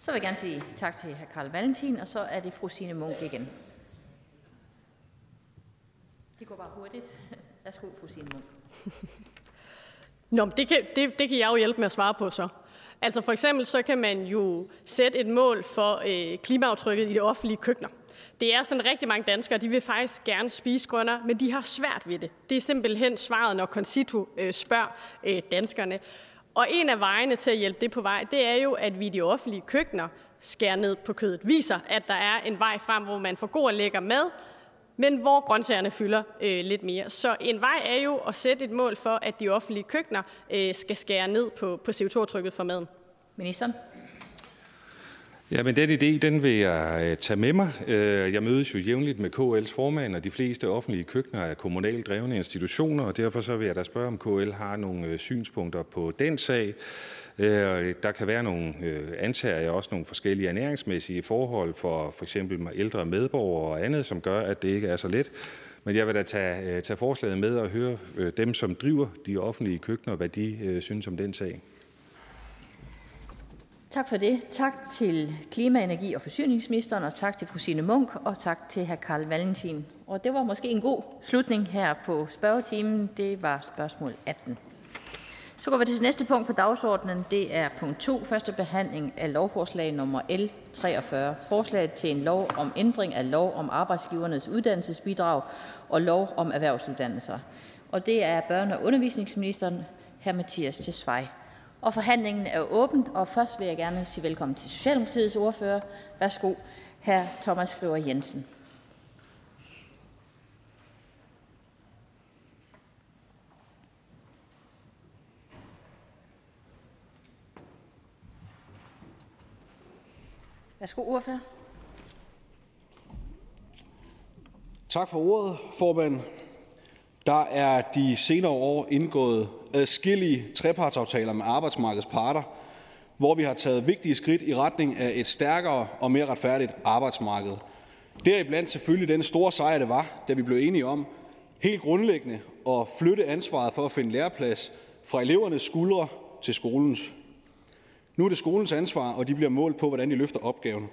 Så vil jeg gerne sige tak til hr. Karl Valentin, og så er det fru Signe Munk igen. Det går bare hurtigt. Værsgo, fru Signe Munk. Nå, det kan, det, det kan jeg jo hjælpe med at svare på så. Altså for eksempel så kan man jo sætte et mål for øh, klimaaftrykket i det offentlige køkkener. Det er sådan rigtig mange danskere, de vil faktisk gerne spise grønnere, men de har svært ved det. Det er simpelthen svaret, når Concito øh, spørger øh, danskerne. Og en af vejene til at hjælpe det på vej, det er jo, at vi i de offentlige køkkener skærer ned på kødet, viser, at der er en vej frem, hvor man får god og lækker mad, men hvor grøntsagerne fylder øh, lidt mere. Så en vej er jo at sætte et mål for, at de offentlige køkkener øh, skal skære ned på, på CO2-trykket for maden. Ministeren? Ja, men den idé, den vil jeg øh, tage med mig. Øh, jeg mødes jo jævnligt med KL's formand, og de fleste offentlige køkkener er kommunalt drevne institutioner, og derfor så vil jeg da spørge, om KL har nogle øh, synspunkter på den sag. Øh, der kan være nogle, øh, antager jeg også nogle forskellige ernæringsmæssige forhold for for eksempel ældre medborgere og andet, som gør, at det ikke er så let. Men jeg vil da tage, øh, tage forslaget med og høre dem, som driver de offentlige køkkener, hvad de synes om den sag. Tak for det. Tak til klima-, energi- og forsyningsministeren, og tak til fru Signe Munk, og tak til hr. Karl Valentin. Og det var måske en god slutning her på spørgetimen. Det var spørgsmål 18. Så går vi til næste punkt på dagsordenen. Det er punkt 2, første behandling af lovforslag nummer L 43. Forslag til en lov om ændring af lov om arbejdsgivernes uddannelsesbidrag og lov om erhvervsuddannelser. Og det er børne- og undervisningsministeren, hr. Mathias Tesfaye. Og forhandlingen er åbent, og først vil jeg gerne sige velkommen til Socialdemokratiets ordfører. Værsgo, hr. Thomas Skriver Jensen. Værsgo, ordfører. Tak for ordet, formand. Der er de senere år indgået adskillige trepartsaftaler med arbejdsmarkedets parter, hvor vi har taget vigtige skridt i retning af et stærkere og mere retfærdigt arbejdsmarked. Deriblandt selvfølgelig den store sejr, det var, da vi blev enige om helt grundlæggende at flytte ansvaret for at finde læreplads fra elevernes skuldre til skolens. Nu er det skolens ansvar, og de bliver målt på, hvordan de løfter opgaven.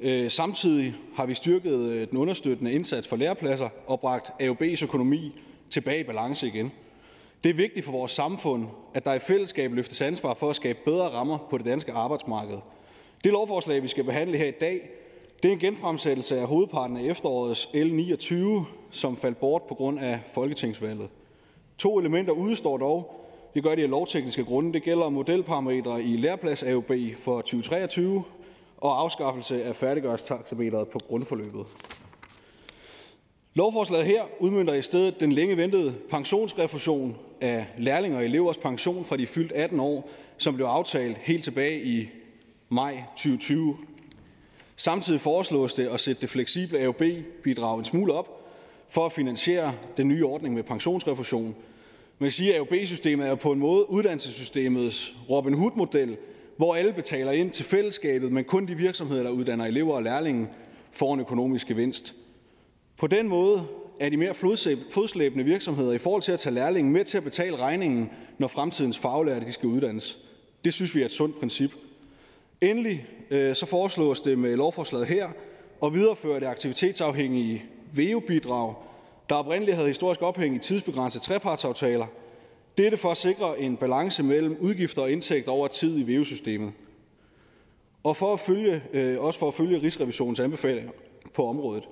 Øh, samtidig har vi styrket øh, den understøttende indsats for lærepladser og bragt AUB's økonomi tilbage i balance igen. Det er vigtigt for vores samfund, at der i fællesskab løftes ansvar for at skabe bedre rammer på det danske arbejdsmarked. Det lovforslag, vi skal behandle her i dag, det er en genfremsættelse af hovedparten af efterårets L 29, som faldt bort på grund af folketingsvalget. To elementer udstår dog. Det gør de af lovtekniske grunde. Det gælder modelparametre i læreplads AUB for 2023 og afskaffelse af færdiggørelsestaxameteret på grundforløbet. Lovforslaget her udmyndter i stedet den længe ventede pensionsrefusion af lærlinger og elevers pension fra de fyldt 18 år, som blev aftalt helt tilbage i maj 2020. Samtidig foreslås det at sætte det fleksible AUB-bidrag en smule op for at finansiere den nye ordning med pensionsrefusion. Man siger, at AUB-systemet er på en måde uddannelsessystemets Robin Hood-model, hvor alle betaler ind til fællesskabet, men kun de virksomheder, der uddanner elever og lærlinge, får en økonomisk gevinst. På den måde er de mere fodslæbende virksomheder i forhold til at tage lærlingen med til at betale regningen, når fremtidens faglærte de skal uddannes. Det synes vi er et sundt princip. Endelig øh, så foreslås det med lovforslaget her at videreføre det aktivitetsafhængige VEU-bidrag, der oprindeligt havde historisk ophæng i tidsbegrænsede trepartsaftaler. Dette for at sikre en balance mellem udgifter og indtægter over tid i VEU-systemet. Og for at følge, øh, også for at følge Rigsrevisionens anbefalinger på området.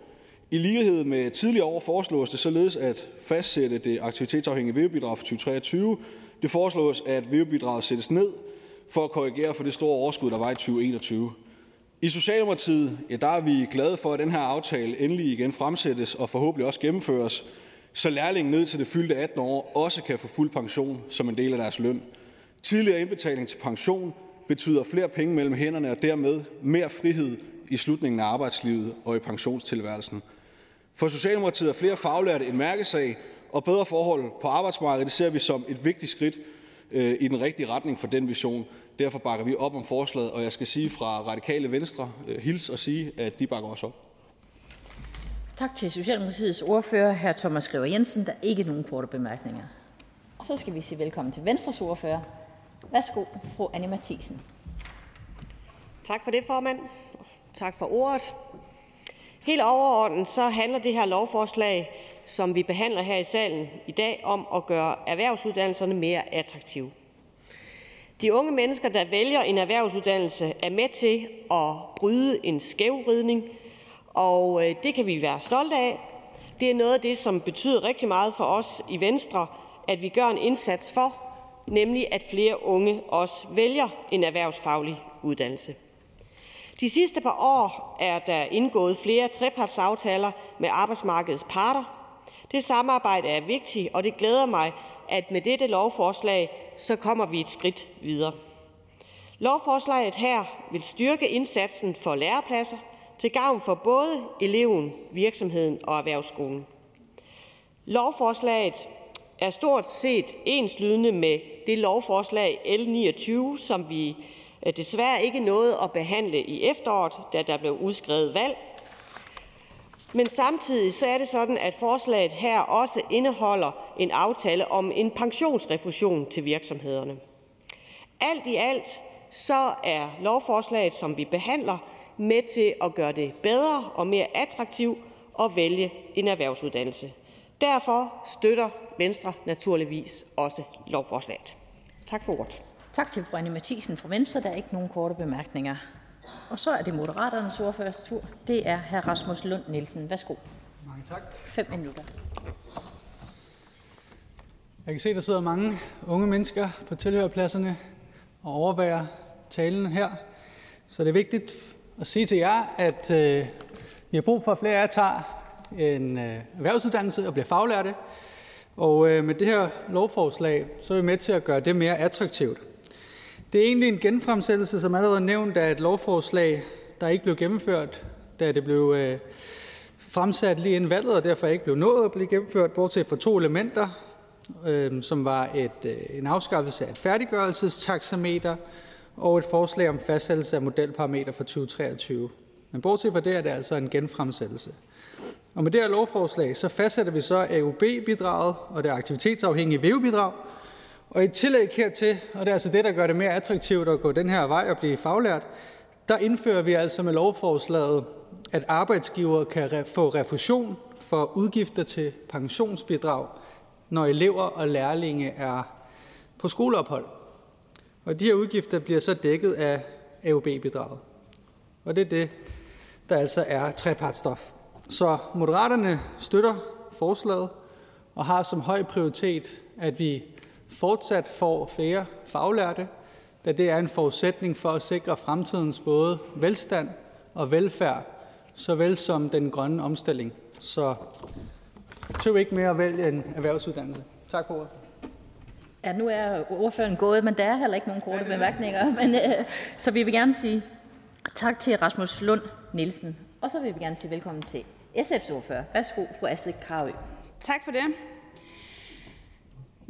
I lighed med tidligere år foreslås det således at fastsætte det aktivitetsafhængige VEU-bidrag for 2023. Det foreslås, at VEU-bidraget sættes ned for at korrigere for det store overskud, der var i 2021. I Socialdemokratiet ja, der er vi glade for, at den her aftale endelig igen fremsættes og forhåbentlig også gennemføres, så lærlingen ned til det fyldte 18 år også kan få fuld pension som en del af deres løn. Tidligere indbetaling til pension betyder flere penge mellem hænderne og dermed mere frihed i slutningen af arbejdslivet og i pensionstilværelsen. For Socialdemokratiet er flere faglærte en mærkesag, og bedre forhold på arbejdsmarkedet det ser vi som et vigtigt skridt øh, i den rigtige retning for den vision. Derfor bakker vi op om forslaget, og jeg skal sige fra Radikale Venstre, øh, hils og sige, at de bakker også op. Tak til Socialdemokratiets ordfører, hr. Thomas Skriver Jensen. Der er ikke nogen korte bemærkninger. Og så skal vi sige velkommen til Venstres ordfører. Værsgo, fru Anne Mathisen. Tak for det, formand. Tak for ordet. Helt overordnet så handler det her lovforslag, som vi behandler her i salen i dag, om at gøre erhvervsuddannelserne mere attraktive. De unge mennesker, der vælger en erhvervsuddannelse, er med til at bryde en skævvridning, og øh, det kan vi være stolte af. Det er noget af det, som betyder rigtig meget for os i Venstre, at vi gør en indsats for, nemlig at flere unge også vælger en erhvervsfaglig uddannelse. De sidste par år er der indgået flere trepartsaftaler med arbejdsmarkedets parter. Det samarbejde er vigtigt, og det glæder mig, at med dette lovforslag så kommer vi et skridt videre. Lovforslaget her vil styrke indsatsen for lærepladser til gavn for både eleven, virksomheden og erhvervsskolen. Lovforslaget er stort set enslydende med det lovforslag L 29, som vi øh, desværre ikke nåede at behandle i efteråret, da der blev udskrevet valg. Men samtidig så er det sådan, at forslaget her også indeholder en aftale om en pensionsrefusion til virksomhederne. Alt i alt så er lovforslaget, som vi behandler, med til at gøre det bedre og mere attraktivt at vælge en erhvervsuddannelse. Derfor støtter Venstre naturligvis også lovforslaget. Tak for ordet. Tak til fru Anne Mathisen fra Venstre. Der er ikke nogen korte bemærkninger. Og så er det Moderaternes ordførers tur. Det er hr. Rasmus Lund Nielsen. Værsgo. Mange tak. 5 minutter. Jeg kan se, der sidder mange unge mennesker på tilhørpladserne og overværer talen her. Så det er vigtigt at sige til jer, at øh, vi har brug for, at flere af jer tager en øh, erhvervsuddannelse og bliver faglærte. Og øh, med det her lovforslag, så er vi med til at gøre det mere attraktivt. Det er egentlig en genfremsættelse, som allerede nævnt, af et lovforslag, der ikke blev gennemført, da det blev øh, fremsat lige inden valget, og derfor ikke blev nået at blive gennemført, bortset fra to elementer, øh, som var et, øh, en afskaffelse af et færdiggørelsestaxameter og et forslag om fastsættelse af modelparametre for 2023. Men bortset fra det er det altså en genfremsættelse. Og med det her lovforslag, så fastsætter vi så AUB-bidraget og det aktivitetsafhængige VEV-bidrag. Og i tillæg hertil, og det er altså det, der gør det mere attraktivt at gå den her vej og blive faglært, der indfører vi altså med lovforslaget, at arbejdsgiver kan få refusion for udgifter til pensionsbidrag, når elever og lærlinge er på skoleophold. Og de her udgifter bliver så dækket af AUB-bidraget. Og det er det, der altså er trepartstof. Så Moderaterne støtter forslaget og har som høj prioritet, at vi fortsat får flere faglærte, da det er en forudsætning for at sikre fremtidens både velstand og velfærd, såvel som den grønne omstilling. Så tøv ikke mere at vælge en erhvervsuddannelse. Tak for ordet. Ja, nu er ordføreren gået, men der er heller ikke nogen korte bemærkninger. Men, øh, så vi vil gerne sige tak til Rasmus Lund Nielsen. Og så vil vi gerne sige velkommen til SF's ordfører. Værsgo, fru Astrid Karø. Tak for det.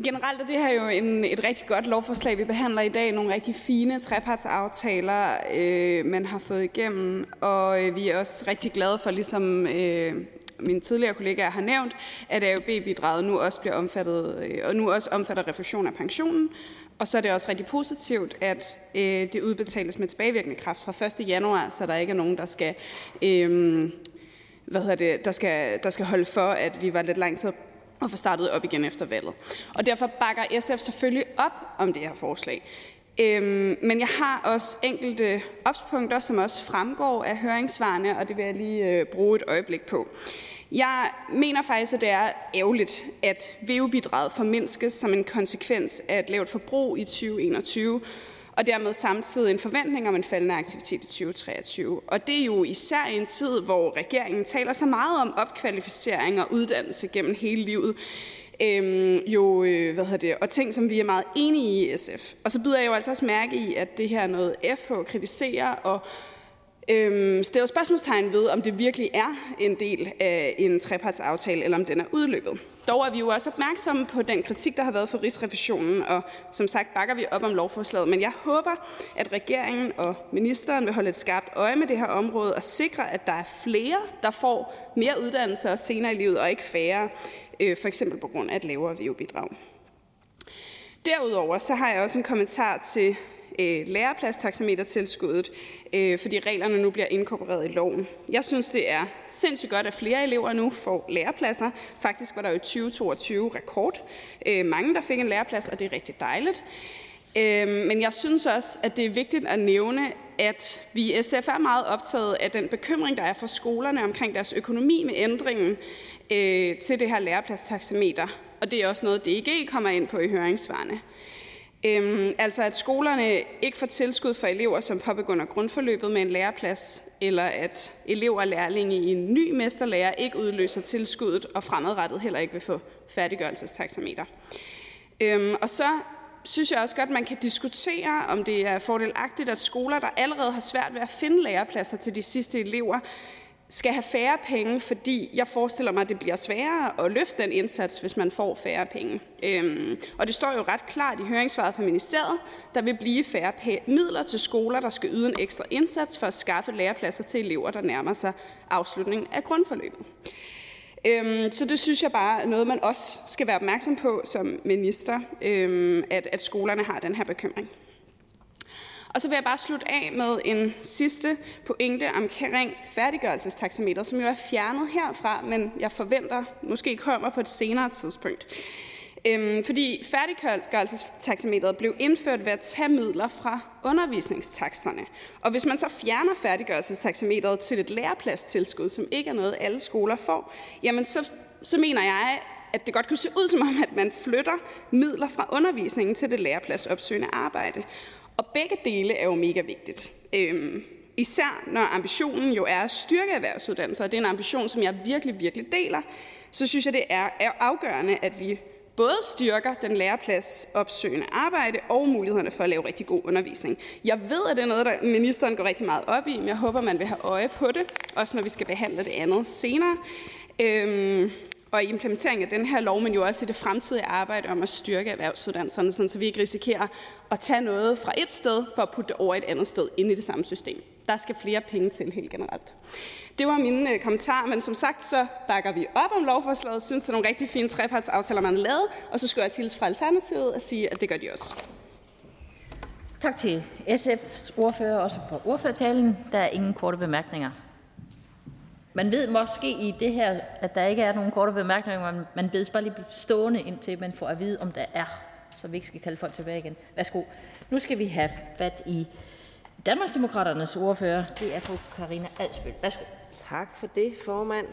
Generelt er det her jo en, et rigtig godt lovforslag, vi behandler i dag. Nogle rigtig fine trepartsaftaler, øh, man har fået igennem. Og øh, vi er også rigtig glade for, ligesom øh, mine tidligere kollegaer har nævnt, at AUB-bidraget nu også bliver omfattet, øh, og nu også omfatter refusion af pensionen. Og så er det også rigtig positivt, at øh, det udbetales med tilbagevirkende kraft fra 1. januar, så der ikke er nogen, der skal øh, hvad hedder det, der, skal, der skal holde for, at vi var lidt lang tid og få startet op igen efter valget. Og derfor bakker SF selvfølgelig op om det her forslag. Øhm, men jeg har også enkelte opspunkter, som også fremgår af høringssvarene, og det vil jeg lige øh, bruge et øjeblik på. Jeg mener faktisk, at det er ærgerligt, at VU-bidraget formindskes som en konsekvens af et lavt forbrug i 2021, og dermed samtidig en forventning om en faldende aktivitet i 2023. Og det er jo især i en tid, hvor regeringen taler så meget om opkvalificering og uddannelse gennem hele livet, øhm, jo, øh, hvad hedder det, og ting, som vi er meget enige i SF. Og så bider jeg jo altså også mærke i, at det her er noget FH kritiserer, og øhm, stiller spørgsmålstegn ved, om det virkelig er en del af en trepartsaftale, eller om den er udløbet. Dog er vi jo også opmærksomme på den kritik, der har været for Rigsrevisionen, og som sagt bakker vi op om lovforslaget. Men jeg håber, at regeringen og ministeren vil holde et skarpt øje med det her område og sikre, at der er flere, der får mere uddannelse og senere i livet, og ikke færre, øh, for eksempel på grund af et lavere VU-bidrag. Derudover så har jeg også en kommentar til øh, lærepladstaxametertilskuddet, øh, fordi reglerne nu bliver inkorporeret i loven. Jeg synes, det er sindssygt godt, at flere elever nu får lærepladser. Faktisk var der jo 2022 rekord. Øh, mange, der fik en læreplads, og det er rigtig dejligt. Øh, men jeg synes også, at det er vigtigt at nævne, at vi i SF er meget optaget af den bekymring, der er for skolerne omkring deres økonomi med ændringen øh, til det her lærepladstaxameter. Og det er også noget, DG kommer ind på i høringssvarene. Øhm, altså at skolerne ikke får tilskud for elever, som påbegynder grundforløbet med en læreplads, eller at elever og lærlinge i en ny mesterlærer ikke udløser tilskuddet, og fremadrettet heller ikke vil få færdiggørelsestaxameter. Øhm, og så synes jeg også godt, man kan diskutere, om det er fordelagtigt, at skoler, der allerede har svært ved at finde lærepladser til de sidste elever, skal have færre penge, fordi jeg forestiller mig, at det bliver sværere at løfte den indsats, hvis man får færre penge. Øhm, og det står jo ret klart i høringssvaret fra ministeriet, der vil blive færre midler til skoler, der skal yde en ekstra indsats for at skaffe lærepladser til elever, der nærmer sig afslutningen af grundforløbet. Øhm, så det synes jeg bare er noget, man også skal være opmærksom på som minister, øhm, at, at skolerne har den her bekymring. Og så vil jeg bare slutte af med en sidste pointe omkring færdiggørelsestaxameter, som jo er fjernet herfra, men jeg forventer måske kommer på et senere tidspunkt. Øhm, fordi færdiggørelsestaxameteret blev indført ved at tage midler fra undervisningstaksterne. Og hvis man så fjerner færdiggørelsestaxameteret til et lærepladstilskud, som ikke er noget, alle skoler får, jamen så, så mener jeg, at det godt kunne se ud som om, at man flytter midler fra undervisningen til det lærepladsopsøgende arbejde. Og begge dele er jo mega vigtigt. Øhm, især når ambitionen jo er at styrke erhvervsuddannelser, og det er en ambition, som jeg virkelig, virkelig deler, så synes jeg, det er, er afgørende, at vi både styrker den lærepladsopsøgende arbejde og mulighederne for at lave rigtig god undervisning. Jeg ved, at det er noget, der ministeren går rigtig meget op i, men jeg håber, man vil have øje på det, også når vi skal behandle det andet senere. Øhm, og i implementeringen af den her lov, men jo også i det fremtidige arbejde om at styrke erhvervsuddannelserne, sådan, så vi ikke risikerer at tage noget fra et sted for at putte det over et andet sted ind i det samme system. Der skal flere penge til helt generelt. Det var mine øh, kommentarer, men som sagt så bakker vi op om lovforslaget, synes det er nogle rigtig fine trepartsaftaler, man har lavet, og så skulle jeg hilse fra Alternativet og sige, at det gør de også. Tak til SF's ordfører også for ordførertalen. Der er ingen korte bemærkninger. Man ved måske i det her, at der ikke er nogen korte bemærkninger, men man bedes bare lige stående, indtil man får at vide, om der er, så vi ikke skal kalde folk tilbage igen. Værsgo. Nu skal vi have fat i Danmarksdemokraternes ordfører. Det er fru Karina Adsbøl. Værsgo. Tak for det, formand.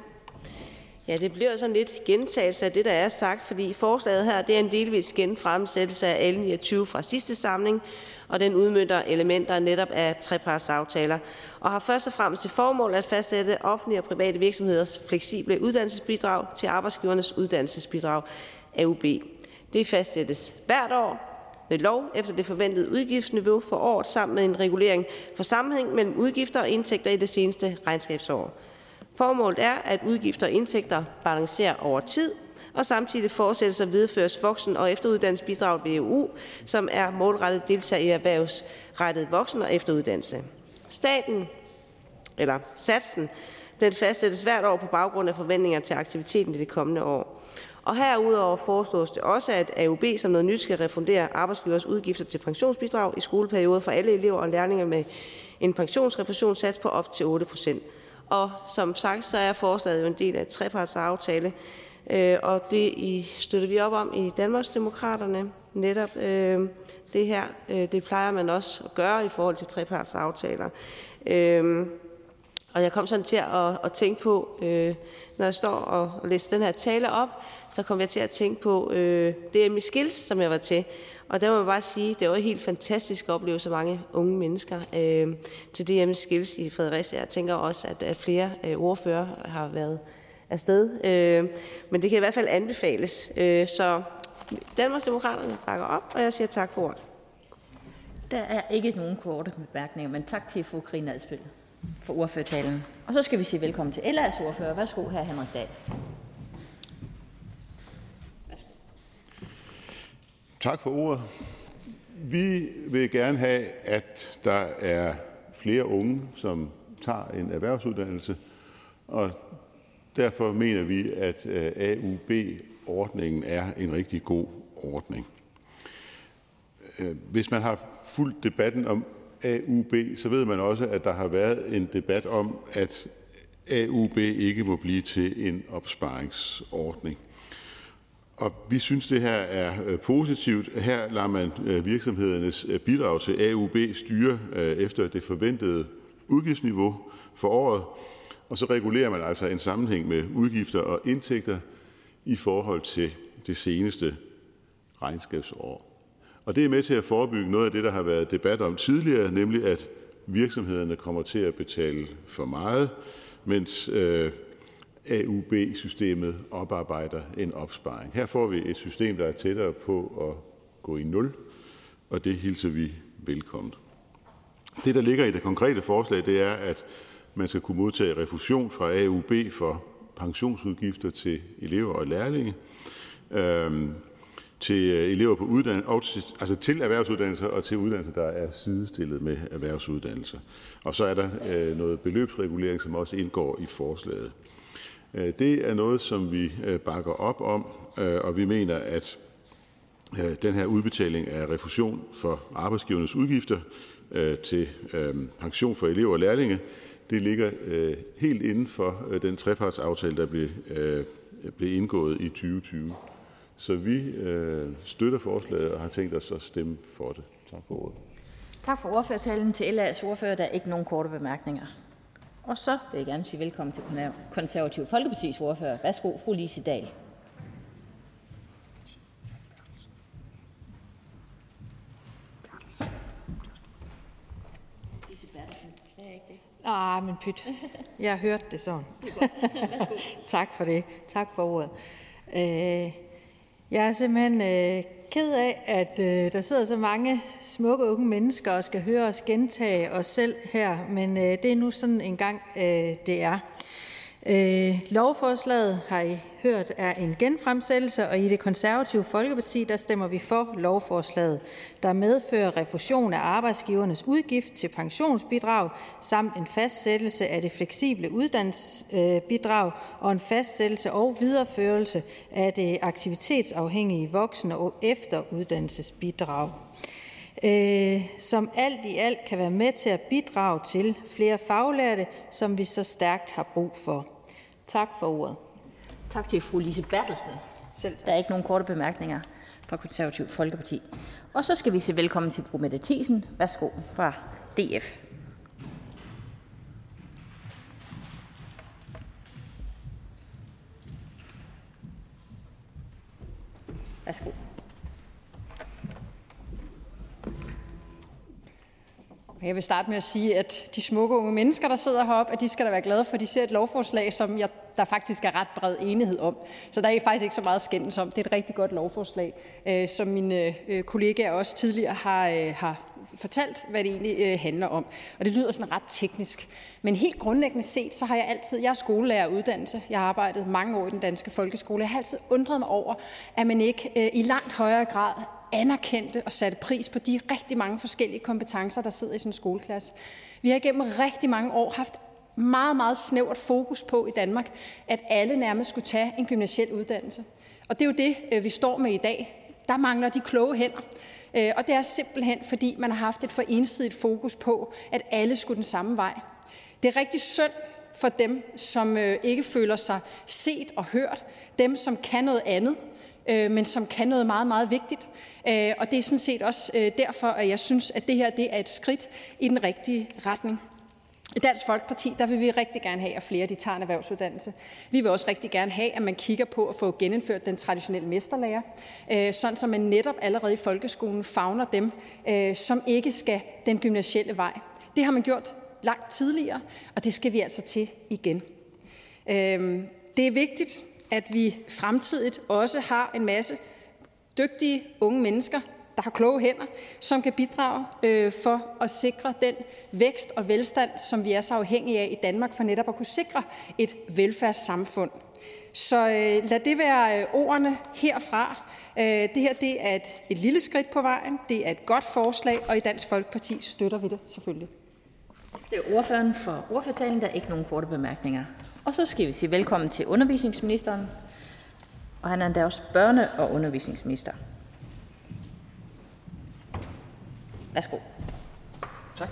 Ja, det bliver sådan lidt gentagelse af det, der er sagt, fordi forslaget her det er en delvis genfremsættelse af L29 fra sidste samling, og den udmønter elementer netop af trepartsaftaler og har først og fremmest til formål at fastsætte offentlige og private virksomheders fleksible uddannelsesbidrag til arbejdsgivernes uddannelsesbidrag, AUB. Det fastsættes hvert år ved lov efter det forventede udgiftsniveau for året sammen med en regulering for sammenhæng mellem udgifter og indtægter i det seneste regnskabsår. Formålet er, at udgifter og indtægter balancerer over tid, og samtidig fortsættes og videreføres voksen- og efteruddannelsesbidrag ved EU, som er målrettet deltager i erhvervsrettet voksen- og efteruddannelse. Staten, eller satsen, den fastsættes hvert år på baggrund af forventninger til aktiviteten i det kommende år. Og herudover foreslås det også, at AUB som noget nyt skal refundere arbejdsgivers udgifter til pensionsbidrag i skoleperioder for alle elever og lærlinge med en pensionsrefusionssats på op til 8 procent. Og som sagt, så er forslaget jo en del af et trepartsaftale, øh, og det støtter vi op om i Danmarksdemokraterne. Netop øh, det her, øh, det plejer man også at gøre i forhold til trepartsaftaler. Øh, og jeg kom sådan til at, at tænke på, øh, når jeg står og, og læser den her tale op, så kom jeg til at tænke på øh, DMI Skills, som jeg var til. Og der må jeg bare sige, det var helt fantastisk at opleve så mange unge mennesker øh, til DM Skills i Fredericia. Jeg tænker også, at, at flere øh, ordfører har været afsted. Øh, men det kan i hvert fald anbefales. Øh, så Danmarksdemokraterne bakker op, og jeg siger tak for ordet. Der er ikke nogen korte bemærkninger, men tak til fru Karina Adspil for ordførertalen. Og så skal vi sige velkommen til LA's ordfører. Værsgo, her Henrik Dahl. Tak for ordet. Vi vil gerne have, at der er flere unge, som tager en erhvervsuddannelse, og derfor mener vi, at øh, AUB-ordningen er en rigtig god ordning. Øh, hvis man har fulgt debatten om AUB, så ved man også, at der har været en debat om, at AUB ikke må blive til en opsparingsordning. Og vi synes, det her er øh, positivt. Her lader man øh, virksomhedernes øh, bidrag til AUB styre efter det forventede udgiftsniveau for året, og så regulerer man altså en sammenhæng med udgifter og indtægter i forhold til det seneste regnskabsår. Og det er med til at forebygge noget af det, der har været debat om tidligere, nemlig at virksomhederne kommer til at betale for meget, mens øh, AUB-systemet oparbejder en opsparing. Her får vi et system, der er tættere på at gå i nul, og det hilser vi velkommen. Det, der ligger i det konkrete forslag, det er, at man skal kunne modtage refusion fra AUB for pensionsudgifter til elever og lærlinge, øhm, til øh, elever på uddannelse, altså til erhvervsuddannelser og til uddannelser, der er sidestillet med erhvervsuddannelser. Og så er der øh, noget beløbsregulering, som også indgår i forslaget. Øh, det er noget, som vi øh, bakker op om, øh, og vi mener, at øh, den her udbetaling af refusion for arbejdsgivernes udgifter øh, til pension for elever og lærlinge, det ligger helt inden for den trepartsaftale, der blev, blev indgået i 2020. Så vi støtter forslaget og har tænkt os at stemme for det. Tak for ordet. Tak for ordførertalen til LA's ordfører. Der er ikke nogen korte bemærkninger. Og så vil jeg gerne sige velkommen til Konservativ Folkepartis ordfører. Værsgo, fru Lise Dahl. Ah, men pyt. Jeg har hørt det sådan. tak for det. Tak for ordet. Øh, jeg er simpelthen øh, ked af, at øh, der sidder så mange smukke unge mennesker og skal høre os gentage os selv her, men øh, det er nu sådan en gang, øh, det er. Øh, lovforslaget, har I hørt, er en genfremsættelse, og i Det Konservative Folkeparti der stemmer vi for lovforslaget, der medfører refusion af arbejdsgivernes udgift til pensionsbidrag samt en fastsættelse af det fleksible uddannelsesbidrag og en fastsættelse og videreførelse af det aktivitetsafhængige voksen- og efteruddannelsesbidrag som alt i alt kan være med til at bidrage til flere faglærte, som vi så stærkt har brug for. Tak for ordet. Tak til fru Lise Bertelsen. Selv Der er ikke nogen korte bemærkninger fra Konservativ Folkeparti. Og så skal vi sige velkommen til fru Mette Thiesen. Værsgo fra DF. Værsgo. Jeg vil starte med at sige, at de smukke unge mennesker, der sidder heroppe, at de skal da være glade for, at de ser et lovforslag, som jeg, der faktisk er ret bred enighed om. Så der er faktisk ikke så meget skændes om. Det er et rigtig godt lovforslag, øh, som mine øh, kollegaer også tidligere har, øh, har fortalt, hvad det egentlig øh, handler om. Og det lyder sådan ret teknisk. Men helt grundlæggende set, så har jeg altid, jeg er skolelærer uddannelse. Jeg har arbejdet mange år i den danske folkeskole. Jeg har altid undret mig over, at man ikke øh, i langt højere grad anerkendte og satte pris på de rigtig mange forskellige kompetencer, der sidder i sådan en skoleklasse. Vi har igennem rigtig mange år haft meget, meget snævert fokus på i Danmark, at alle nærmest skulle tage en gymnasiel uddannelse. Og det er jo det, øh, vi står med i dag. Der mangler de kloge hænder. Øh, og det er simpelthen, fordi man har haft et for ensidigt fokus på, at alle skulle den samme vej. Det er rigtig synd for dem, som øh, ikke føler sig set og hørt, dem, som kan noget andet, øh, men som kan noget meget, meget vigtigt. Øh, og det er sådan set også øh, derfor, at jeg synes, at det her det er et skridt i den rigtige retning. I Dansk Folkeparti der vil vi rigtig gerne have, at flere de tager en erhvervsuddannelse. Vi vil også rigtig gerne have, at man kigger på at få genindført den traditionelle mesterlærer, øh, sådan så man netop allerede i folkeskolen fagner dem, øh, som ikke skal den gymnasielle vej. Det har man gjort langt tidligere, og det skal vi altså til igen. Øh, det er vigtigt, at vi fremtidigt også har en masse dygtige unge mennesker, der har kloge hænder, som kan bidrage øh, for at sikre den vækst og velstand, som vi er så afhængige af i Danmark, for netop at kunne sikre et velfærdssamfund. Så øh, lad det være øh, ordene herfra. Øh, det her det er et, et lille skridt på vejen. Det er et godt forslag, og i Dansk Folkeparti støtter vi det selvfølgelig. Det er ordføreren for ordførtalen. Der er ikke nogen korte bemærkninger. Og så skal vi sige velkommen til undervisningsministeren. Og han er endda også børne- og undervisningsminister. Værsgo. Tak.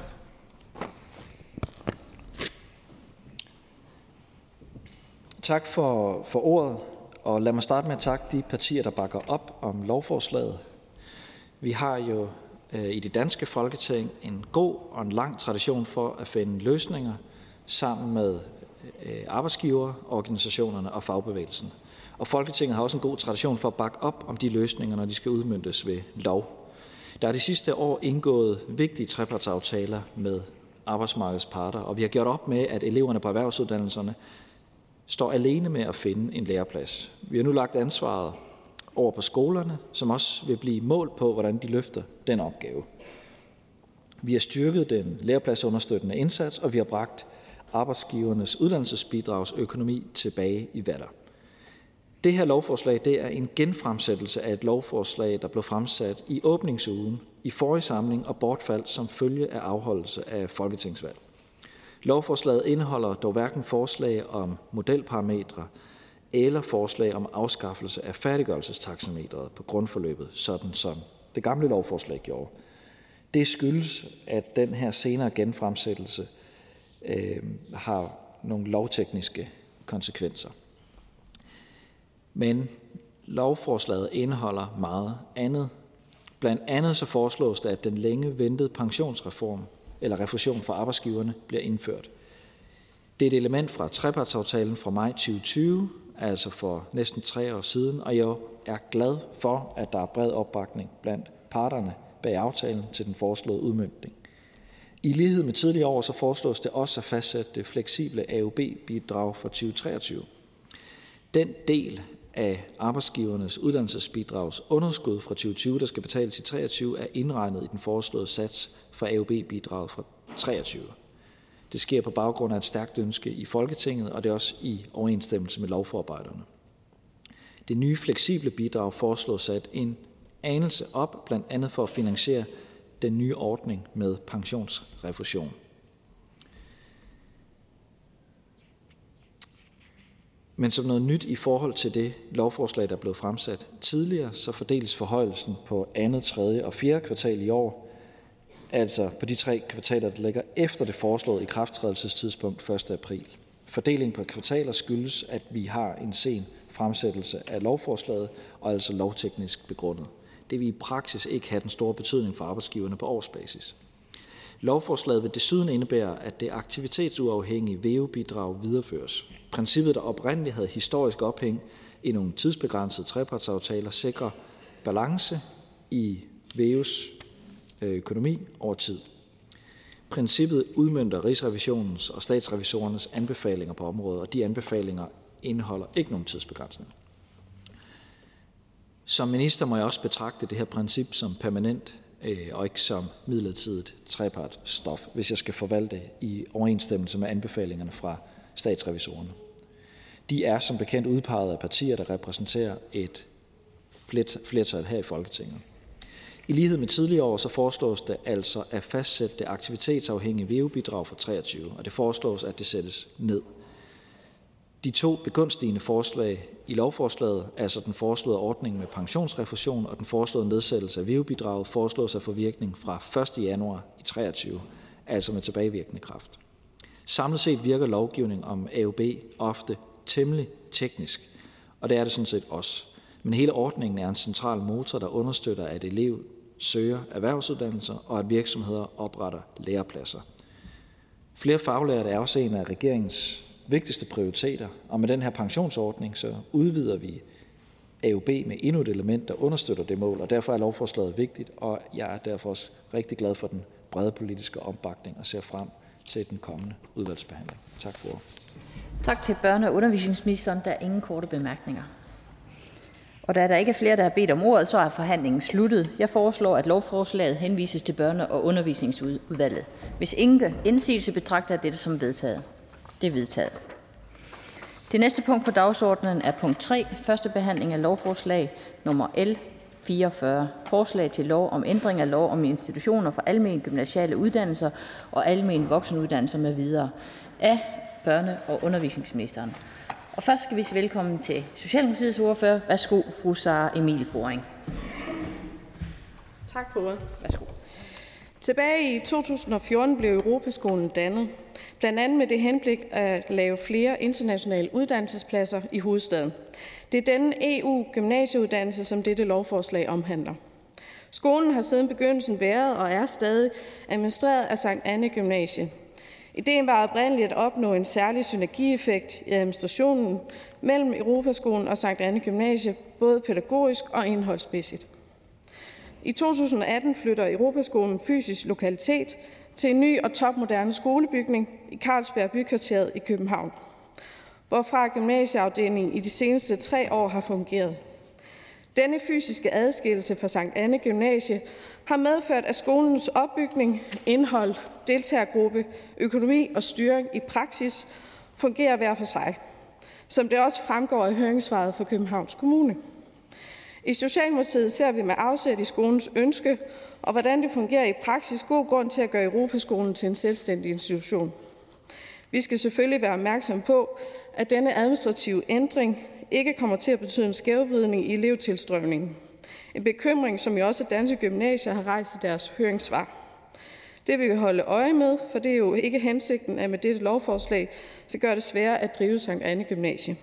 Tak for, for ordet, og lad mig starte med at takke de partier, der bakker op om lovforslaget. Vi har jo øh, i det danske folketing en god og en lang tradition for at finde løsninger sammen med Øh, arbejdsgiverorganisationerne organisationerne og fagbevægelsen. Og Folketinget har også en god tradition for at bakke op om de løsninger, når de skal udmyndtes ved lov. Der er de sidste år indgået vigtige trepartsaftaler med arbejdsmarkedets parter, og vi har gjort op med, at eleverne på erhvervsuddannelserne står alene med at finde en læreplads. Vi har nu lagt ansvaret over på skolerne, som også vil blive målt på, hvordan de løfter den opgave. Vi har styrket den lærepladsunderstøttende indsats, og vi har bragt arbejdsgivernes uddannelsesbidragsøkonomi tilbage i vatter. Det her lovforslag det er en genfremsættelse af et lovforslag, der blev fremsat i åbningsugen i forrige samling og bortfaldt som følge af afholdelse af folketingsvalg. Lovforslaget indeholder dog hverken forslag om modelparametre eller forslag om afskaffelse af færdiggørelsestaxameteret på grundforløbet, sådan som det gamle lovforslag gjorde. Det skyldes, at den her senere genfremsættelse Øh, har nogle lovtekniske konsekvenser. Men lovforslaget indeholder meget andet. Blandt andet så foreslås det, at den længe ventede pensionsreform eller refusion for arbejdsgiverne bliver indført. Det er et element fra trepartsaftalen fra maj 2020, altså for næsten tre år siden, og jeg er glad for, at der er bred opbakning blandt parterne bag aftalen til den foreslåede udmyndning. I lighed med tidligere år så foreslås det også at fastsætte det fleksible AUB-bidrag for 2023. Den del af arbejdsgivernes uddannelsesbidrags underskud fra 2020, der skal betales i 23, er indregnet i den foreslåede sats for AUB-bidraget fra 23. Det sker på baggrund af et stærkt ønske i Folketinget, og det er også i overensstemmelse med lovforarbejderne. Det nye fleksible bidrag foreslås sat en anelse op, blandt andet for at finansiere den nye ordning med pensionsrefusion. Men som noget nyt i forhold til det lovforslag, der blev fremsat tidligere, så fordeles forhøjelsen på andet, tredje og fjerde kvartal i år, altså på de tre kvartaler, der ligger efter det foreslåede i krafttrædelsestidspunkt 1. april. Fordelingen på kvartaler skyldes, at vi har en sen fremsættelse af lovforslaget, og altså lovteknisk begrundet. Det vil i praksis ikke have den store betydning for arbejdsgiverne på årsbasis. Lovforslaget vil desuden indebære, at det aktivitetsuafhængige VEU-bidrag videreføres. Princippet, der oprindeligt havde historisk ophæng i nogle tidsbegrænsede trepartsaftaler, sikrer balance i VEU's øh, økonomi over tid. Princippet udmyndter Rigsrevisionens og statsrevisorernes anbefalinger på området, og de anbefalinger indeholder ikke nogen tidsbegrænsning. Som minister må jeg også betragte det her princip som permanent øh, og ikke som midlertidigt trepartstof, hvis jeg skal forvalte i overensstemmelse med anbefalingerne fra statsrevisorerne. De er som bekendt udpeget af partier, der repræsenterer et flertal her i Folketinget. I lighed med tidligere år så foreslås det altså at fastsætte det aktivitetsafhængige VEU-bidrag for 23, og det foreslås, at det sættes ned. De to begunstigende forslag i lovforslaget, altså den foreslåede ordning med pensionsrefusion og den foreslåede nedsættelse af VEU-bidraget, foreslås at få virkning fra 1. januar i 23, altså med tilbagevirkende kraft. Samlet set virker lovgivning om AUB ofte temmelig teknisk, og det er det sådan set også. Men hele ordningen er en central motor, der understøtter, at elev søger erhvervsuddannelser, og at virksomheder opretter lærepladser. Flere faglærte er også en af regeringens vigtigste prioriteter, og med den her pensionsordning så udvider vi AUB med endnu et element, der understøtter det mål, og derfor er lovforslaget vigtigt, og jeg er derfor også rigtig glad for den brede politiske opbakning og ser frem til den kommende udvalgsbehandling. Tak for Tak til børne- og undervisningsministeren. Der er ingen korte bemærkninger. Og da der ikke er flere, der har bedt om ordet, så er forhandlingen sluttet. Jeg foreslår, at lovforslaget henvises til børne- og undervisningsudvalget. Hvis ingen indsigelse betragter dette som vedtaget. Det er vedtaget. Det næste punkt på dagsordenen er punkt 3. Første behandling af lovforslag nummer L 44. Forslag til lov om ændring af lov om institutioner for almen gymnasiale uddannelser og almen voksenuddannelser med videre. Af børne- og undervisningsministeren. Og først skal vi sige velkommen til Socialdemokratiets ordfører. Værsgo, fru Sara Emil Boring. Tak for ordet. Værsgo. Tilbage i 2014 blev Europaskolen dannet, blandt andet med det henblik at lave flere internationale uddannelsespladser i hovedstaden. Det er denne EU-gymnasieuddannelse, som dette lovforslag omhandler. Skolen har siden begyndelsen været og er stadig administreret af Sankt Anne Gymnasie. Ideen var oprindeligt at opnå en særlig synergieffekt i administrationen mellem Europaskolen og Sankt Anne Gymnasie, både pædagogisk og indholdsmæssigt. I 2018 flytter Europaskolen fysisk lokalitet til en ny og topmoderne skolebygning i Carlsberg Bykvarteret i København, hvorfra gymnasieafdelingen i de seneste tre år har fungeret. Denne fysiske adskillelse fra Sankt Anne Gymnasie har medført, at skolens opbygning, indhold, deltagergruppe, økonomi og styring i praksis fungerer hver for sig, som det også fremgår af høringssvaret fra Københavns Kommune. I Socialdemokratiet ser vi med afsæt i skolens ønske og hvordan det fungerer i praksis god grund til at gøre Europaskolen til en selvstændig institution. Vi skal selvfølgelig være opmærksom på, at denne administrative ændring ikke kommer til at betyde en skævvridning i elevtilstrømningen. En bekymring, som jo også Danske Gymnasier har rejst i deres høringssvar. Det vil vi holde øje med, for det er jo ikke hensigten, at med dette lovforslag så gør det sværere at drive Sankt Anne Gymnasie.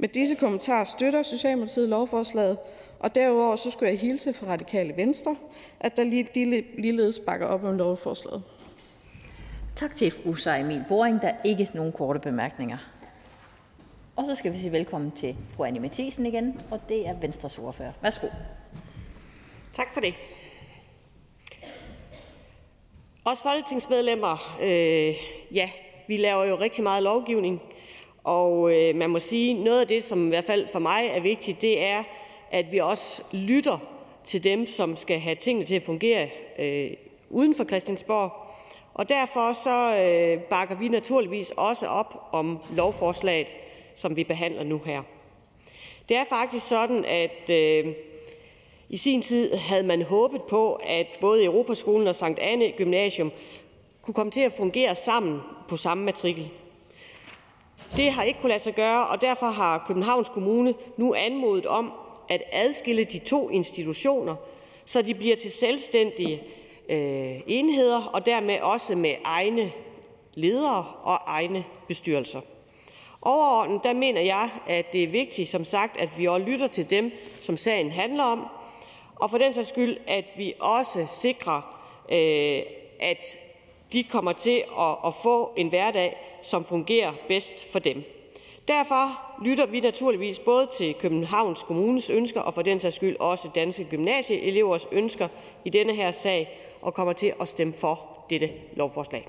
Med disse kommentarer støtter Socialdemokratiet lovforslaget, og derudover så skulle jeg hilse fra Radikale Venstre, at der de ligeledes bakker op om lovforslaget. Tak til fru Emil Boring. Der er ikke nogen korte bemærkninger. Og så skal vi sige velkommen til fru Annie Mathisen igen, og det er Venstres ordfører. Værsgo. Tak for det. Os folketingsmedlemmer, øh, ja, vi laver jo rigtig meget lovgivning, og øh, man må sige, noget af det, som i hvert fald for mig er vigtigt, det er, at vi også lytter til dem, som skal have tingene til at fungere øh, uden for Christiansborg. Og derfor så øh, bakker vi naturligvis også op om lovforslaget, som vi behandler nu her. Det er faktisk sådan, at øh, i sin tid havde man håbet på, at både Europaskolen og Sankt Anne Gymnasium kunne komme til at fungere sammen på samme matrikel. Det har ikke kunnet lade sig gøre, og derfor har Københavns Kommune nu anmodet om at adskille de to institutioner, så de bliver til selvstændige øh, enheder og dermed også med egne ledere og egne bestyrelser. Overordnet der mener jeg, at det er vigtigt, som sagt, at vi også lytter til dem, som sagen handler om, og for den sags skyld, at vi også sikrer, øh, at de kommer til at, at få en hverdag, som fungerer bedst for dem. Derfor lytter vi naturligvis både til Københavns Kommunes ønsker og for den sags skyld også danske gymnasieelevers ønsker i denne her sag og kommer til at stemme for dette lovforslag.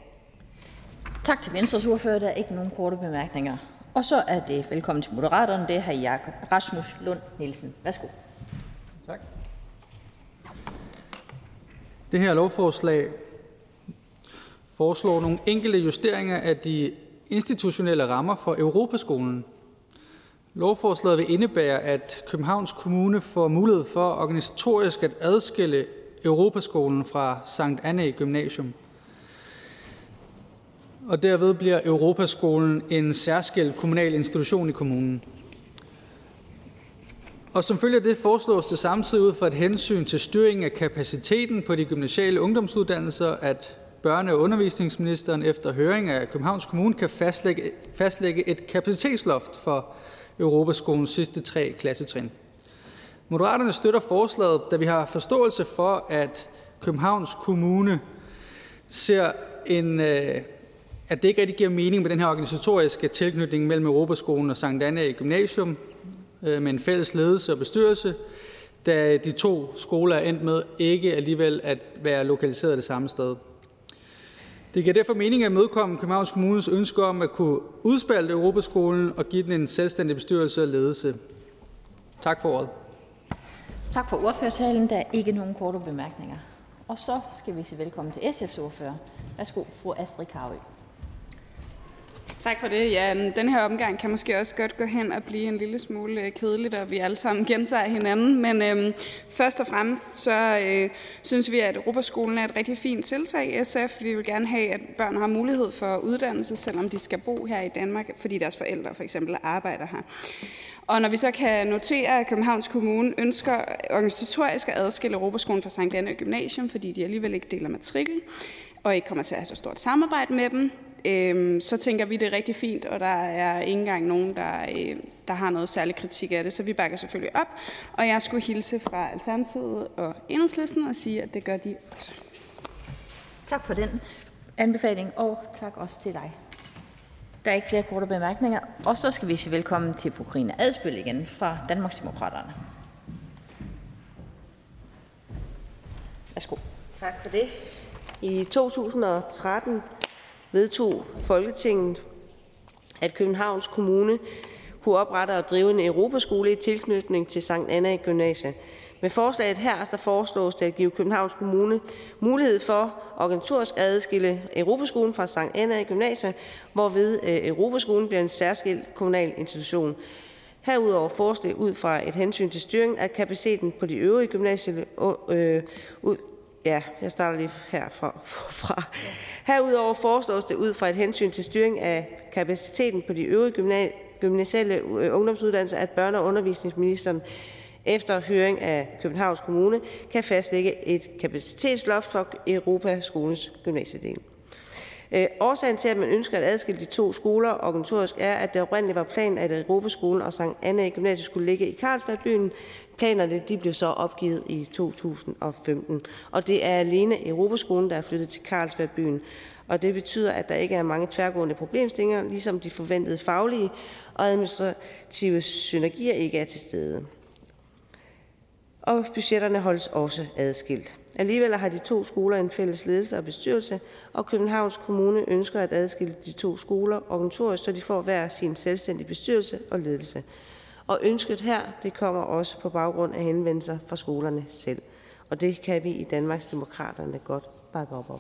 Tak til Venstres ordfører. Der er ikke nogen korte bemærkninger. Og så er det velkommen til Moderaterne. Det er hr. Jakob Rasmus Lund Nielsen. Værsgo. Tak. Det her lovforslag foreslår nogle enkelte justeringer af de institutionelle rammer for Europaskolen. Lovforslaget vil indebære, at Københavns Kommune får mulighed for organisatorisk at adskille Europaskolen fra Sankt Anne Gymnasium. Og derved bliver Europaskolen en særskilt kommunal institution i kommunen. Og som følge af det foreslås det samtidig ud fra et hensyn til styringen af kapaciteten på de gymnasiale ungdomsuddannelser, at børne- og undervisningsministeren efter høring af Københavns Kommune kan fastlægge, fastlægge et kapacitetsloft for Europaskolens sidste tre klassetrin. Moderaterne støtter forslaget, da vi har forståelse for, at Københavns Kommune ser en, øh, at det ikke rigtig giver mening med den her organisatoriske tilknytning mellem Europaskolen og Sankt Anna Gymnasium øh, med en fælles ledelse og bestyrelse, da de to skoler er endt med ikke alligevel at være lokaliseret det samme sted. Det giver derfor mening at mødekomme Københavns Kommunes ønske om at kunne udspalte Europaskolen og give den en selvstændig bestyrelse og ledelse. Tak for ordet. Tak for ordførertalen. Der er ikke nogen korte bemærkninger. Og så skal vi sige velkommen til SF's ordfører. Værsgo, fru Astrid Karø. Tak for det. Ja, mm, den her omgang kan måske også godt gå hen og blive en lille smule øh, kedeligt, og vi alle sammen gentager hinanden. Men øhm, først og fremmest så øh, synes vi, at Europaskolen er et rigtig fint tiltag i SF. Vi vil gerne have, at børn har mulighed for uddannelse, selvom de skal bo her i Danmark, fordi deres forældre for eksempel arbejder her. Og når vi så kan notere, at Københavns Kommune ønsker organisatorisk at adskille Europaskolen fra Sankt Anne Gymnasium, fordi de alligevel ikke deler matrikel, og ikke kommer til at have så stort samarbejde med dem, øh, så tænker vi, det er rigtig fint, og der er ikke engang nogen, der, øh, der har noget særlig kritik af det, så vi bakker selvfølgelig op. Og jeg skulle hilse fra Alternativet og Enhedslisten og sige, at det gør de også. Tak for den anbefaling, og tak også til dig. Der er ikke flere korte bemærkninger, og så skal vi sige velkommen til fru Karina Adspil igen fra Danmarksdemokraterne. Værsgo. Tak for det. I 2013 vedtog Folketinget, at Københavns Kommune kunne oprette og drive en europaskole i tilknytning til Sankt Anna Gymnasium. Med forslaget her så foreslås det at give Københavns Kommune mulighed for organisatorisk at adskille Europaskolen fra Sankt Anna Gymnasium, hvorved øh, Europaskolen bliver en særskilt kommunal institution. Herudover foreslås ud fra et hensyn til styring at kapaciteten på de øvrige gymnasier, øh, ja, jeg starter lige herfra. Fra. Herudover foreslås det ud fra et hensyn til styring af kapaciteten på de øvrige gymnasiale øh, ungdomsuddannelser, at børne- og undervisningsministeren efter høring af Københavns Kommune kan fastlægge et kapacitetsloft for Europaskolens gymnasiedel. Øh, årsagen til, at man ønsker at adskille de to skoler organisatorisk, er, at det oprindeligt var planen, at Europaskolen og Sankt Anna Gymnasium skulle ligge i Carlsbergbyen. Planerne de blev så opgivet i 2015, og det er alene Europaskolen, der er flyttet til Carlsbergbyen. Og det betyder, at der ikke er mange tværgående problemstillinger, ligesom de forventede faglige og administrative synergier ikke er til stede og budgetterne holdes også adskilt. Alligevel har de to skoler en fælles ledelse og bestyrelse, og Københavns Kommune ønsker at adskille de to skoler organisatorisk, så de får hver sin selvstændige bestyrelse og ledelse. Og ønsket her det kommer også på baggrund af henvendelser fra skolerne selv. Og det kan vi i Danmarks Demokraterne godt bakke op om.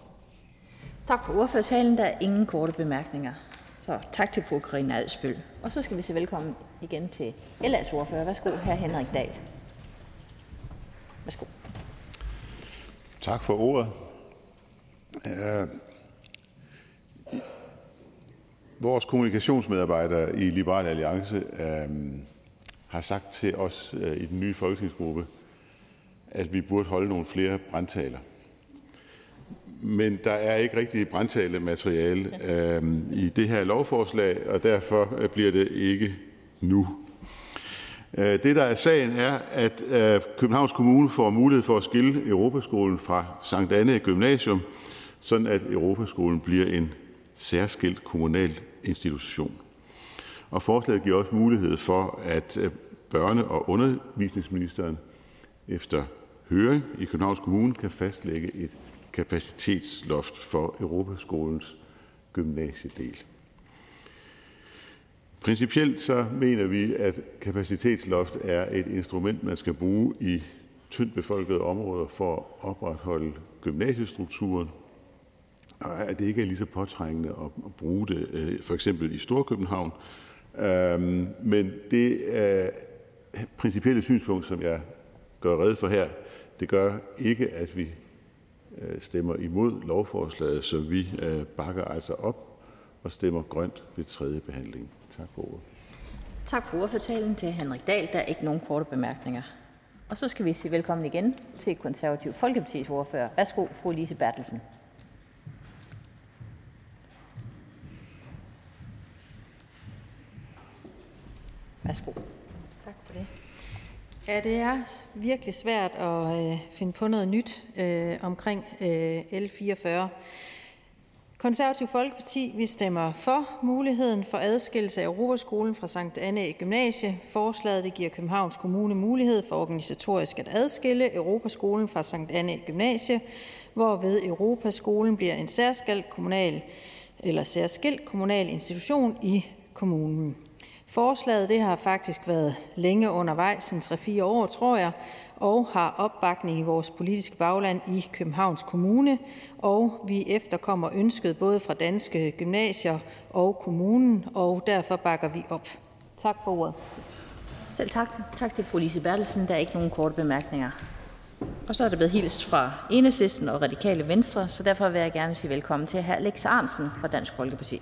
Tak for ordførertalen. Der er ingen korte bemærkninger. Så tak til fru Karina Adsbøl. Og så skal vi se velkommen igen til LA's ordfører. Værsgo, hr. Henrik Dahl. Værsgo. Tak for ordet. Uh, vores kommunikationsmedarbejdere i Liberal Alliance uh, har sagt til os øh, i den nye folketingsgruppe, at vi burde holde nogle flere brandtaler. Men der er ikke rigtig brandtale materiale øh, i det her lovforslag, og derfor øh, bliver det ikke nu. Det, der er sagen, er, at Københavns Kommune får mulighed for at skille Europaskolen fra Sankt Anne Gymnasium, sådan at Europaskolen bliver en særskilt kommunal institution. Og forslaget giver også mulighed for, at øh, børne- og undervisningsministeren efter høring i Københavns Kommune kan fastlægge et kapacitetsloft for Europaskolens gymnasiedel. Principielt så mener vi, at kapacitetsloft er et instrument, man skal bruge i tyndt befolkede områder for at opretholde gymnasiestrukturen, og at det ikke er lige så påtrængende at bruge det øh, for eksempel i Storkøbenhavn. Øhm, men det øh, principielle synspunkt, som jeg gør red for her, det gør ikke, at vi øh, stemmer imod lovforslaget, så vi øh, bakker altså op og stemmer grønt ved tredje behandling. Tak for ordet. Tak for ordførtalen til Henrik Dahl. Der er ikke nogen korte bemærkninger. Og så skal vi sige velkommen igen til Konservativ Folkepartis ordfører. Værsgo, fru Lise Bertelsen. Værsgo. Tak for det. Ja, det er virkelig svært at øh, finde på noget nyt øh, omkring øh, L44. Konservativ Folkeparti vi stemmer for muligheden for adskillelse af Europaskolen fra Sankt Anne Gymnasie. Forslaget det giver Københavns Kommune mulighed for organisatorisk at adskille Europaskolen fra Sankt Anne Gymnasie, hvorved Europaskolen bliver en særskilt kommunal eller særskilt kommunal institution i kommunen. Forslaget det har faktisk været længe undervejs, en 3-4 år, tror jeg, og har opbakning i vores politiske bagland i Københavns Kommune, og vi efterkommer ønsket både fra danske gymnasier og kommunen, og derfor bakker vi op. Tak for ordet. Selv tak. Tak til fru Lise Bertelsen. Der er ikke nogen korte bemærkninger. Og så er der blevet hilst fra Enhedslisten og Radikale Venstre, så derfor vil jeg gerne sige velkommen til hr. Alex Arnsen fra Dansk Folkeparti.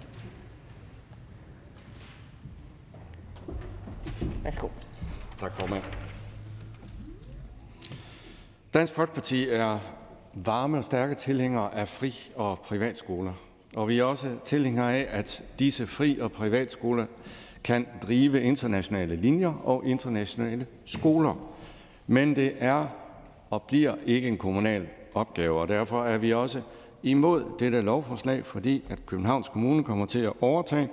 Værsgo. Tak, formand. Dansk Folkeparti er varme og stærke tilhængere af fri- og privatskoler. Og vi er også tilhængere af, at disse fri- og privatskoler kan drive internationale linjer og internationale skoler. Men det er og bliver ikke en kommunal opgave, og derfor er vi også imod dette lovforslag, fordi at Københavns Kommune kommer til at overtage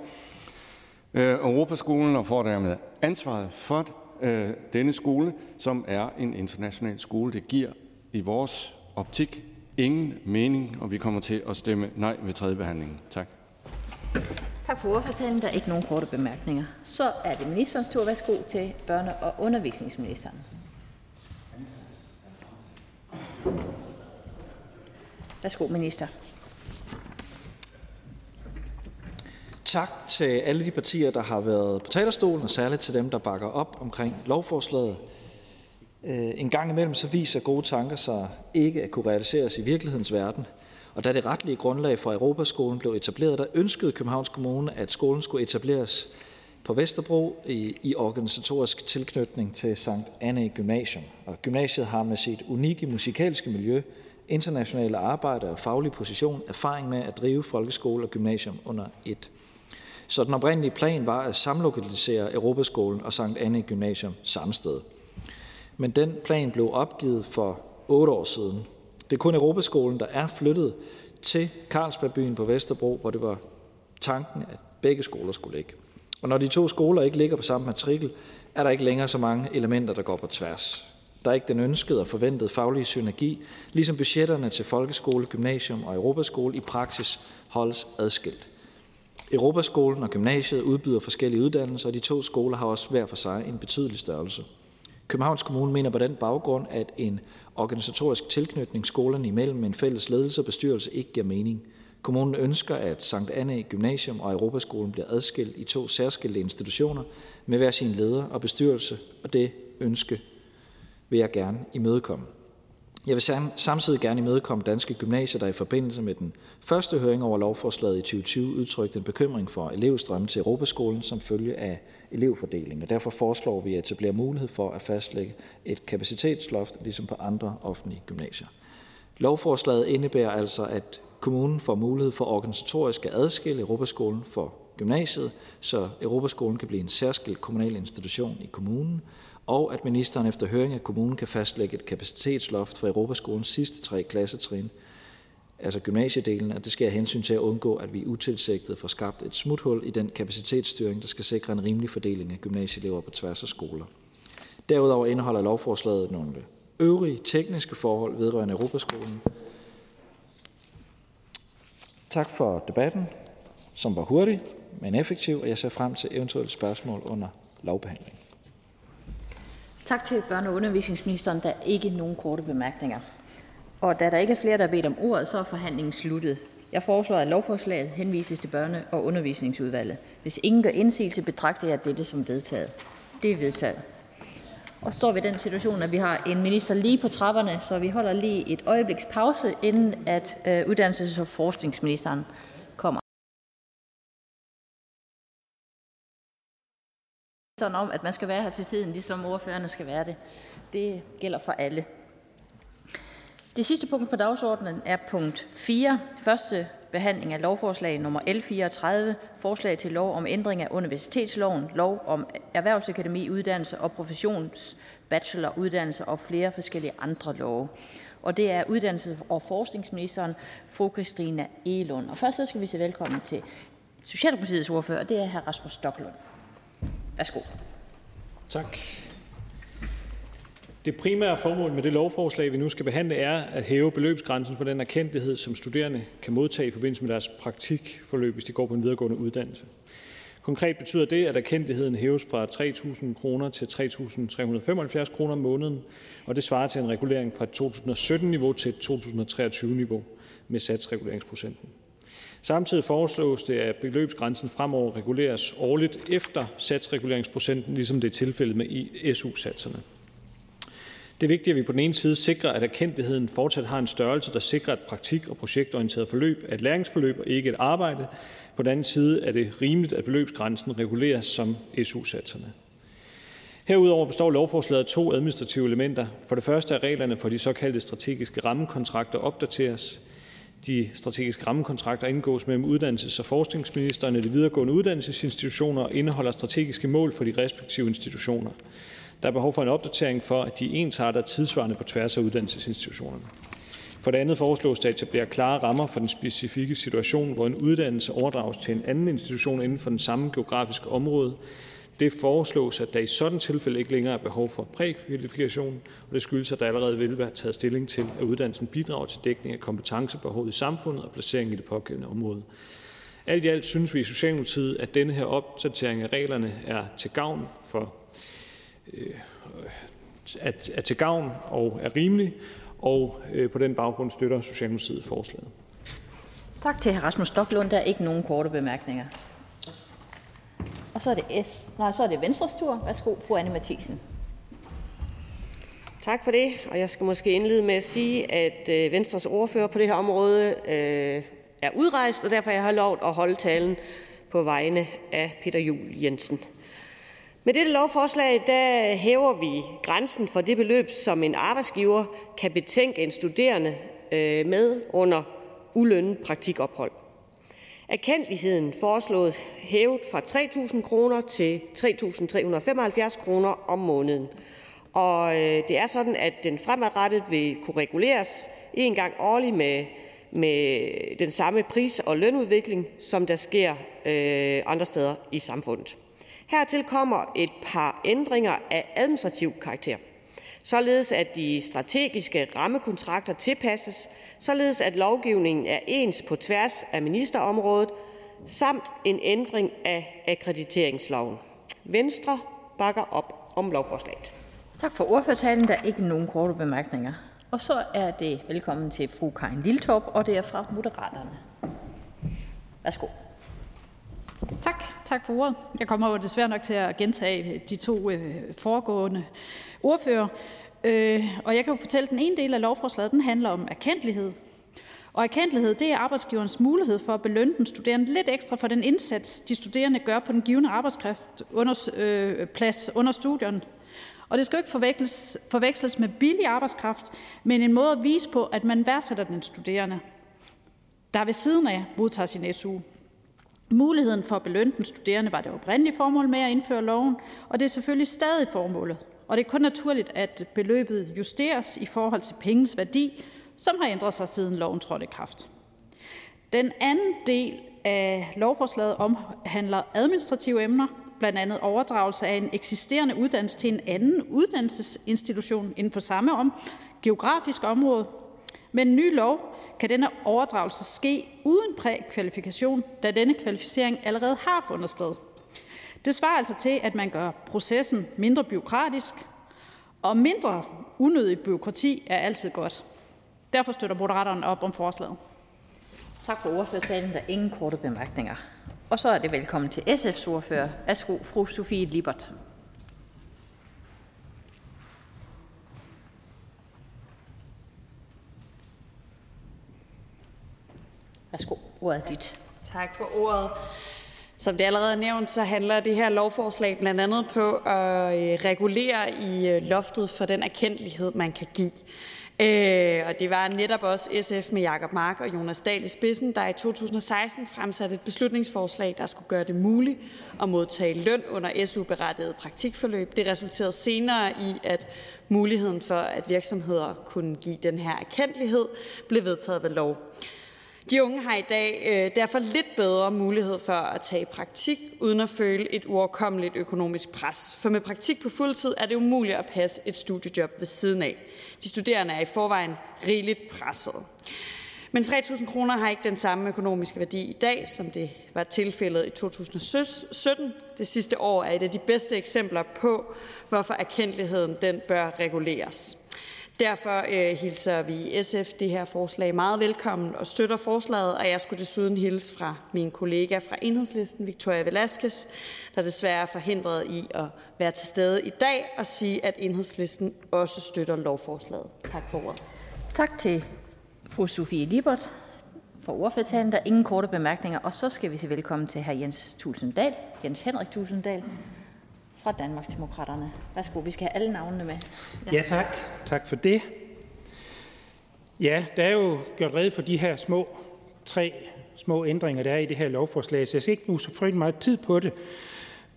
øh, Europaskolen og får dermed ansvaret for øh, denne skole, som er en international skole. Det giver i vores optik ingen mening, og vi kommer til at stemme nej ved tredje behandling. Tak. Tak for ordfortalen. Der er ikke nogen korte bemærkninger. Så er det ministerens tur. Værsgo til børne- og undervisningsministeren. Værsgo, minister. Tak til alle de partier, der har været på talerstolen, og særligt til dem, der bakker op omkring lovforslaget. Øh, en gang imellem så viser gode tanker sig ikke at kunne realiseres i virkelighedens verden. Og da det retlige grundlag for Europaskolen blev etableret, der ønskede Københavns Kommune, at skolen skulle etableres på Vesterbro i, i organisatorisk tilknytning til Sankt Anne Gymnasium. Og gymnasiet har med sit unikke musikalske miljø, internationale arbejde og faglige position erfaring med at drive folkeskole og gymnasium under et. Så den oprindelige plan var at samlokalisere Europaskolen og Sankt Anne Gymnasium samme sted. Men den plan blev opgivet for otte år siden. Det er kun Europaskolen, der er flyttet til Carlsbergbyen på Vesterbro, hvor det var tanken, at begge skoler skulle ligge. Og når de to skoler ikke ligger på samme matrikel, er der ikke længere så mange elementer, der går på tværs. Der er ikke den ønskede og forventede faglige synergi, ligesom budgetterne til folkeskole, gymnasium og Europaskole i praksis holdes adskilt. Europaskolen og gymnasiet udbyder forskellige uddannelser, og de to skoler har også hver for sig en betydelig størrelse. Københavns Kommune mener på den baggrund, at en organisatorisk tilknytning skolerne imellem med en fælles ledelse og bestyrelse ikke giver mening. Kommunen ønsker, at Sankt Anne Gymnasium og Europaskolen bliver adskilt i to særskilte institutioner med hver sin leder og bestyrelse, og det ønske vil jeg gerne imødekomme. Jeg vil samtidig gerne imødekomme danske gymnasier, der i forbindelse med den første høring over lovforslaget i 2020 udtrykte en bekymring for elevstrømme til Europaskolen som følge af elevfordeling. Og derfor foreslår vi at etablere mulighed for at fastlægge et kapacitetsloft, ligesom på andre offentlige gymnasier. Lovforslaget indebærer altså, at kommunen får mulighed for organisatorisk at adskille Europaskolen for gymnasiet, så Europaskolen kan blive en særskilt kommunal institution i kommunen, og at ministeren efter høring af kommunen kan fastlægge et kapacitetsloft for Europaskolens sidste tre klassetrin, altså gymnasiedelen, og det sker af hensyn til at undgå, at vi utilsigtet får skabt et smuthul i den kapacitetsstyring, der skal sikre en rimelig fordeling af gymnasieelever på tværs af skoler. Derudover indeholder lovforslaget nogle øvrige tekniske forhold vedrørende Europaskolen. Tak for debatten, som var hurtig, men effektiv, og jeg ser frem til eventuelle spørgsmål under lovbehandlingen. Tak til børne- og undervisningsministeren. Der er ikke nogen korte bemærkninger. Og da der ikke er flere, der har bedt om ordet, så er forhandlingen sluttet. Jeg foreslår, at lovforslaget henvises til børne- og undervisningsudvalget. Hvis ingen gør indsigelse, betragter jeg dette som vedtaget. Det er vedtaget. Og står vi i den situation, at vi har en minister lige på trapperne, så vi holder lige et øjebliks pause, inden at øh, uddannelses- og forskningsministeren kommer. Sådan om, at man skal være her til tiden, ligesom ordførerne skal være det. Det gælder for alle. Det sidste punkt på dagsordenen er punkt 4. Første behandling af lovforslag nummer L 34, forslag til lov om ændring af universitetsloven, lov om erhvervsakademi, uddannelse og professionsbacheloruddannelse og flere forskellige andre love. Og det er uddannelses- og forskningsministeren, fru Christina Elund. Og først så skal vi sige velkommen til Socialdemokratiets ordfører, og det er hr. Rasmus Stoklund. Værsgo. Tak. Det primære formål med det lovforslag, vi nu skal behandle, er at hæve beløbsgrænsen for den erkendelighed, som studerende kan modtage i forbindelse med deres praktikforløb, hvis de går på en videregående uddannelse. Konkret betyder det, at erkendeligheden hæves fra 3.000 kroner til 3.375 kroner om måneden, og det svarer til en regulering fra 2017-niveau til 2023-niveau med satsreguleringsprocenten. Samtidig foreslås det, at beløbsgrænsen fremover reguleres årligt efter satsreguleringsprocenten, ligesom det er tilfældet med SU-satserne. Det er vigtigt, at vi på den ene side sikrer, at erkendtheden fortsat har en størrelse, der sikrer et praktik- og projektorienteret forløb er et læringsforløb og ikke et arbejde. På den anden side er det rimeligt, at beløbsgrænsen reguleres som SU-satserne. Herudover består lovforslaget af to administrative elementer. For det første er reglerne for de såkaldte strategiske rammekontrakter opdateres. De strategiske rammekontrakter indgås mellem uddannelses- og forskningsministeren og de videregående uddannelsesinstitutioner og indeholder strategiske mål for de respektive institutioner. Der er behov for en opdatering, for at de ensarter tidsvarende på tværs af uddannelsesinstitutionerne. For det andet foreslås det at etablere klare rammer for den specifikke situation, hvor en uddannelse overdrages til en anden institution inden for den samme geografiske område. Det foreslås, at der i sådan tilfælde ikke længere er behov for prækvalifikation, og det skyldes, at der allerede vil være taget stilling til, at uddannelsen bidrager til dækning af kompetencebehovet i samfundet og placering i det pågældende område. Alt i alt synes vi i Socialdemokratiet, at denne her opdatering af reglerne er til gavn for øh, at er til gavn og er rimelig, og øh, på den baggrund støtter Socialdemokratiet forslaget. Tak til hr. Rasmus Stoklund. Der er ikke nogen korte bemærkninger. Og så er det S. Nej, så er det Venstres tur. Værsgo, fru Anne Mathisen. Tak for det. Og jeg skal måske indlede med at sige, at øh, Venstres ordfører på det her område øh, er udrejst, og derfor jeg har jeg lov at holde talen på vegne af Peter Jul Jensen. Med dette lovforslag der hæver vi grænsen for det beløb, som en arbejdsgiver kan betænke en studerende øh, med under ulønnet praktikophold. Erkendeligheden foreslås hævet fra 3.000 kroner til 3.375 kroner om måneden. Og øh, det er sådan, at den fremadrettet vil kunne reguleres en gang årligt med, med den samme pris- og lønudvikling, som der sker øh, andre steder i samfundet. Hertil kommer et par ændringer af administrativ karakter, således at de strategiske rammekontrakter tilpasses, således at lovgivningen er ens på tværs af ministerområdet, samt en ændring af akkrediteringsloven. Venstre bakker op om lovforslaget. Tak for ordførertalen. Der er ikke nogen korte bemærkninger. Og så er det velkommen til fru Karin Liltorp, og det er fra Moderaterne. Værsgo. Tak. Tak for ordet. Jeg kommer jo desværre nok til at gentage de to øh, foregående ordfører. Øh, og jeg kan jo fortælle, at den ene del af lovforslaget den handler om erkendelighed. Og erkendelighed det er arbejdsgiverens mulighed for at belønne den studerende lidt ekstra for den indsats, de studerende gør på den givende arbejdskraft under, øh, plads under studierne. Og det skal jo ikke forveksles, forveksles med billig arbejdskraft, men en måde at vise på, at man værdsætter den studerende, der ved siden af modtager sin SU. Muligheden for at belønne den studerende var det oprindelige formål med at indføre loven, og det er selvfølgelig stadig formålet. Og det er kun naturligt, at beløbet justeres i forhold til pengens værdi, som har ændret sig siden loven trådte i kraft. Den anden del af lovforslaget omhandler administrative emner, blandt andet overdragelse af en eksisterende uddannelse til en anden uddannelsesinstitution inden for samme om, geografisk område. Med en ny lov kan denne overdragelse ske uden prækvalifikation, da denne kvalificering allerede har fundet sted. Det svarer altså til, at man gør processen mindre byråkratisk, og mindre unødig byråkrati er altid godt. Derfor støtter Moderaterne op om forslaget. Tak for ordførertalen. Der er ingen korte bemærkninger. Og så er det velkommen til SF's ordfører. Værsgo, fru Sofie Libert. Værsgo, ordet er dit. Tak for ordet. Som det allerede er nævnt, så handler det her lovforslag blandt andet på at øh, regulere i øh, loftet for den erkendelighed, man kan give. Øh, og det var netop også SF med Jakob Mark og Jonas Dahl i spidsen, der i 2016 fremsatte et beslutningsforslag, der skulle gøre det muligt at modtage løn under SU-berettiget praktikforløb. Det resulterede senere i, at muligheden for, at virksomheder kunne give den her erkendelighed, blev vedtaget ved lov. De unge har i dag øh, derfor lidt bedre mulighed for at tage praktik uden at føle et uoverkommeligt økonomisk pres. For med praktik på fuldtid er det umuligt at passe et studiejob ved siden af. De studerende er i forvejen rigeligt presset. Men 3.000 kroner har ikke den samme økonomiske værdi i dag, som det var tilfældet i 2017. Det sidste år er et af de bedste eksempler på, hvorfor erkendeligheden den bør reguleres. Derfor øh, hilser vi i SF det her forslag meget velkommen og støtter forslaget, og jeg skulle desuden hilse fra min kollega fra Enhedslisten, Victoria Velasquez, der desværre er forhindret i at være til stede i dag, og sige, at Enhedslisten også støtter lovforslaget. Tak for ordet. Tak til fru Sofie Libert for ordførertalen. Der er ingen korte bemærkninger, og så skal vi sige velkommen til hr. Jens Tulsendal, Jens Henrik Tulsendal fra Danmarksdemokraterne. Værsgo, vi skal have alle navnene med. Ja. ja, tak. Tak for det. Ja, der er jo gjort red for de her små, tre små ændringer, der er i det her lovforslag, så jeg skal ikke bruge så frygtelig meget tid på det.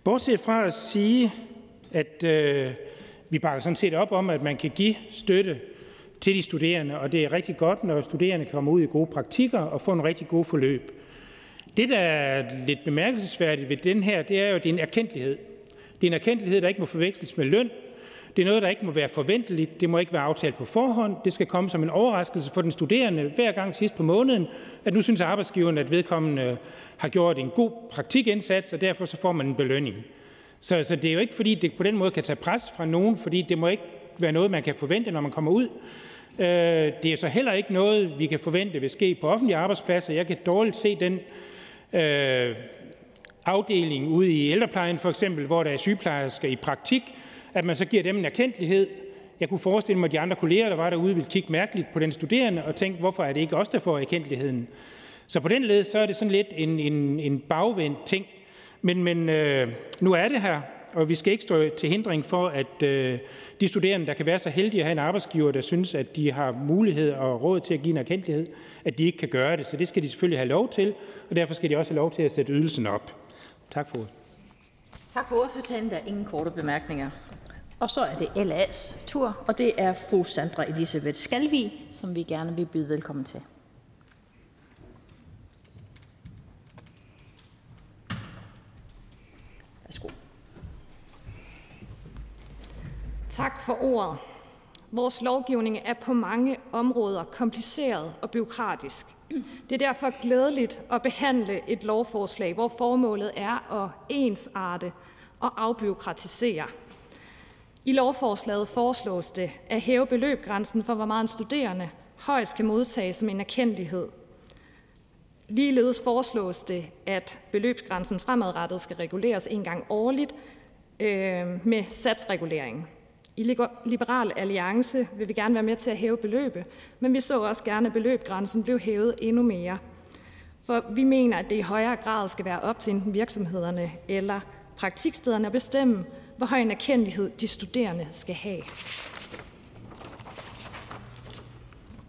Bortset fra at sige, at øh, vi bakker sådan set op om, at man kan give støtte til de studerende, og det er rigtig godt, når studerende kommer ud i gode praktikker og får en rigtig god forløb. Det, der er lidt bemærkelsesværdigt ved den her, det er jo, at det er en erkendelighed. Det er en erkendelighed, der ikke må forveksles med løn. Det er noget, der ikke må være forventeligt. Det må ikke være aftalt på forhånd. Det skal komme som en overraskelse for den studerende hver gang sidst på måneden, at nu synes arbejdsgiveren, at vedkommende øh, har gjort en god praktikindsats, og derfor så får man en belønning. Så, så det er jo ikke, fordi det på den måde kan tage pres fra nogen, fordi det må ikke være noget, man kan forvente, når man kommer ud. Øh, det er så heller ikke noget, vi kan forvente vil ske på offentlige arbejdspladser. Jeg kan dårligt se den øh, afdeling ude i ældreplejen for eksempel, hvor der er sygeplejersker i praktik, at man så giver dem en erkendelighed. Jeg kunne forestille mig, at de andre kolleger, der var derude, ville kigge mærkeligt på den studerende og tænke, hvorfor er det ikke os, der får erkendeligheden? Så på den led, så er det sådan lidt en, en, en bagvendt ting. Men, men øh, nu er det her, og vi skal ikke stå til hindring for, at øh, de studerende, der kan være så heldige at have en arbejdsgiver, der synes, at de har mulighed og råd til at give en erkendelighed, at de ikke kan gøre det. Så det skal de selvfølgelig have lov til, og derfor skal de også have lov til at sætte ydelsen op. Tak for ordet. Tak for ordførtalen. Der er ingen korte bemærkninger. Og så er det LA's tur, og det er fru Sandra Elisabeth Skalvig, som vi gerne vil byde velkommen til. Værsgo. Tak for ordet. Vores lovgivning er på mange områder kompliceret og byråkratisk. Det er derfor glædeligt at behandle et lovforslag, hvor formålet er at ensarte og afbyråkratisere. I lovforslaget foreslås det at hæve beløbgrænsen for, hvor meget en studerende højst kan modtage som en erkendelighed. Ligeledes foreslås det, at beløbsgrænsen fremadrettet skal reguleres en gang årligt øh, med satsregulering. I Liberal Alliance vil vi gerne være med til at hæve beløbet, men vi så også gerne, at beløbsgrænsen blev hævet endnu mere. For vi mener, at det i højere grad skal være op til enten virksomhederne eller praktikstederne at bestemme, hvor høj en erkendelighed de studerende skal have.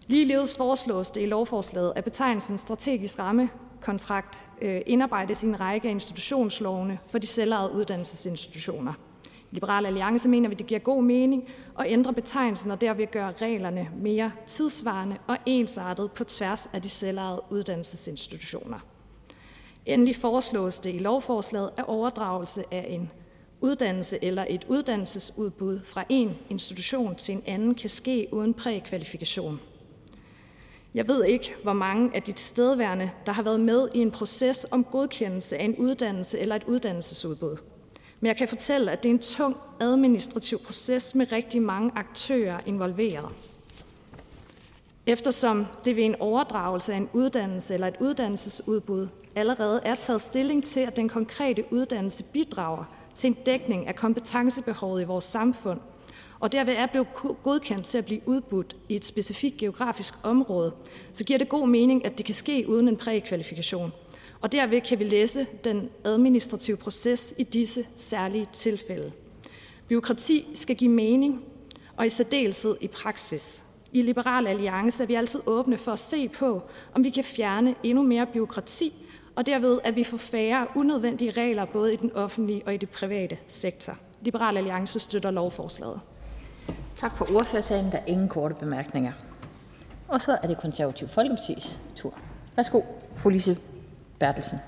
Ligeledes foreslås det i lovforslaget, at betegnelsen strategisk rammekontrakt øh, indarbejdes i en række af institutionslovene for de selvejede uddannelsesinstitutioner. Liberal Alliance mener vi, det giver god mening at ændre betegnelsen og derved gøre reglerne mere tidsvarende og ensartet på tværs af de selvejede uddannelsesinstitutioner. Endelig foreslås det i lovforslaget, at overdragelse af en uddannelse eller et uddannelsesudbud fra en institution til en anden kan ske uden prækvalifikation. Jeg ved ikke, hvor mange af de tilstedeværende, der har været med i en proces om godkendelse af en uddannelse eller et uddannelsesudbud. Men jeg kan fortælle, at det er en tung administrativ proces med rigtig mange aktører involveret. Eftersom det ved en overdragelse af en uddannelse eller et uddannelsesudbud allerede er taget stilling til, at den konkrete uddannelse bidrager til en dækning af kompetencebehovet i vores samfund, og derved er blevet godkendt til at blive udbudt i et specifikt geografisk område, så giver det god mening, at det kan ske uden en prækvalifikation. Og derved kan vi læse den administrative proces i disse særlige tilfælde. Byråkrati skal give mening, og i særdeleshed i praksis. I Liberal Alliance er vi altid åbne for at se på, om vi kan fjerne endnu mere byråkrati og derved at vi får færre unødvendige regler både i den offentlige og i det private sektor. Liberal Alliance støtter lovforslaget. Tak for ordførersagen. Der er ingen korte bemærkninger. Og så er det konservativ Folkeparti's tur. Værsgo, fru Lise Bertelsen.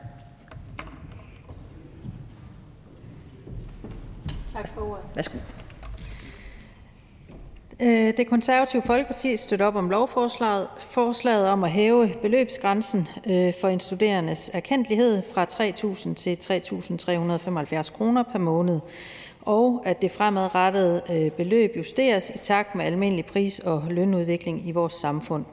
Tak for ordet. Værsgo. Øh, det konservative Folkeparti støtter op om lovforslaget forslaget om at hæve beløbsgrænsen øh, for en studerendes erkendelighed fra 3.000 til 3.375 kroner per måned, og at det fremadrettede øh, beløb justeres i takt med almindelig pris- og lønudvikling i vores samfund.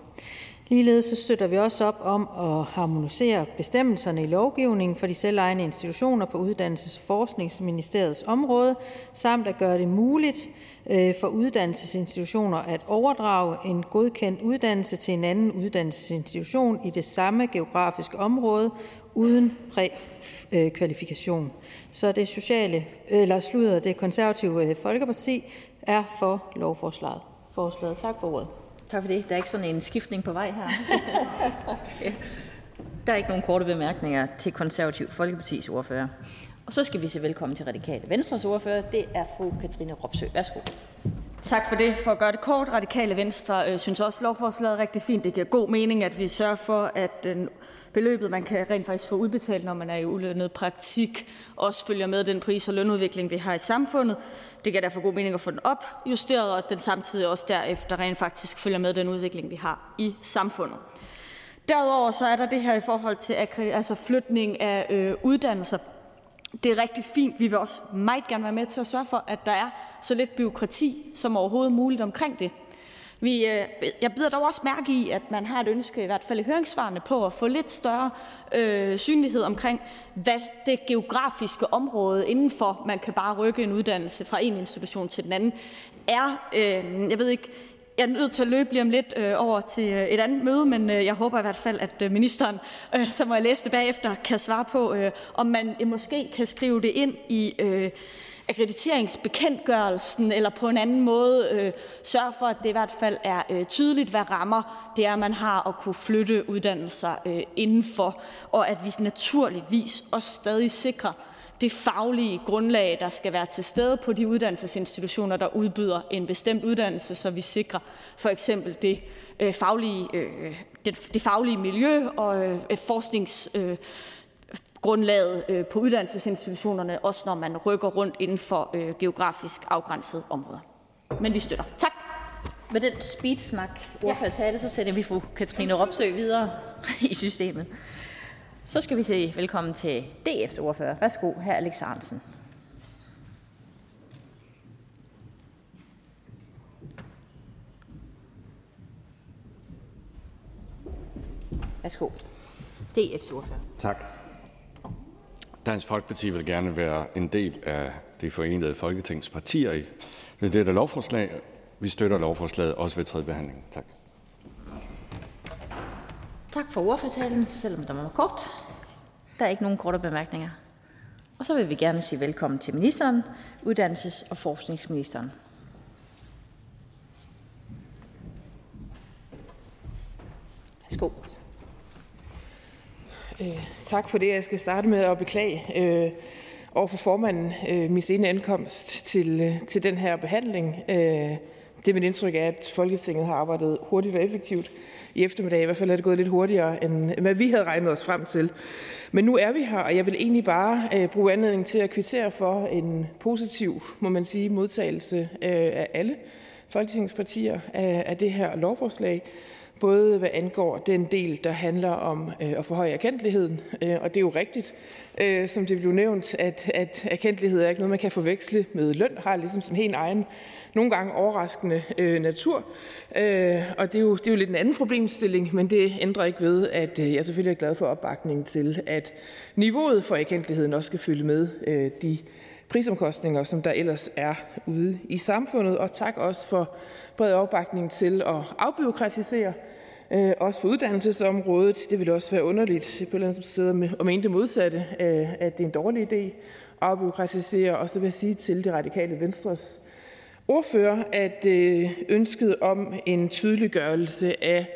Ligeledes støtter vi også op om at harmonisere bestemmelserne i lovgivningen for de selvejende institutioner på Uddannelses- og Forskningsministeriets område, samt at gøre det muligt øh, for uddannelsesinstitutioner at overdrage en godkendt uddannelse til en anden uddannelsesinstitution i det samme geografiske område uden prækvalifikation. Så det sociale, eller slutter det konservative øh, Folkeparti er for lovforslaget. Forslaget. Tak for ordet. Tak for det. Der er ikke sådan en skiftning på vej her. okay. Der er ikke nogen korte bemærkninger til konservativ Folkepartis ordfører. Og så skal vi sige velkommen til Radikale Venstres ordfører. Det er fru Katrine Ropsø. Værsgo. Tak for det. For at gøre det kort, Radikale Venstre øh, synes også, at lovforslaget er rigtig fint. Det giver god mening, at vi sørger for, at den beløbet, man kan rent faktisk få udbetalt, når man er i ulønnet praktik, også følger med den pris- og lønudvikling, vi har i samfundet. Det giver derfor god mening at få den opjusteret, og at den samtidig også derefter rent faktisk følger med den udvikling, vi har i samfundet. Derudover så er der det her i forhold til altså flytning af øh, uddannelser. Det er rigtig fint. Vi vil også meget gerne være med til at sørge for, at der er så lidt byråkrati som overhovedet muligt omkring det. Vi, øh, jeg bider dog også mærke i, at man har et ønske, i hvert fald i høringssvarene, på at få lidt større øh, synlighed omkring, hvad det geografiske område indenfor, man kan bare rykke en uddannelse fra en institution til den anden, er. Øh, jeg ved ikke, jeg er nødt til at løbe lige om lidt øh, over til øh, et andet møde, men øh, jeg håber i hvert fald, at øh, ministeren, øh, som må jeg læse det bagefter, kan svare på, øh, om man øh, måske kan skrive det ind i øh, akkrediteringsbekendtgørelsen eller på en anden måde øh, sørge for, at det i hvert fald er øh, tydeligt, hvad rammer det er, man har at kunne flytte uddannelser øh, indenfor, og at vi naturligvis også stadig sikrer det faglige grundlag, der skal være til stede på de uddannelsesinstitutioner, der udbyder en bestemt uddannelse, så vi sikrer for eksempel det øh, faglige, øh, det, det faglige miljø og øh, forsknings øh, grundlaget øh, på uddannelsesinstitutionerne, også når man rykker rundt inden for øh, geografisk afgrænsede områder. Men vi støtter. Tak. Med den speedsnak, ordfører sagde det, så sender vi fru Katrine Ropsø videre i systemet. Så skal vi sige velkommen til DF's ordfører. Værsgo, hr. Alex Ahrendtsen. Værsgo. DF's ordfører. Tak. Dansk Folkeparti vil gerne være en del af det forenede Folketings partier i dette lovforslag. Vi støtter lovforslaget også ved tredje behandling. Tak. Tak for ordførtalen, selvom der var kort. Der er ikke nogen korte bemærkninger. Og så vil vi gerne sige velkommen til ministeren, uddannelses- og forskningsministeren. Værsgo. Øh, tak for det. Jeg skal starte med at beklage øh, over for formanden øh, min sene ankomst til, øh, til den her behandling. Øh, det er mit indtryk af, at Folketinget har arbejdet hurtigt og effektivt i eftermiddag. I hvert fald er det gået lidt hurtigere, end hvad vi havde regnet os frem til. Men nu er vi her, og jeg vil egentlig bare øh, bruge anledning til at kvittere for en positiv, må man sige, modtagelse øh, af alle folketingspartier af, øh, af det her lovforslag både hvad angår den del, der handler om øh, at forhøje erkendeligheden, øh, og det er jo rigtigt, øh, som det blev nævnt, at, at erkendelighed er ikke noget, man kan forveksle med løn, har ligesom sin helt egen, nogle gange overraskende øh, natur, øh, og det er, jo, det er jo lidt en anden problemstilling, men det ændrer ikke ved, at øh, jeg selvfølgelig er glad for opbakningen til, at niveauet for erkendeligheden også skal følge med øh, de prisomkostninger, som der ellers er ude i samfundet. Og tak også for bred opbakning til at afbyråkratisere, øh, også på uddannelsesområdet. Det ville også være underligt på et eller andet sted og mene det modsatte, øh, at det er en dårlig idé at afbyråkratisere. Og så vil jeg sige til det radikale venstres ordfører, at øh, ønsket om en tydeliggørelse af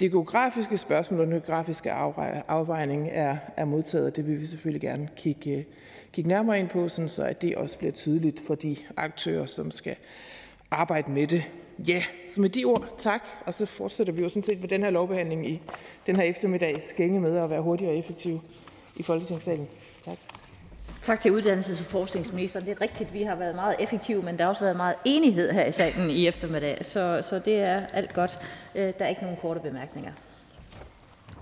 det geografiske spørgsmål og den geografiske afvejning er, er modtaget, det vil vi selvfølgelig gerne kigge, øh, kigge nærmere ind på, sådan så at det også bliver tydeligt for de aktører, som skal arbejde med det. Ja, så med de ord, tak. Og så fortsætter vi jo sådan set med den her lovbehandling i den her eftermiddag skænge med at være hurtig og effektiv i Folketingssalen. Tak. Tak til uddannelses- og forskningsministeren. Det er rigtigt, vi har været meget effektive, men der har også været meget enighed her i salen i eftermiddag, så, så det er alt godt. Øh, der er ikke nogen korte bemærkninger.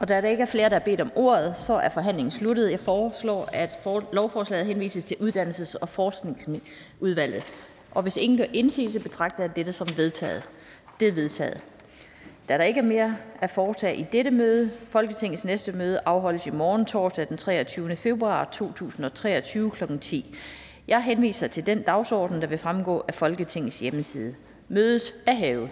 Og da der ikke er flere, der har bedt om ordet, så er forhandlingen sluttet. Jeg foreslår, at for, lovforslaget henvises til uddannelses- og forskningsudvalget. Og hvis ingen gør indsigelse, betragter jeg dette som vedtaget. Det er vedtaget. Da der ikke er mere at foretage i dette møde, Folketingets næste møde afholdes i morgen torsdag den 23. februar 2023 kl. 10. Jeg henviser til den dagsorden, der vil fremgå af Folketingets hjemmeside. Mødet er hævet.